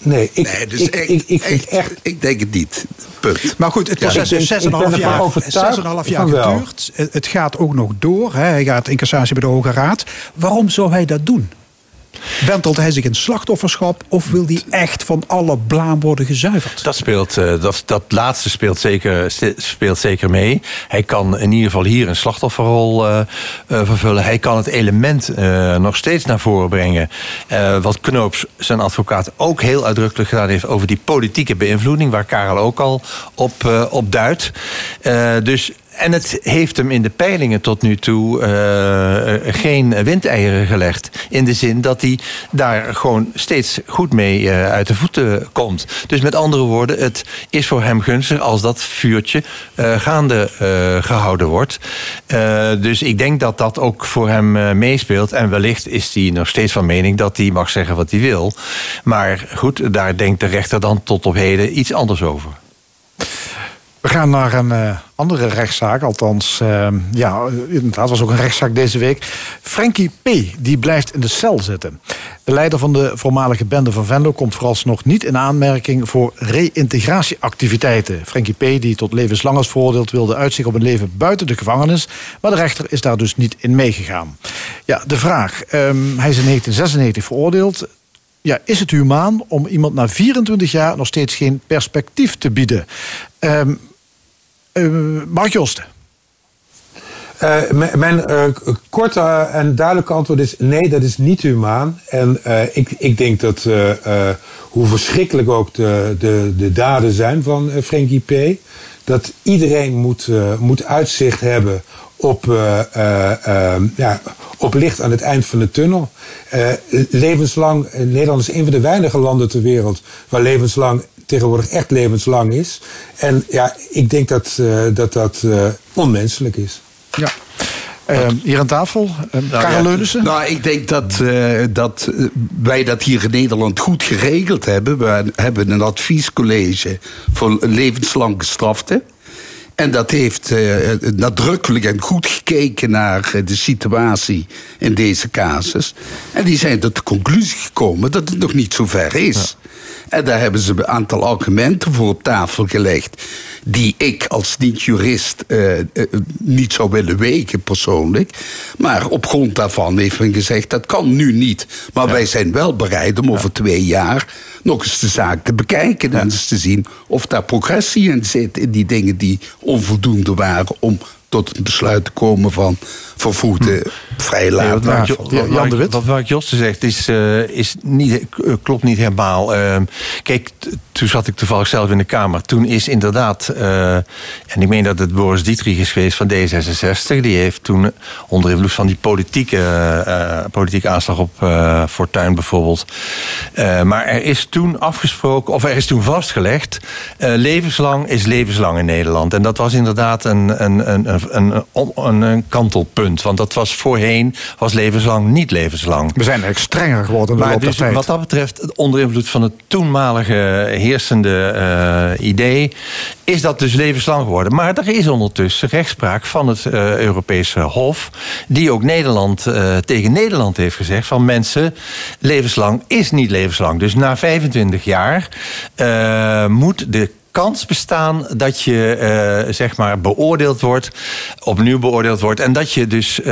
nee. Ik, dus ik, echt- ik, ik vind echt... Ik denk het niet. Punt. Maar goed, het Ja, proces ik heeft denk- 6,5 ik ben ervan jaar, overtuigd 6,5 jaar van wel. geduurd. Het- Het gaat ook nog door. Hè. Hij gaat in cassatie bij de Hoge Raad. Waarom zou hij dat doen? Wentelt hij zich in slachtofferschap of wil hij echt van alle blaam worden gezuiverd? Dat, speelt, eh, dat, dat laatste speelt zeker, speelt zeker mee. Hij kan in ieder geval hier een slachtofferrol eh, eh, vervullen. Hij kan het element nog steeds naar voren brengen. Wat Knoops, zijn advocaat, ook heel uitdrukkelijk gedaan heeft over die politieke beïnvloeding, waar Karel ook al op, op duidt. Dus en het heeft hem in de peilingen tot nu toe eh, geen windeieren gelegd. In de zin dat hij daar gewoon steeds goed mee eh, uit de voeten komt. Dus met andere woorden, het is voor hem gunstig als dat vuurtje eh, gaande gehouden wordt. dus ik denk dat dat ook voor hem meespeelt. En wellicht is hij nog steeds van mening dat hij mag zeggen wat hij wil. Maar goed, daar denkt de rechter dan tot op heden iets anders over. We gaan naar een uh, andere rechtszaak. Althans, uh, ja, inderdaad was ook een rechtszaak deze week. Frankie P. die blijft in de cel zitten. De leider van de voormalige bende van Venlo komt vooralsnog niet in aanmerking voor reïntegratieactiviteiten. Frankie P. die tot levenslang is veroordeeld wilde uitzicht op een leven buiten de gevangenis. Maar de rechter is daar dus niet in meegegaan. Ja, de vraag. Um, hij is in 1996 veroordeeld ja, is het humaan om iemand na 24 jaar nog steeds geen perspectief te bieden? Um, Mark Josten. Uh, mijn uh, korte en duidelijke antwoord is nee, dat is niet humaan. En ik, ik denk dat hoe verschrikkelijk ook de, de, de daden zijn van Frankie P. Dat iedereen moet, moet uitzicht hebben op, ja, op licht aan het eind van de tunnel. levenslang, Nederland is een van de weinige landen ter wereld waar levenslang tegenwoordig echt levenslang is. En ja, ik denk dat uh, dat, dat uh, onmenselijk is. Ja. Uh, hier aan tafel, uh, nou, Karel ja, Leunissen? Nou, ik denk dat, uh, dat wij dat hier in Nederland goed geregeld hebben. We hebben een adviescollege voor levenslang gestraften. En dat heeft uh, nadrukkelijk en goed gekeken naar de situatie in deze casus. En die zijn tot de conclusie gekomen dat het nog niet zo ver is. Ja. En daar hebben ze een aantal argumenten voor op tafel gelegd. Die ik als niet-jurist uh, niet zou willen wegen persoonlijk. Maar op grond daarvan heeft men gezegd dat kan nu niet. Maar ja. wij zijn wel bereid om over twee jaar nog eens de zaak te bekijken. En eens te zien of daar progressie in zit. In die dingen die onvoldoende waren om tot het besluit te komen van vervoegde hm. vrij laat. Wat, ja, Jan de Wit. Wat Josten zegt is, uh, is niet, klopt niet helemaal. Uh, kijk, toen zat ik toevallig zelf in de Kamer. Toen is inderdaad, uh, en ik meen dat het Boris Dietrich is geweest van D66. Die heeft toen onder invloed van die politieke, politieke aanslag op Fortuin bijvoorbeeld. maar er is toen afgesproken, of er is toen vastgelegd... levenslang is levenslang in Nederland. En dat was inderdaad een, een, een, een, een, een Want dat was voorheen, was levenslang niet levenslang. We zijn eigenlijk strenger geworden maar dus, Wat dat betreft, onder invloed van het toenmalige heersende uh, idee... is dat dus levenslang geworden. Maar er is ondertussen rechtspraak van het uh, Europese Hof... die ook Nederland uh, tegen Nederland heeft gezegd... van mensen, levenslang is niet levenslang. Dus na 25 jaar moet de kans bestaan dat je uh, zeg maar beoordeeld wordt, opnieuw beoordeeld wordt en dat je dus uh,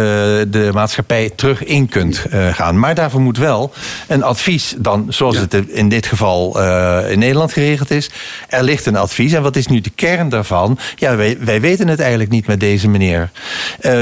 de maatschappij terug in kunt uh, gaan. Maar daarvoor moet wel een advies dan, zoals ja. het in dit geval in Nederland geregeld is. Er ligt een advies en wat is nu de kern daarvan? Ja, wij, wij weten het eigenlijk niet met deze meneer.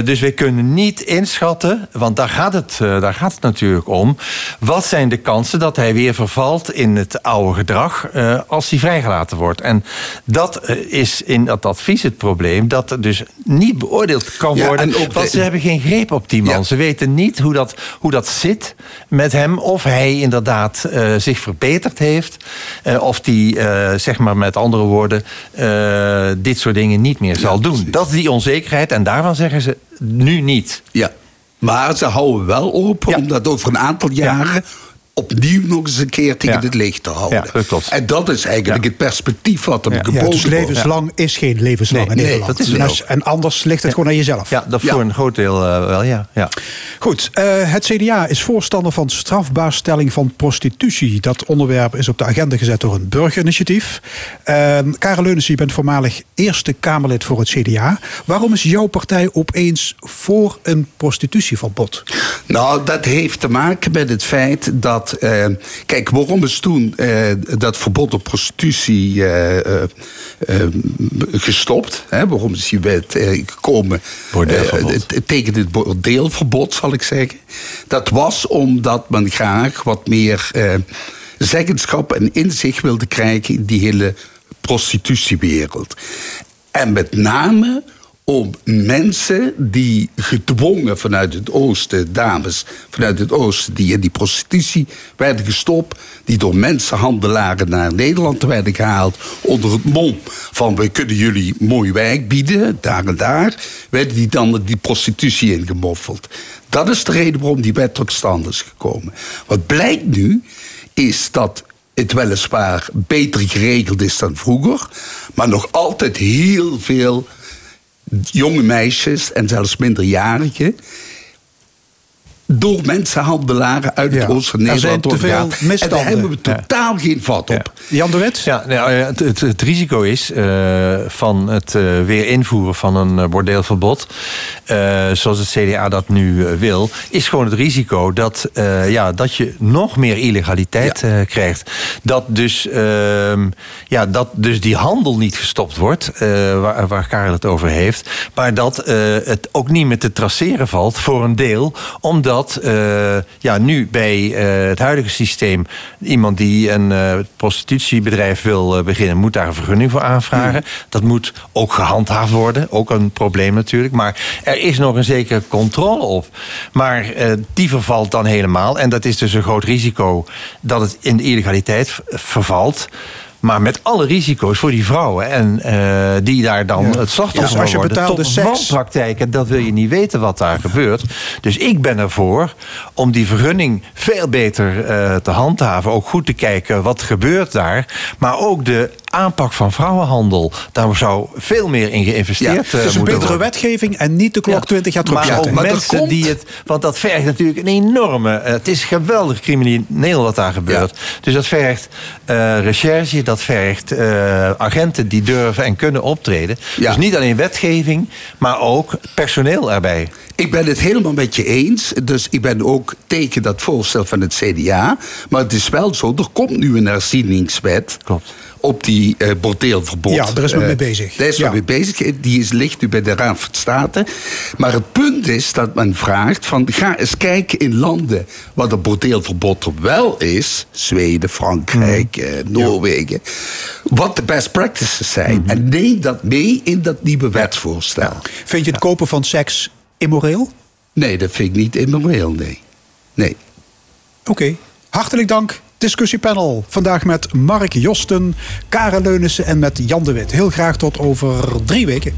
dus wij kunnen niet inschatten, want daar gaat, het, daar gaat het natuurlijk om. Wat zijn de kansen dat hij weer vervalt in het oude gedrag als hij vrijgelaten wordt? En dat eh, is in dat advies het probleem. Dat er dus niet beoordeeld kan ja, worden. Want ze hebben geen greep op die man. Ja. Ze weten niet hoe dat, hoe dat zit met hem. Of hij inderdaad uh, zich verbeterd heeft. Uh, of die, uh, zeg maar met andere woorden, dit soort dingen niet meer zal doen. Dat is die onzekerheid. En daarvan zeggen ze nu niet. Ja. Maar ze houden wel open, omdat over een aantal jaren opnieuw nog eens een keer tegen ja. het licht te houden. Ja, dat klopt. En dat is eigenlijk het perspectief wat hem geboden wordt. dus levenslang is geen levenslang nee, in nee, Nederland. Dat is dus, en anders ligt het gewoon aan jezelf. Ja, dat voor een groot deel uh, wel, ja. ja. Goed, uh, het CDA is voorstander van strafbaarstelling van prostitutie. Dat onderwerp is op de agenda gezet door een burgerinitiatief. Uh, Karel Leunissen, je bent voormalig Eerste Kamerlid voor het CDA. Waarom is jouw partij opeens voor een prostitutieverbod? Nou, dat heeft te maken met het feit dat uh, kijk, waarom is toen uh, dat verbod op prostitutie uh, gestopt? Hè? Waarom is die wet gekomen tegen dit bordeelverbod, zal ik zeggen? Dat was omdat men graag wat meer zeggenschap en inzicht wilde krijgen in die hele prostitutiewereld. En met name om mensen die gedwongen vanuit het oosten, dames vanuit het oosten, die in die prostitutie werden gestopt, die door mensenhandelaren naar Nederland werden gehaald, onder het mom van we kunnen jullie mooi werk bieden, daar en daar, werden die dan die prostitutie ingemoffeld. Dat is de reden waarom die wet tot stand is gekomen. Wat blijkt nu, is dat het weliswaar beter geregeld is dan vroeger, maar nog altijd heel veel jonge meisjes en zelfs minderjarigen door mensenhandelaren uit het oosten van er zijn Nederland te veel. En daar hebben we totaal geen vat op. Jan de Wet? Ja, nou, ja, het, het, het risico is eh, van het eh, weer invoeren van een eh, bordeelverbod, eh, zoals het CDA dat nu wil, is gewoon het risico dat, eh, ja, dat je nog meer illegaliteit eh, krijgt. Dat dus, ehm, ja, dat dus die handel niet gestopt wordt, eh, waar, waar Karel het over heeft, maar dat eh, het ook niet meer te traceren valt voor een deel, omdat eh, ja, nu bij eh, het huidige systeem iemand die een eh, prostitutiebedrijf wil beginnen, moet daar een vergunning voor aanvragen. Dat moet ook gehandhaafd worden, ook een probleem natuurlijk. Maar er is nog een zekere controle op. Maar die vervalt dan helemaal. En dat is dus een groot risico dat het in de illegaliteit vervalt. Maar met alle risico's voor die vrouwen. En eh, die daar dan Ja. het slachtoffer Ja, als je worden. betaalde tot wanpraktijken, dat wil je niet weten wat daar gebeurt. Dus ik ben ervoor om die vergunning veel beter eh, te handhaven. Ook goed te kijken wat gebeurt daar. Maar ook de aanpak van vrouwenhandel. Daar zou veel meer in geïnvesteerd Ja, eh, het is een moeten betere worden. wetgeving en niet de klok 20 jaar Maar terugzetten. ook mensen die het. Want dat vergt natuurlijk een enorme. eh, het is geweldig crimineel wat daar gebeurt. Dus dat vergt recherche, dat vergt eh, agenten die durven en kunnen optreden. Dus niet alleen wetgeving, maar ook personeel erbij. Ik ben het helemaal met je eens. Dus ik ben ook tegen dat voorstel van het CDA. Maar het is wel zo, er komt nu een herzieningswet. Klopt. Op die eh bordeelverbod. Ja, daar is men mee Eh, bezig. Daar is men Ja. mee bezig. Die is, ligt nu bij de Raad van State. Maar het punt is dat men vraagt: van, ga eens kijken in landen waar het bordeelverbod er wel is. Zweden, Frankrijk, Mhm. eh, Noorwegen. Wat de best practices zijn. Mhm. En neem dat mee in dat nieuwe wetsvoorstel. Vind je het kopen van seks immoreel? Nee, dat vind ik niet immoreel, nee. Nee. Oké, hartelijk dank. Discussiepanel. Vandaag met Mark Josten, Karen Leunissen en met Jan de Wit. Heel graag tot over drie weken.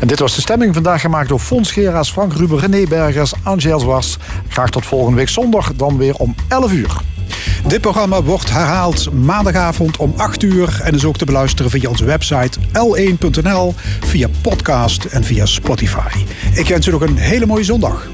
En dit was de stemming vandaag gemaakt door Fons Geraas, Frank Ruben, René Bergers, Angel Zwars. Graag tot volgende week zondag, dan weer om 11 uur. Dit programma wordt herhaald maandagavond om 8 uur en is ook te beluisteren via onze website l1.nl, via podcast en via Spotify. Ik wens u nog een hele mooie zondag.